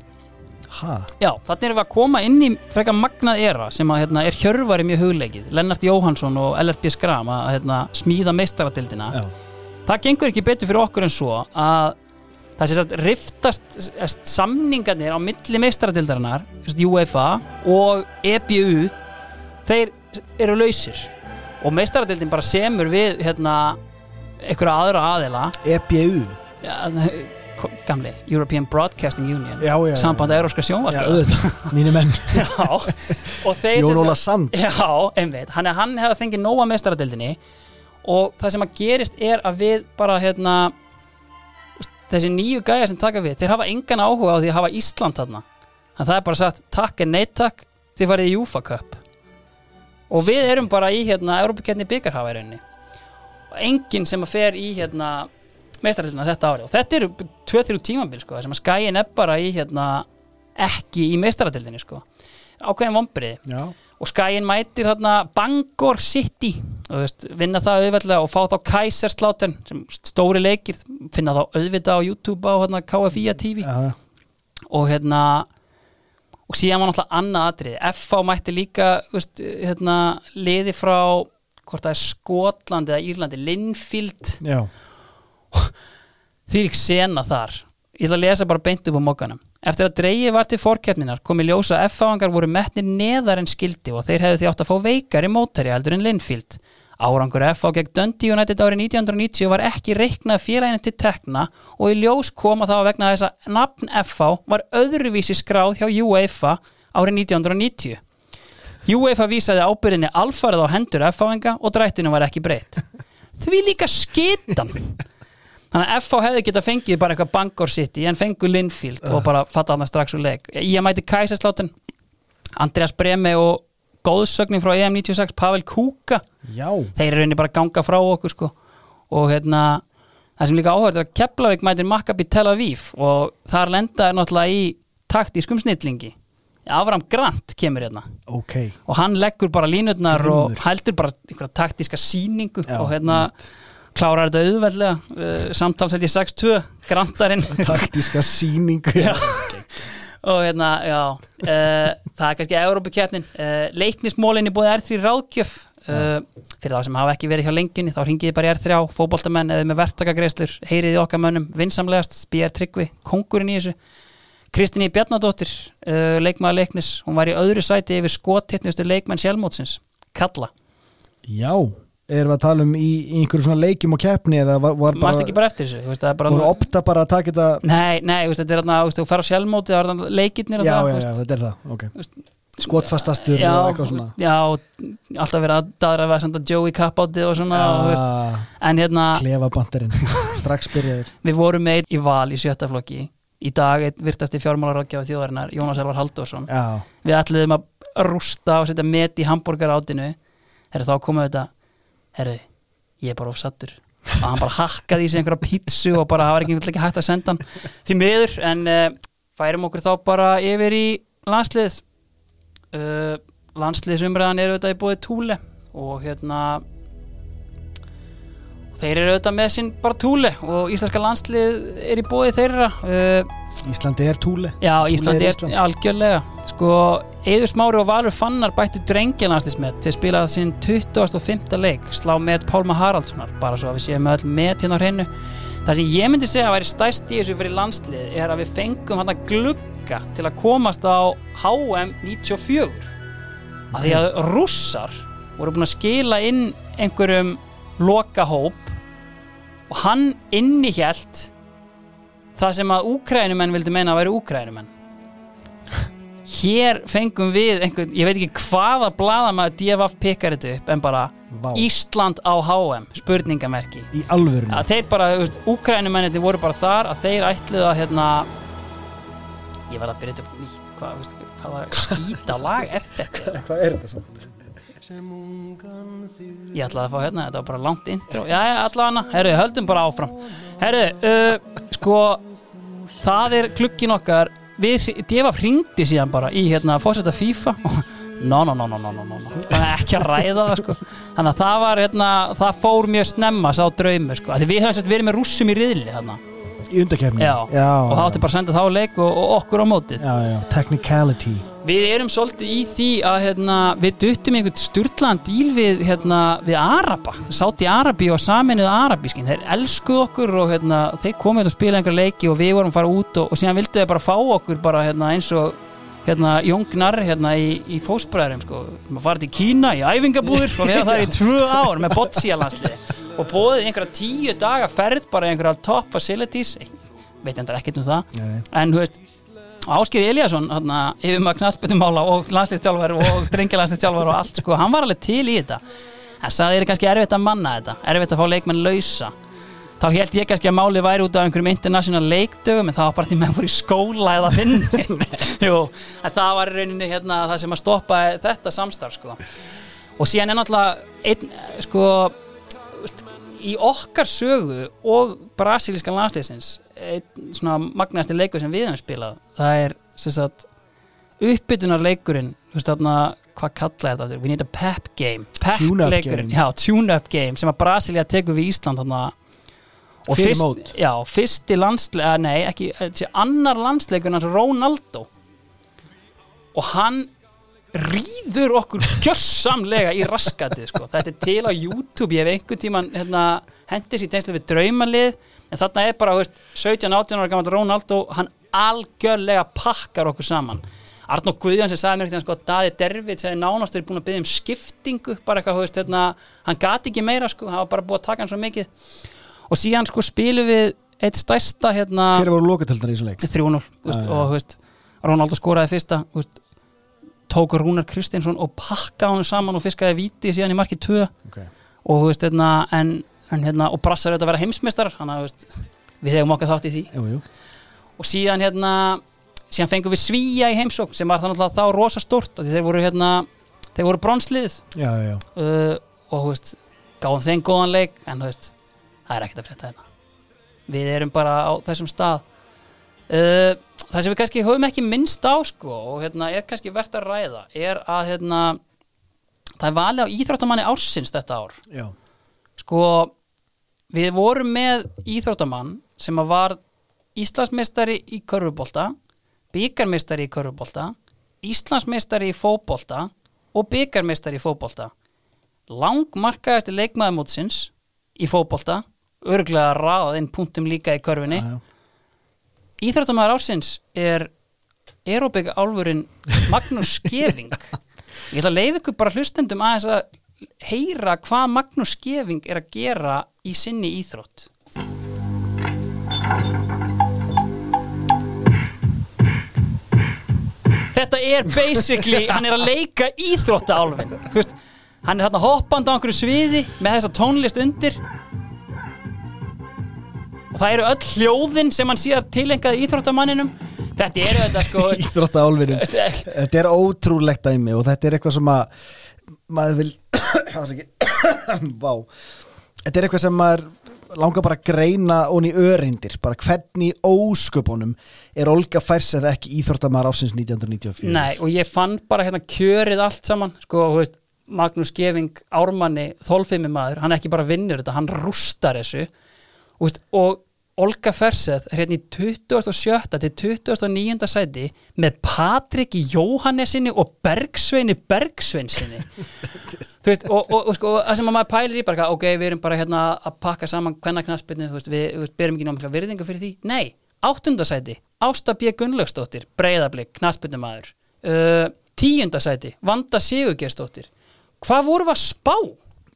Ha? Já, þannig erum við að koma inn í frekar magnað era sem að hérna, er hjörvari mjög hugleikið Lennart Jóhansson og Ellert B. Skram að hérna, smíða meistaradildina Já. það gengur ekki betur fyrir okkur en svo að það sé satt riftast s- samningarnir á milli meistaradildarinnar UEFA og EBU þeir eru lausir. Og meistaradildin bara semur við hérna einhverja aðra aðila. EBU ja, gamli, European Broadcasting Union. Já, já, já. samband Európska Já, sjónvarstöða auðvitað, mínu menn. Jón Óla Sand. Hann, hann hefði fengið nóga meistaradildinni og það sem að gerist er að við bara hérna þessi nýju gæja sem taka við þeir hafa engan áhuga á því að hafa Ísland þarna. Að það er bara sagt takk en neitt takk þið farið í Júfa Cup. Og við erum bara í hérna Európa-ketni byggarhafa í rauninni. Og enginn sem að fer í hérna meistaradildina þetta ári og þetta eru 2-3 tímabil sko sem að skæin er bara í hérna ekki í meistaradildinni sko. Ákveðin vombriði og skæin mætir hérna Bangor City og veist, vinna það auðveldlega og fá þá Kaiserslautern sem stóri leikir finna þá auðvitað á YouTube á hérna, KFIA TV já, já. og hérna og síðan var náttúrulega annað atrið FH mætti líka veist, hérna, liði frá hvort það er Skotland eða Írlandi Linfield. Já. því ekki sena þar. Ég ætla að lesa bara beint upp á mokkanum. Eftir að dreigið var til fórkeppninar kom í ljósa að F-fáingar voru metnir neðar en skildi og þeir hefðu því átt að fá veikari mótari heldur en Linfield árangur F-fá gegn Dundee United árið 1990 var ekki reiknað félaginu til tekna og í ljós koma það vegna þess að nafn F-fá var öðruvísi skráð hjá UEFA árið 1990 UEFA vísaði ábyrðinni alfarið á hendur F-fáinga og drættinu var ekki breytt. Því líka skitan. Þannig að FH hefði geta fengið bara eitthvað Bangor City en fengu Linfield og bara fatta hann strax úr leik. Ég mæti Kæsasláten Andreas Breme og góðsögnin frá EM 96 Pavel Kuka Já, þeir eru reyni bara að ganga frá okkur sko. Og hérna það sem líka áhverð er að Keflavík mætir Maccabi Tel Aviv og þar lenda er náttúrulega í taktískum snillingi. Avram Grant kemur hérna. Ok. Og hann leggur bara línutnar og Grimmur. heldur bara einhverja taktíska síningu Já, og hérna klárar þetta auðveldlega uh, samtalsett í 6-2 grantarinn. Taktíska sýningu Já. Og hérna, já uh, það er kannski Európa-keppnin uh, leiknismólin í búið R3 ráðgjöf. Uh, fyrir þá sem hafa ekki verið hjá lengjunni þá ringiði bara í R3 fótboltamenn eða með verktakagreislur, heyriði okkar mönnum vinsamlegast, BR Tryggvi, kongurinn í þessu. Kristín Bjarnadóttir uh, leikmaður leiknis, hún var í öðru sæti yfir skottittnustu leikmenn sjálfmótsins. Kalla, Já, erum við að tala um í, í einhverju svona leikjum og keppni eða var, var bara, ekki bara eftir þessu? Þú veist, bara voru opta bara að taka þetta Nei, nei, veist, þetta er þarna, þú fer á sjálfmóti það er leikirnir Já, það, já, já, þetta er það, ok. Skotfastastur já, og eitthvað svona. já, alltaf verið að daðra að senda Joey Kappátti og svona og, veist, ah, en hérna, Klefabandarinn, strax byrjaður. Við vorum með í val í sjötta flokki. Í dag einn virtasti fjármálarákjafi þjóðarinnar Jónas Elvar Halldórsson. Já, við ætluðum að rústa og setja met í hambúrgar átinu herru þá komum við þetta herru, ég er bara ofsattur og hann bara hakkaði í sig einhverja pítsu og bara það var ekki, ekki hægt að senda hann. Því miður en uh, færum okkur þá bara yfir í landslið uh, landsliðsumræðan er auðvitað í bóði túle og hérna þeir eru auðvitað með sinn bara túle og íslenska landslið er í bóði þeirra. Uh, Íslandi er túli Já, Íslandi er er algjörlega. Sko, Eður Smári og Valur Fannar bættu drengjarnarstismet til að spila sinn 25. leik. Slá með Pálma Haraldssonar bara svo að við séum með öll með hérna á hreinu. Það sem ég myndi segja að væri stæst í þessu fyrir landslið er að við fengum hann að glugga til að komast á HM 94 að því að rússar voru búin að skila inn einhverjum lokahóp og hann innihjælt það sem að úkrænumenn vildu meina að væri úkrænumenn hér fengum við einhvern, ég veit ekki hvaða blaðamaður DFF pikkar þetta upp en bara Vá. Ísland á HM spurningamerki. Í alvörunni? Að þeir bara, þú veist, úkrænumennir voru bara þar að þeir ætluðu að hérna ég verð að byrja þetta upp nýtt. Hvað, veist, hvaða skýta lag er þetta? Hvað er þetta samt? Ég ætlaði að fá hérna, þetta var bara langt intro. Já, já, allavega, herru, höldum bara áfram. Herru, uh, sko það er klukkin okkar. Við, Deva hringdi síðan bara í hérna fórsetta FIFA. No, no, no, no, no, no, no, no. Ekki að ræða það sko. Þannig að það var hérna, það fór mjög snemma sá draumi sko, því við höfum sett verið með rússum í riðli hérna, í undakefni og það átti bara að senda þá leik og, og okkur á já, technicality. Við erum svolítið í því að hérna, við duttum einhvern sturlaðan díl við, hérna, við Araba Sáti Arabi og saminuð Arabískin þeir elskuð okkur og hérna, þeir komið og spila einhver leiki og við vorum að fara út og, og síðan vildu þeir bara fá okkur bara, hérna, eins og hérna, Jóngnar hérna, í, í fósbræðurum sko. maður farið til Kína í æfingabúður og við þar í tvö ár með botsíalansliði og bóðið einhverja tíu daga ferð bara einhverja top facilities. Veit endur ekkert um það. Nei. en þú veist Áskir Eliasson, yfir maður knallbyttumála og landslýstjálfar og drengjalandslýstjálfar og allt, sko, hann var alveg til í þetta. Sagði það er kannski erfitt að manna þetta. Erfitt að fá leikmenn lausa. Þá held ég kannski að máli væri út af einhverjum international leikdögum en það var bara því með voru í skóla eða finn Jú, en það var rauninni hérna, það sem að stoppa þetta samstarf sko. og síðan er náttúrulega einn, sko í okkar sögu og brasilíska landsleisins svona magnaðasti leikur sem við höfum spilað það er sem sagt uppbytunar leikurinn hvað kalla er þetta we need a pep game. Pep Tune-up leikurinn, game. já, tune-up game sem að Brasilia tekur við Ísland þarna. Og fyrst, já, fyrsti landsleik nei, ekki, þessi annar landsleikur hans Ronaldo. Og hann rýður okkur gjörsamlega í raskatið sko. þetta er til á YouTube ég hef einhvern tíman hérna, hendis í tegnslu við draumalið en þarna er bara þú veist, 17-18 ára gammal Ronaldo hann algjörlega pakkar okkur saman Arnó Guðjón sem sagði mér ekkert sko, að Daði Dervit sem nánast er búin að byggja um skiptingu bara eitthvað, veist, hérna, hann gati ekki meira sko, hann var bara búið að taka hann svo mikið og síðan sko spilum við eitt stærsta hérna hver voru lokatildar í þessu leik 3-0 þú veist, Já, já. og Ronaldo skoraði fyrsta veist, tók Rúnar Kristinsson og pakka hann saman og fiskaði víti síðan í marki 2 okay. og veist, hérna, en, en hérna og brassar auðvitað að vera heimsmeistar hann að, við hefum okkar þátt í því. Jú, jú. og síðan hérna síðan fengum við svíja í heimsókn sem var þannig að þá rosa stort þeir voru hérna, voru bronslið uh, og veist, gáðum þeim góðan leik en veist, það er ekkert að frétta hérna. Við erum bara á þessum stað. Uh, það sem við kannski höfum ekki minnst á sko og hérna er kannski verðt að ræða er að hérna það er valið á íþróttamanni ársins þetta ár já. sko við vorum með íþróttamann sem að var Íslandsmeistari í körfubolta byggarmeistari í körfubolta Íslandsmeistari í fótbolta og byggarmeistari í fótbolta langmarkaðasti leikmaður mótsins í fótbolta örglega raðað inn punktum líka í körfunni Já, já. Íþróttamæður ársins er aerobik álfurinn Magnús Skeving. Ég ætla að leiða ykkur bara hlustendum aðeins að heyra hvað Magnús Skeving er að gera í sinni íþrótt. Þetta er basically, hann er að leika íþróttaálfin. Þú veist, hann er hérna hoppandi á einhverju sviði með þessa tónlist undir og það eru öll hljóðin sem hann síðar tilengaði íþróttamanninum. Þetta eru þetta sko Íþrótta álfinu Þetta er ótrúlegt dæmi og þetta er eitthvað sem að maður vil Þetta er eitthvað sem maður langar bara að greina onni örindir, bara hvernig ósköpunum er Olga Færseth ekki íþróttamæður ásins 1994 Nei, og ég fann bara hérna kjörið allt saman sko, þú veist, Magnús Geving Ármanni, þólfimi maður, hann ekki bara vinnur þetta, hann rústar þessu. Og, og Olga Ferseth er hérna í 27. til 29. sæti með Patrik Jóhannesinni og Bergsveini Bergsveinsinni veist, og, og, og sko, það sem að maður pælir í bara, ok, við erum bara hérna að pakka saman hvenna knaspinu, við, við berum ekki náttúrulega virðingu fyrir því, nei, áttundasæti Ásta B. Gunnlaugsdóttir, Breiðablik knaspinu uh, tíundasæti, Vanda Sigurgersdóttir hvað voru við að spá?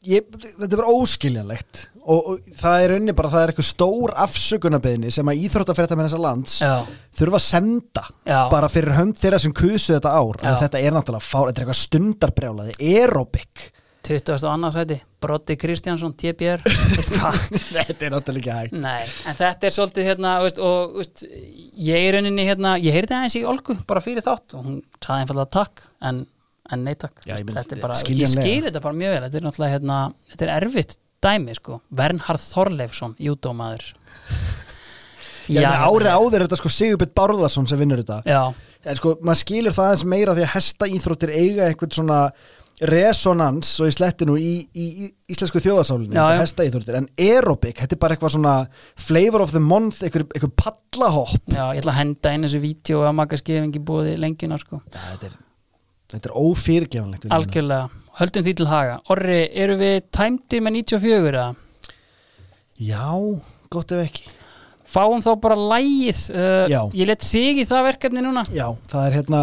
ég, þetta er bara óskiljanlegt og, og það er unni bara, það er eitthvað stór afsökunarbeðni sem að íþróttafrétta með þessa lands Já. þurfa að senda Já. bara fyrir hönd þeirra sem kusu þetta ár Já. að þetta er náttúrulega fár, þetta er eitthvað stundarbrjálaði aerobic 20. og annars sæti, Broddi Kristjánsson TBR, þetta er náttúrulega ekki hægt Nei, en þetta er svolítið hérna veist, og veist, ég er rauninni hérna ég heyrði aðeins í Olgu bara fyrir þátt og hún saði einfallega takk en, en nei takk, Já, ég meina, þetta er bara, ég skil þetta bara mjög vel þetta er náttúrulega hérna, þetta er erfitt dæmi sko, Vernharð Þorleifsson júdómaður. Já, árið áður er þetta sko Sigurbjörn Bárðarsson sem vinnur þetta. Já, en sko, maður skilur það eins meira því að hesta íþróttir eiga einhvern svona resonans og í slettinu í, í, í íslensku þjóðarsálinni Já, já. hesta íþróttir, en aerobic, þetta er bara eitthvað svona flavor of the month, einhver, einhver pallahopp. Já, ég ætla að henda inn þessu vídeo að maka skefing í búið lengjuna sko. þetta er, þetta er ófyrirgefanlegt. Algjörlega, höldum því til haga Orri, eru við tæmdir með 94 eða? já, gott ef ekki Fáum þá bara lægið uh. Ég let þig í það verkefni núna Já, það er hérna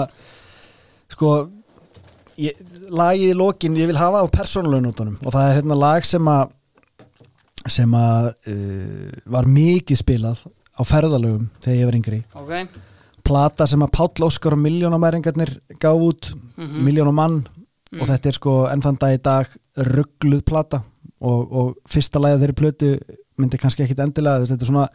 sko ég, lagið í lokin, ég vil hafa á persónulegunótunum og það er hérna lag sem að sem að uh, var mikið spilað á ferðalögum þegar ég var yngri Ok, plata sem að Páll Óskar og miljónamæringarnir gáf út, mm Mhm. Mann og þetta er sko enn þann dag í dag ruggluð plata. Og, og fyrsta lagið þeirri plötu myndi kannski ekkit endilega, þetta er svona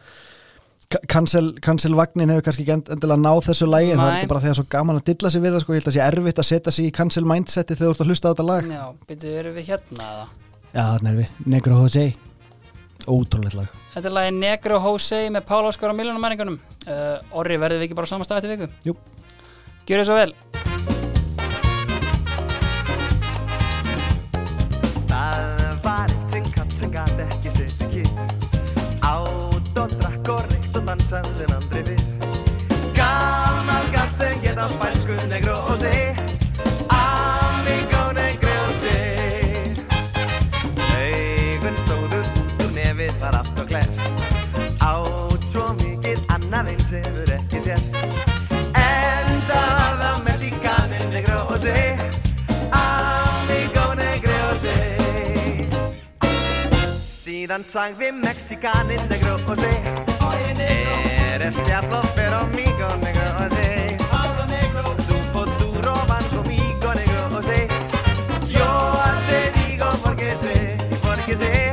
cancel, cancel vagnin hefur kannski ekki end- endilega náð þessu lagi en það er þetta bara því að svo gaman að dilla sig við það sko, ég held að sé erfitt að setja sig í cancel mindseti þegar þú ert að hlusta á þetta lag. Já, byrju, eru við hérna eða? Já, þarna er við, Negro Jose. Ótrúlegt lag. Þetta er lagið Negro Jose með Pál Óskar og miljónumæringunum uh, Orri, verðum við ekki bara á sama stað eftir viku? Jú. Gjörðu svo vel sem gat ekki sitt ekki Átt og drakk og reykt og dansaði en andri fyrr Gammal katt sem get á spænsku negro og sé Amigo negro og sé Augun stóðu út úr nefið var allt og glest Átt svo mikið annað eins hefur ekki sést Dan sang de Mexicano el negro José. Oye, negro. Eres diablo, pero amigo negro José. Pablo negro. Tu futuro van conmigo negro José. Yo te digo porque sé, porque sé.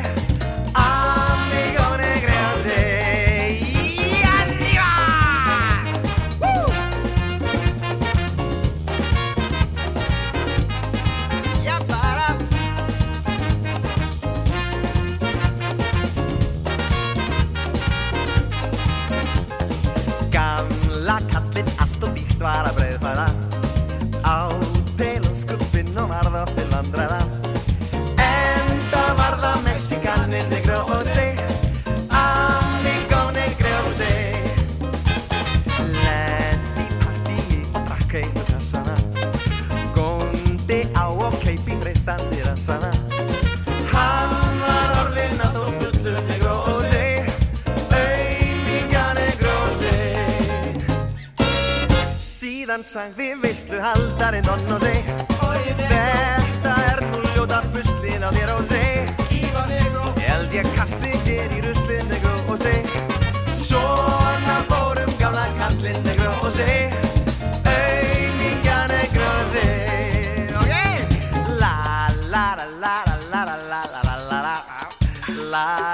Síðan sagði veislu haldarinn Don og sig Þetta er nú ljóta buslið á þér og sig Held ég kasti hér í ruslið negro og sig Svona fórum gamla kallinn negro og sig Auðvitað negro og sig Ok la la la la la la la la La la. La